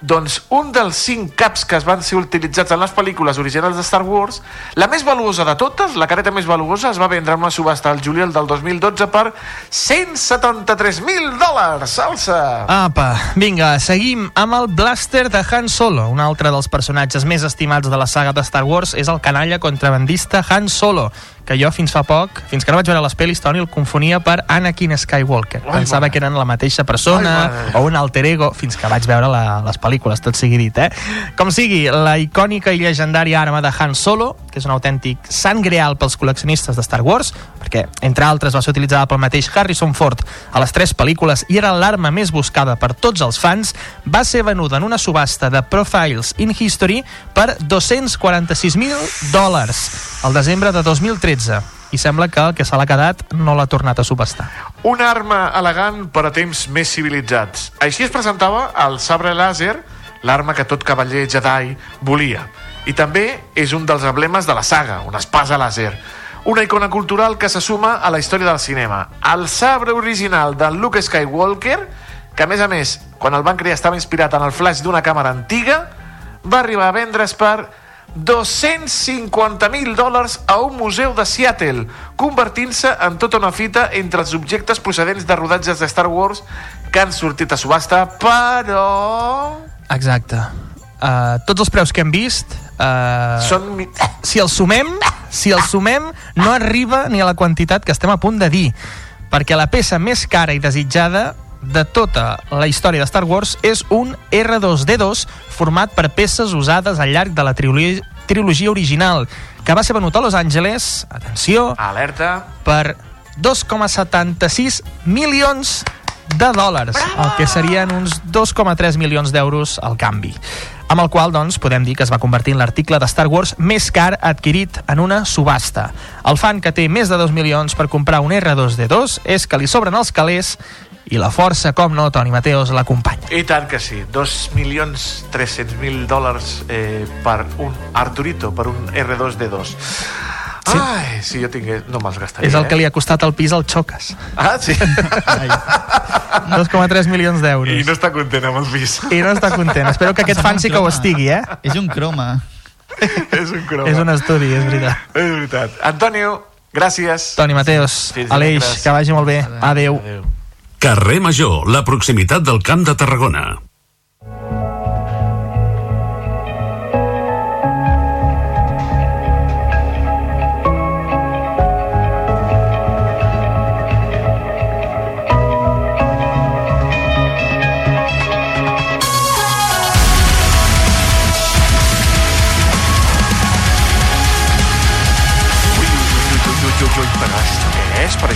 Doncs un dels cinc caps que es van ser utilitzats en les pel·lícules originals de Star Wars, la més valuosa de totes, la careta més valuosa, es va vendre en una subhasta al juliol del 2012 per 173.000 dòlars. Salsa! Apa, vinga, seguim amb el Blaster de Han Solo. Un altre dels personatges més estimats de la saga de Star Wars és el canalla contrabandista Han Solo, que jo fins fa poc, fins que no vaig veure les pel·lis, Toni, el confonia per Anakin Skywalker. Ai, Pensava mare. que eren la mateixa persona Ai, o un alter ego, fins que vaig veure la, les pel·lícules, tot sigui dit, eh? Com sigui, la icònica i legendària arma de Han Solo, que és un autèntic sant greal pels col·leccionistes de Star Wars, perquè, entre altres, va ser utilitzada pel mateix Harrison Ford a les tres pel·lícules i era l'arma més buscada per tots els fans, va ser venuda en una subhasta de Profiles in History per 246.000 dòlars al desembre de 2013 i sembla que el que se l'ha quedat no l'ha tornat a subhastar. Una arma elegant per a temps més civilitzats. Així es presentava el sabre làser, l'arma que tot cavaller Jedi volia. I també és un dels emblemes de la saga, una espasa làser. Una icona cultural que se suma a la història del cinema. El sabre original de Luke Skywalker, que a més a més, quan el van crear estava inspirat en el flash d'una càmera antiga, va arribar a vendre's per 250.000 dòlars a un museu de Seattle, convertint-se en tota una fita entre els objectes procedents de rodatges de Star Wars que han sortit a subhasta, però... Exacte. Uh, tots els preus que hem vist uh, Són... si els sumem [laughs] si els sumem no arriba ni a la quantitat que estem a punt de dir perquè la peça més cara i desitjada de tota la història de Star Wars és un R2D2 format per peces usades al llarg de la trilogia, trilogia original que va ser venut a Los Angeles, atenció, Alerta. per 2,76 milions de dòlars, el que serien uns 2,3 milions d'euros al canvi amb el qual doncs, podem dir que es va convertir en l'article de Star Wars més car adquirit en una subhasta. El fan que té més de 2 milions per comprar un R2D2 és que li sobren els calés i la força, com no, Toni Mateos l'acompanya. I tant que sí, 2.300.000 dòlars eh, per un Arturito, per un R2D2. Sí. Ai, si jo tingués... No me'ls gastaria, És el que eh? li ha costat el pis al Xoques. Ah, sí? 2,3 milions d'euros. I no està content amb el pis. I no està content. Espero que aquest fan sí que ho estigui, eh? És un croma. és un croma. És un estudi, és veritat. És veritat. Antonio, gràcies. Toni Mateos, Fins Aleix, que vagi molt bé. Adéu. Carrer Major, la proximitat del Camp de Tarragona.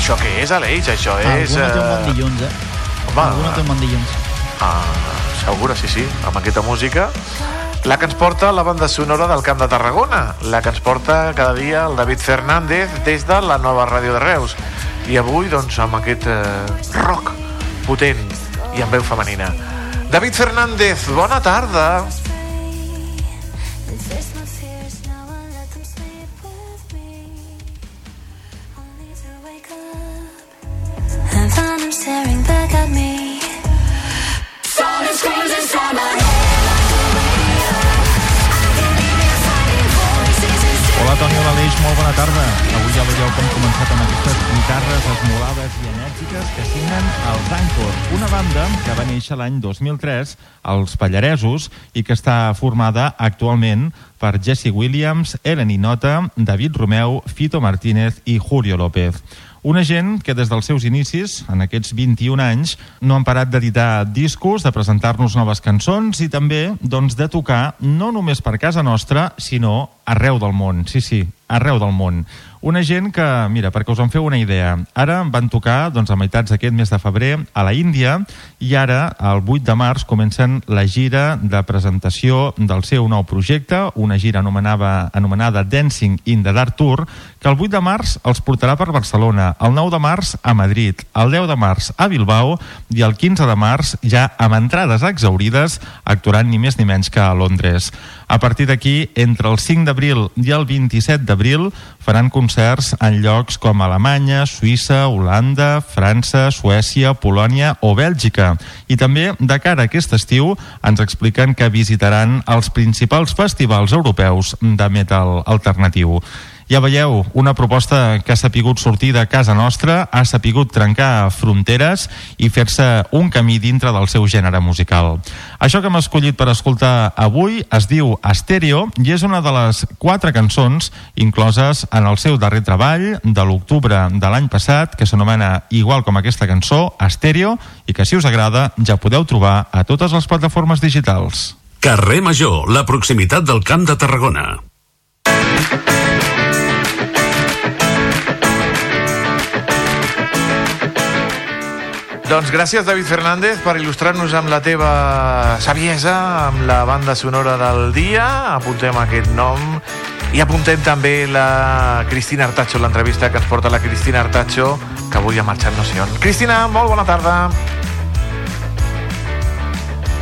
Això què és, Aleix? Això és... Alguna té un bon eh, dilluns, eh? Home, Alguna té un bon dilluns. Ah, segura, sí, sí, amb aquesta música. La que ens porta la banda sonora del Camp de Tarragona, la que ens porta cada dia el David Fernández des de la nova ràdio de Reus. I avui, doncs, amb aquest eh, rock potent i amb veu femenina. David Fernández, bona tarda. And find staring back at me. Phone is screams inside my head. Hola Toni, hola Aleix, molt bona tarda. Avui ja veieu com hem començat amb aquestes guitarres esmolades i enèrgiques que signen els Anchor, una banda que va néixer l'any 2003 als Pallaresos i que està formada actualment per Jesse Williams, Ellen Inota, David Romeu, Fito Martínez i Julio López. Una gent que des dels seus inicis, en aquests 21 anys, no han parat d'editar discos, de presentar-nos noves cançons i també doncs, de tocar no només per casa nostra, sinó arreu del món. Sí, sí, arreu del món. Una gent que, mira, perquè us en feu una idea, ara van tocar doncs, a meitats d'aquest mes de febrer a la Índia i ara, el 8 de març, comencen la gira de presentació del seu nou projecte, una gira anomenada, anomenada Dancing in the Dark Tour, que el 8 de març els portarà per Barcelona, el 9 de març a Madrid, el 10 de març a Bilbao i el 15 de març, ja amb entrades exaurides, actuaran ni més ni menys que a Londres. A partir d'aquí, entre el 5 d'abril i el 27 d'abril, faran concerts en llocs com Alemanya, Suïssa, Holanda, França, Suècia, Polònia o Bèlgica. I també, de cara a aquest estiu, ens expliquen que visitaran els principals festivals europeus de metal alternatiu. Ja veieu, una proposta que ha sapigut sortir de casa nostra, ha sapigut trencar fronteres i fer-se un camí dintre del seu gènere musical. Això que hem escollit per escoltar avui es diu Estèreo i és una de les quatre cançons incloses en el seu darrer treball de l'octubre de l'any passat que s'anomena igual com aquesta cançó, Estèreo, i que si us agrada ja podeu trobar a totes les plataformes digitals. Carrer Major, la proximitat del Camp de Tarragona. Doncs gràcies, David Fernández, per il·lustrar-nos amb la teva saviesa, amb la banda sonora del dia. Apuntem aquest nom i apuntem també la Cristina Artacho, l'entrevista que ens porta la Cristina Artacho, que avui ha marxat no sé on. Cristina, molt bona tarda.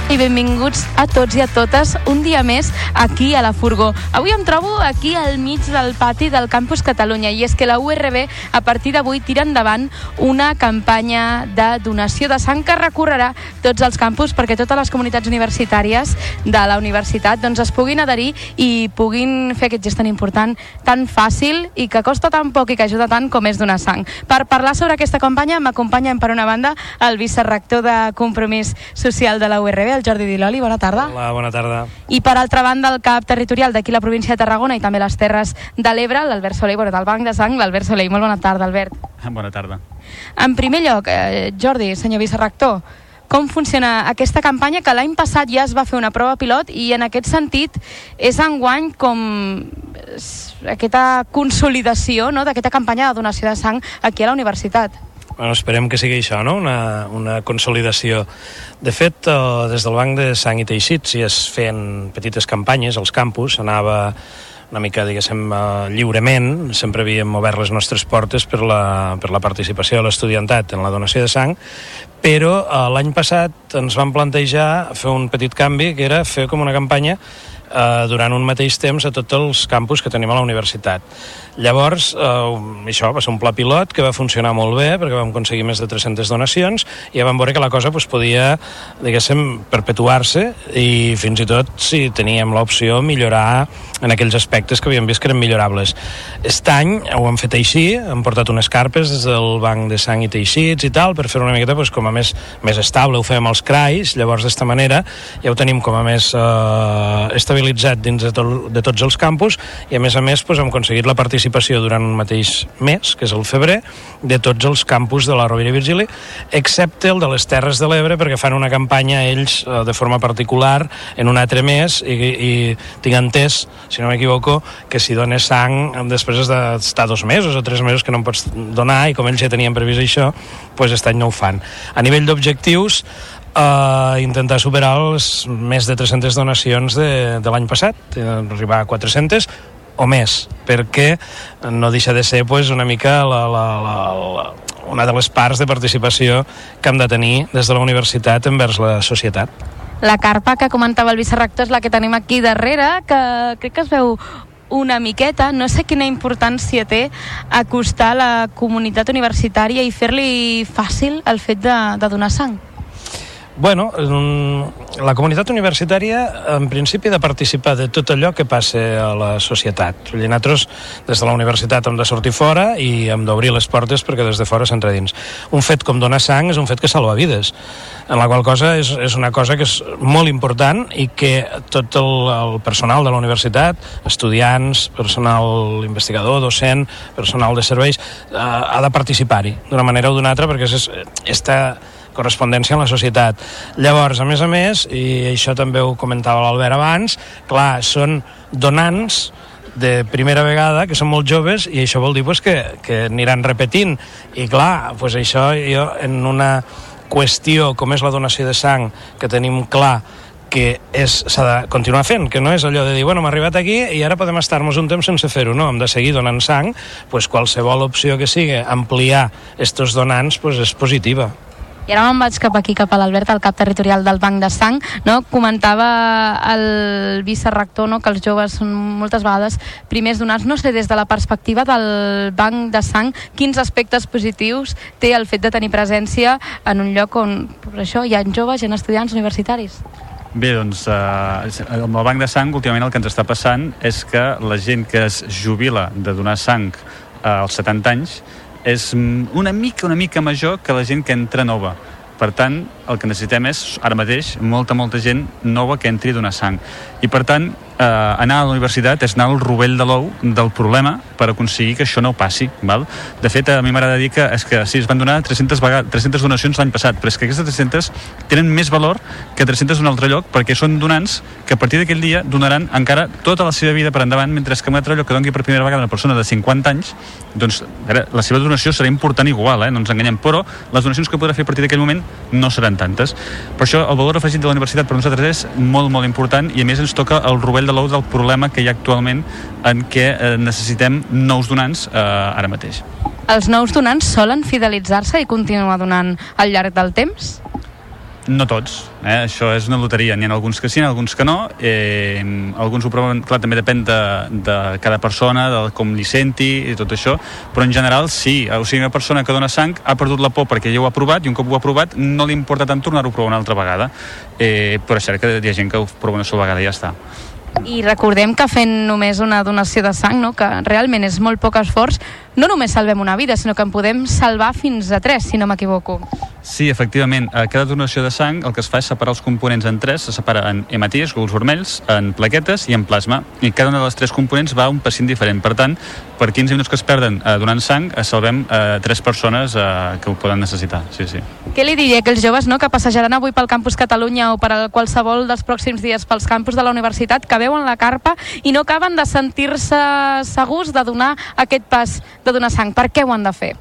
I benvinguts a tots i a totes un dia més aquí a la Furgó. Avui em trobo aquí al mig del pati del Campus Catalunya i és que la URB a partir d'avui tira endavant una campanya de donació de sang que recorrerà tots els campus perquè totes les comunitats universitàries de la universitat doncs, es puguin adherir i puguin fer aquest gest tan important, tan fàcil i que costa tan poc i que ajuda tant com és donar sang. Per parlar sobre aquesta campanya m'acompanyen per una banda el vicerrector de Compromís Social de la URB, el Jordi Diloli, bona tarda. Hola, bona tarda. I per altra banda, el cap territorial d'aquí la província de Tarragona i també les Terres de l'Ebre, l'Albert Soleil, bueno, del Banc de Sang, l'Albert Soleil. Molt bona tarda, Albert. [laughs] Bona tarda. En primer lloc, eh, Jordi, senyor vicerrector, com funciona aquesta campanya que l'any passat ja es va fer una prova pilot i en aquest sentit és enguany com aquesta consolidació no, d'aquesta campanya de donació de sang aquí a la universitat. Bueno, esperem que sigui això, no? Una, una consolidació. De fet, eh, des del Banc de Sang i Teixits si es feien petites campanyes als campus, anava una mica, diguéssim, eh, lliurement, sempre havíem obert les nostres portes per la, per la participació de l'estudiantat en la donació de sang, però eh, l'any passat ens vam plantejar fer un petit canvi, que era fer com una campanya eh, durant un mateix temps a tots els campus que tenim a la universitat. Llavors, eh, això va ser un pla pilot que va funcionar molt bé perquè vam aconseguir més de 300 donacions i ja vam veure que la cosa pues, podia, diguéssim, perpetuar-se i fins i tot si teníem l'opció millorar en aquells aspectes que havíem vist que eren millorables. Aquest any ho hem fet així, hem portat unes carpes des del banc de sang i teixits i tal, per fer una miqueta pues, com a més, més estable, ho fem als CRAIs, llavors d'esta manera ja ho tenim com a més eh, estabilitzat dins de, tot, de tots els campus i a més a més pues, hem aconseguit la participació durant un mateix mes, que és el febrer, de tots els campus de la Rovira i Virgili, excepte el de les Terres de l'Ebre, perquè fan una campanya ells eh, de forma particular en un altre mes i, i tinc entès, si no m'equivoco, que si dones sang després has d'estar dos mesos o tres mesos que no en pots donar i com ells ja tenien previst això, pues aquest any no ho fan. A nivell d'objectius, uh, intentar superar els més de 300 donacions de, de l'any passat, eh, arribar a 400 o més, perquè no deixa de ser pues, una mica la, la, la, la, una de les parts de participació que hem de tenir des de la universitat envers la societat. La carpa que comentava el vicerrector és la que tenim aquí darrere, que crec que es veu una miqueta, no sé quina importància té acostar la comunitat universitària i fer-li fàcil el fet de, de donar sang. Bueno, mm, la comunitat universitària en principi ha de participar de tot allò que passa a la societat. I nosaltres des de la universitat hem de sortir fora i hem d'obrir les portes perquè des de fora s'entra dins. Un fet com donar sang és un fet que salva vides, en la qual cosa és, és una cosa que és molt important i que tot el, el personal de la universitat, estudiants, personal investigador, docent, personal de serveis, eh, ha de participar-hi d'una manera o d'una altra perquè és, esta correspondència en la societat. Llavors, a més a més, i això també ho comentava l'Albert abans, clar, són donants de primera vegada, que són molt joves, i això vol dir pues, que, que aniran repetint. I clar, pues això jo en una qüestió com és la donació de sang, que tenim clar que s'ha de continuar fent, que no és allò de dir, bueno, hem arribat aquí i ara podem estar-nos un temps sense fer-ho, no, hem de seguir donant sang, pues qualsevol opció que sigui ampliar estos donants pues és positiva. I ara me'n vaig cap aquí, cap a l'Albert, el cap territorial del Banc de Sang. No? Comentava el vicerrector no? que els joves són moltes vegades primers donats. No sé, des de la perspectiva del Banc de Sang, quins aspectes positius té el fet de tenir presència en un lloc on per això hi ha joves, hi ha estudiants universitaris? Bé, doncs, eh, amb el Banc de Sang, últimament el que ens està passant és que la gent que es jubila de donar sang eh, als 70 anys és una mica, una mica major que la gent que entra nova. Per tant, el que necessitem és, ara mateix, molta, molta gent nova que entri a donar sang. I, per tant, eh, anar a la universitat és anar al rovell de l'ou del problema per aconseguir que això no passi. Val? De fet, a mi m'agrada dir que, és que sí, es van donar 300, vegades, 300 donacions l'any passat, però és que aquestes 300 tenen més valor que 300 d'un altre lloc perquè són donants que a partir d'aquell dia donaran encara tota la seva vida per endavant, mentre que un altre lloc que doni per primera vegada una persona de 50 anys, doncs ara, la seva donació serà important igual, eh? no ens enganyem, però les donacions que podrà fer a partir d'aquell moment no seran tantes. Per això el valor afegit de la universitat per nosaltres és molt, molt important i a més ens toca el rovell de l'ou del problema que hi ha actualment en què eh, necessitem nous donants eh, ara mateix. Els nous donants solen fidelitzar-se i continuar donant al llarg del temps? No tots, eh? això és una loteria. N'hi ha alguns que sí, alguns que no. Eh, alguns ho proven, clar, també depèn de, de cada persona, de com li senti i tot això, però en general sí. O sigui, una persona que dona sang ha perdut la por perquè ja ho ha provat i un cop ho ha provat no li importa tant tornar-ho a provar una altra vegada. Eh, però és cert que hi ha gent que ho prova una sola vegada i ja està. I recordem que fent només una donació de sang, no? que realment és molt poc esforç, no només salvem una vida, sinó que en podem salvar fins a tres, si no m'equivoco. Sí, efectivament. A cada donació de sang el que es fa és separar els components en tres, se separa en hematies, glòbuls vermells, en plaquetes i en plasma. I cada una de les tres components va a un pacient diferent. Per tant, per 15 minuts que es perden eh, donant sang, eh, salvem eh, tres persones eh, que ho poden necessitar. Sí, sí. Què li diria que els joves no, que passejaran avui pel Campus Catalunya o per a qualsevol dels pròxims dies pels campus de la universitat, que veuen la carpa i no acaben de sentir-se segurs de donar aquest pas de donar sang? Per què ho han de fer?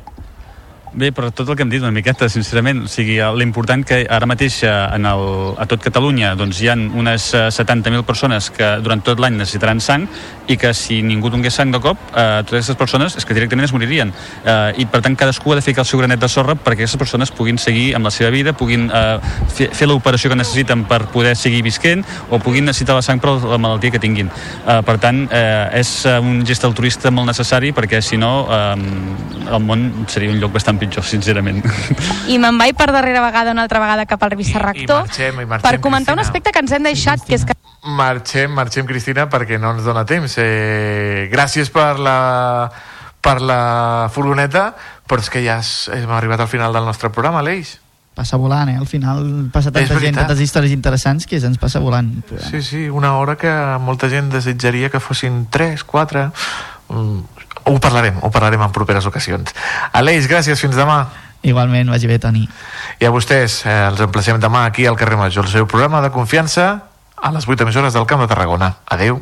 Bé, però tot el que hem dit una miqueta, sincerament, o sigui, l'important que ara mateix eh, en el, a tot Catalunya doncs, hi ha unes eh, 70.000 persones que durant tot l'any necessitaran sang i que si ningú donés sang de cop, eh, totes aquestes persones és que directament es moririen. Eh, I per tant cadascú ha de ficar el seu granet de sorra perquè aquestes persones puguin seguir amb la seva vida, puguin eh, fer, fer l'operació que necessiten per poder seguir visquent o puguin necessitar la sang per la malaltia que tinguin. Eh, per tant, eh, és eh, un gest altruista molt necessari perquè si no eh, el món seria un lloc bastant pitjor, sincerament. I me'n vaig per darrera vegada, una altra vegada, cap al vicerrector, marxem, i marxem, per comentar un Cristina. aspecte que ens hem deixat, que és que Marxem, marxem, Cristina, perquè no ens dona temps. Eh, gràcies per la, per la furgoneta, però és que ja has- hem arribat al final del nostre programa, Aleix. Passa volant, eh? Al final passa tanta gent, tantes històries interessants que se'ns passa volant. Sí, sí, una hora que molta gent desitjaria que fossin 3, 4... Mm, ho parlarem, ho parlarem en properes ocasions. Aleix, gràcies, fins demà. Igualment, vagi bé, Toni. I a vostès, eh, els emplacem demà aquí al carrer Major, el seu programa de confiança a les 8 emissores del Camp de Tarragona. Adeu.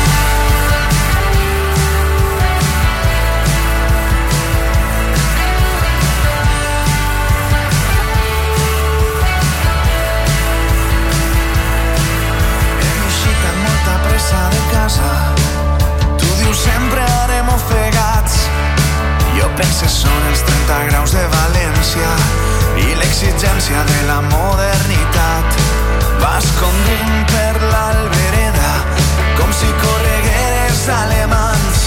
Jo pense són els 30 graus de València i l'exigència de la modernitat. Vas conduint per l'albereda com si corregueres alemans.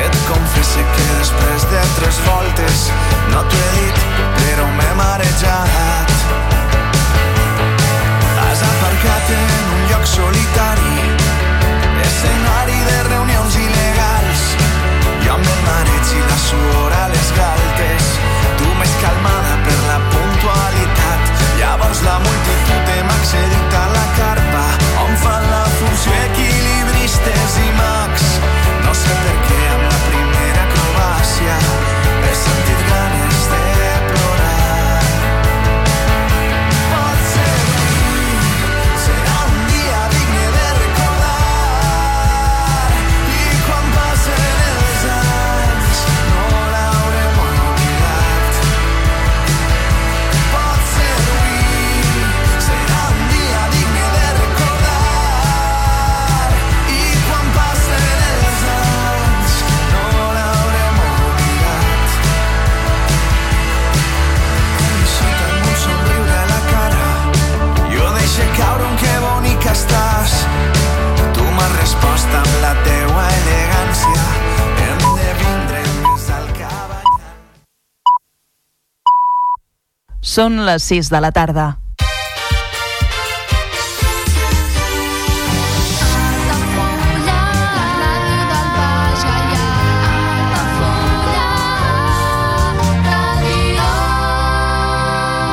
Et confesse que després de tres voltes no t'ho he dit, però m'he marejat. Has aparcat en un lloc solitari, escenari de reunions suor a les galtes, tu més calmada per la puntualitat. Llavors la multitud hem accedit a la carpa, on fan la funció equilibristes i mags. No sé per Són les 6 de la tarda.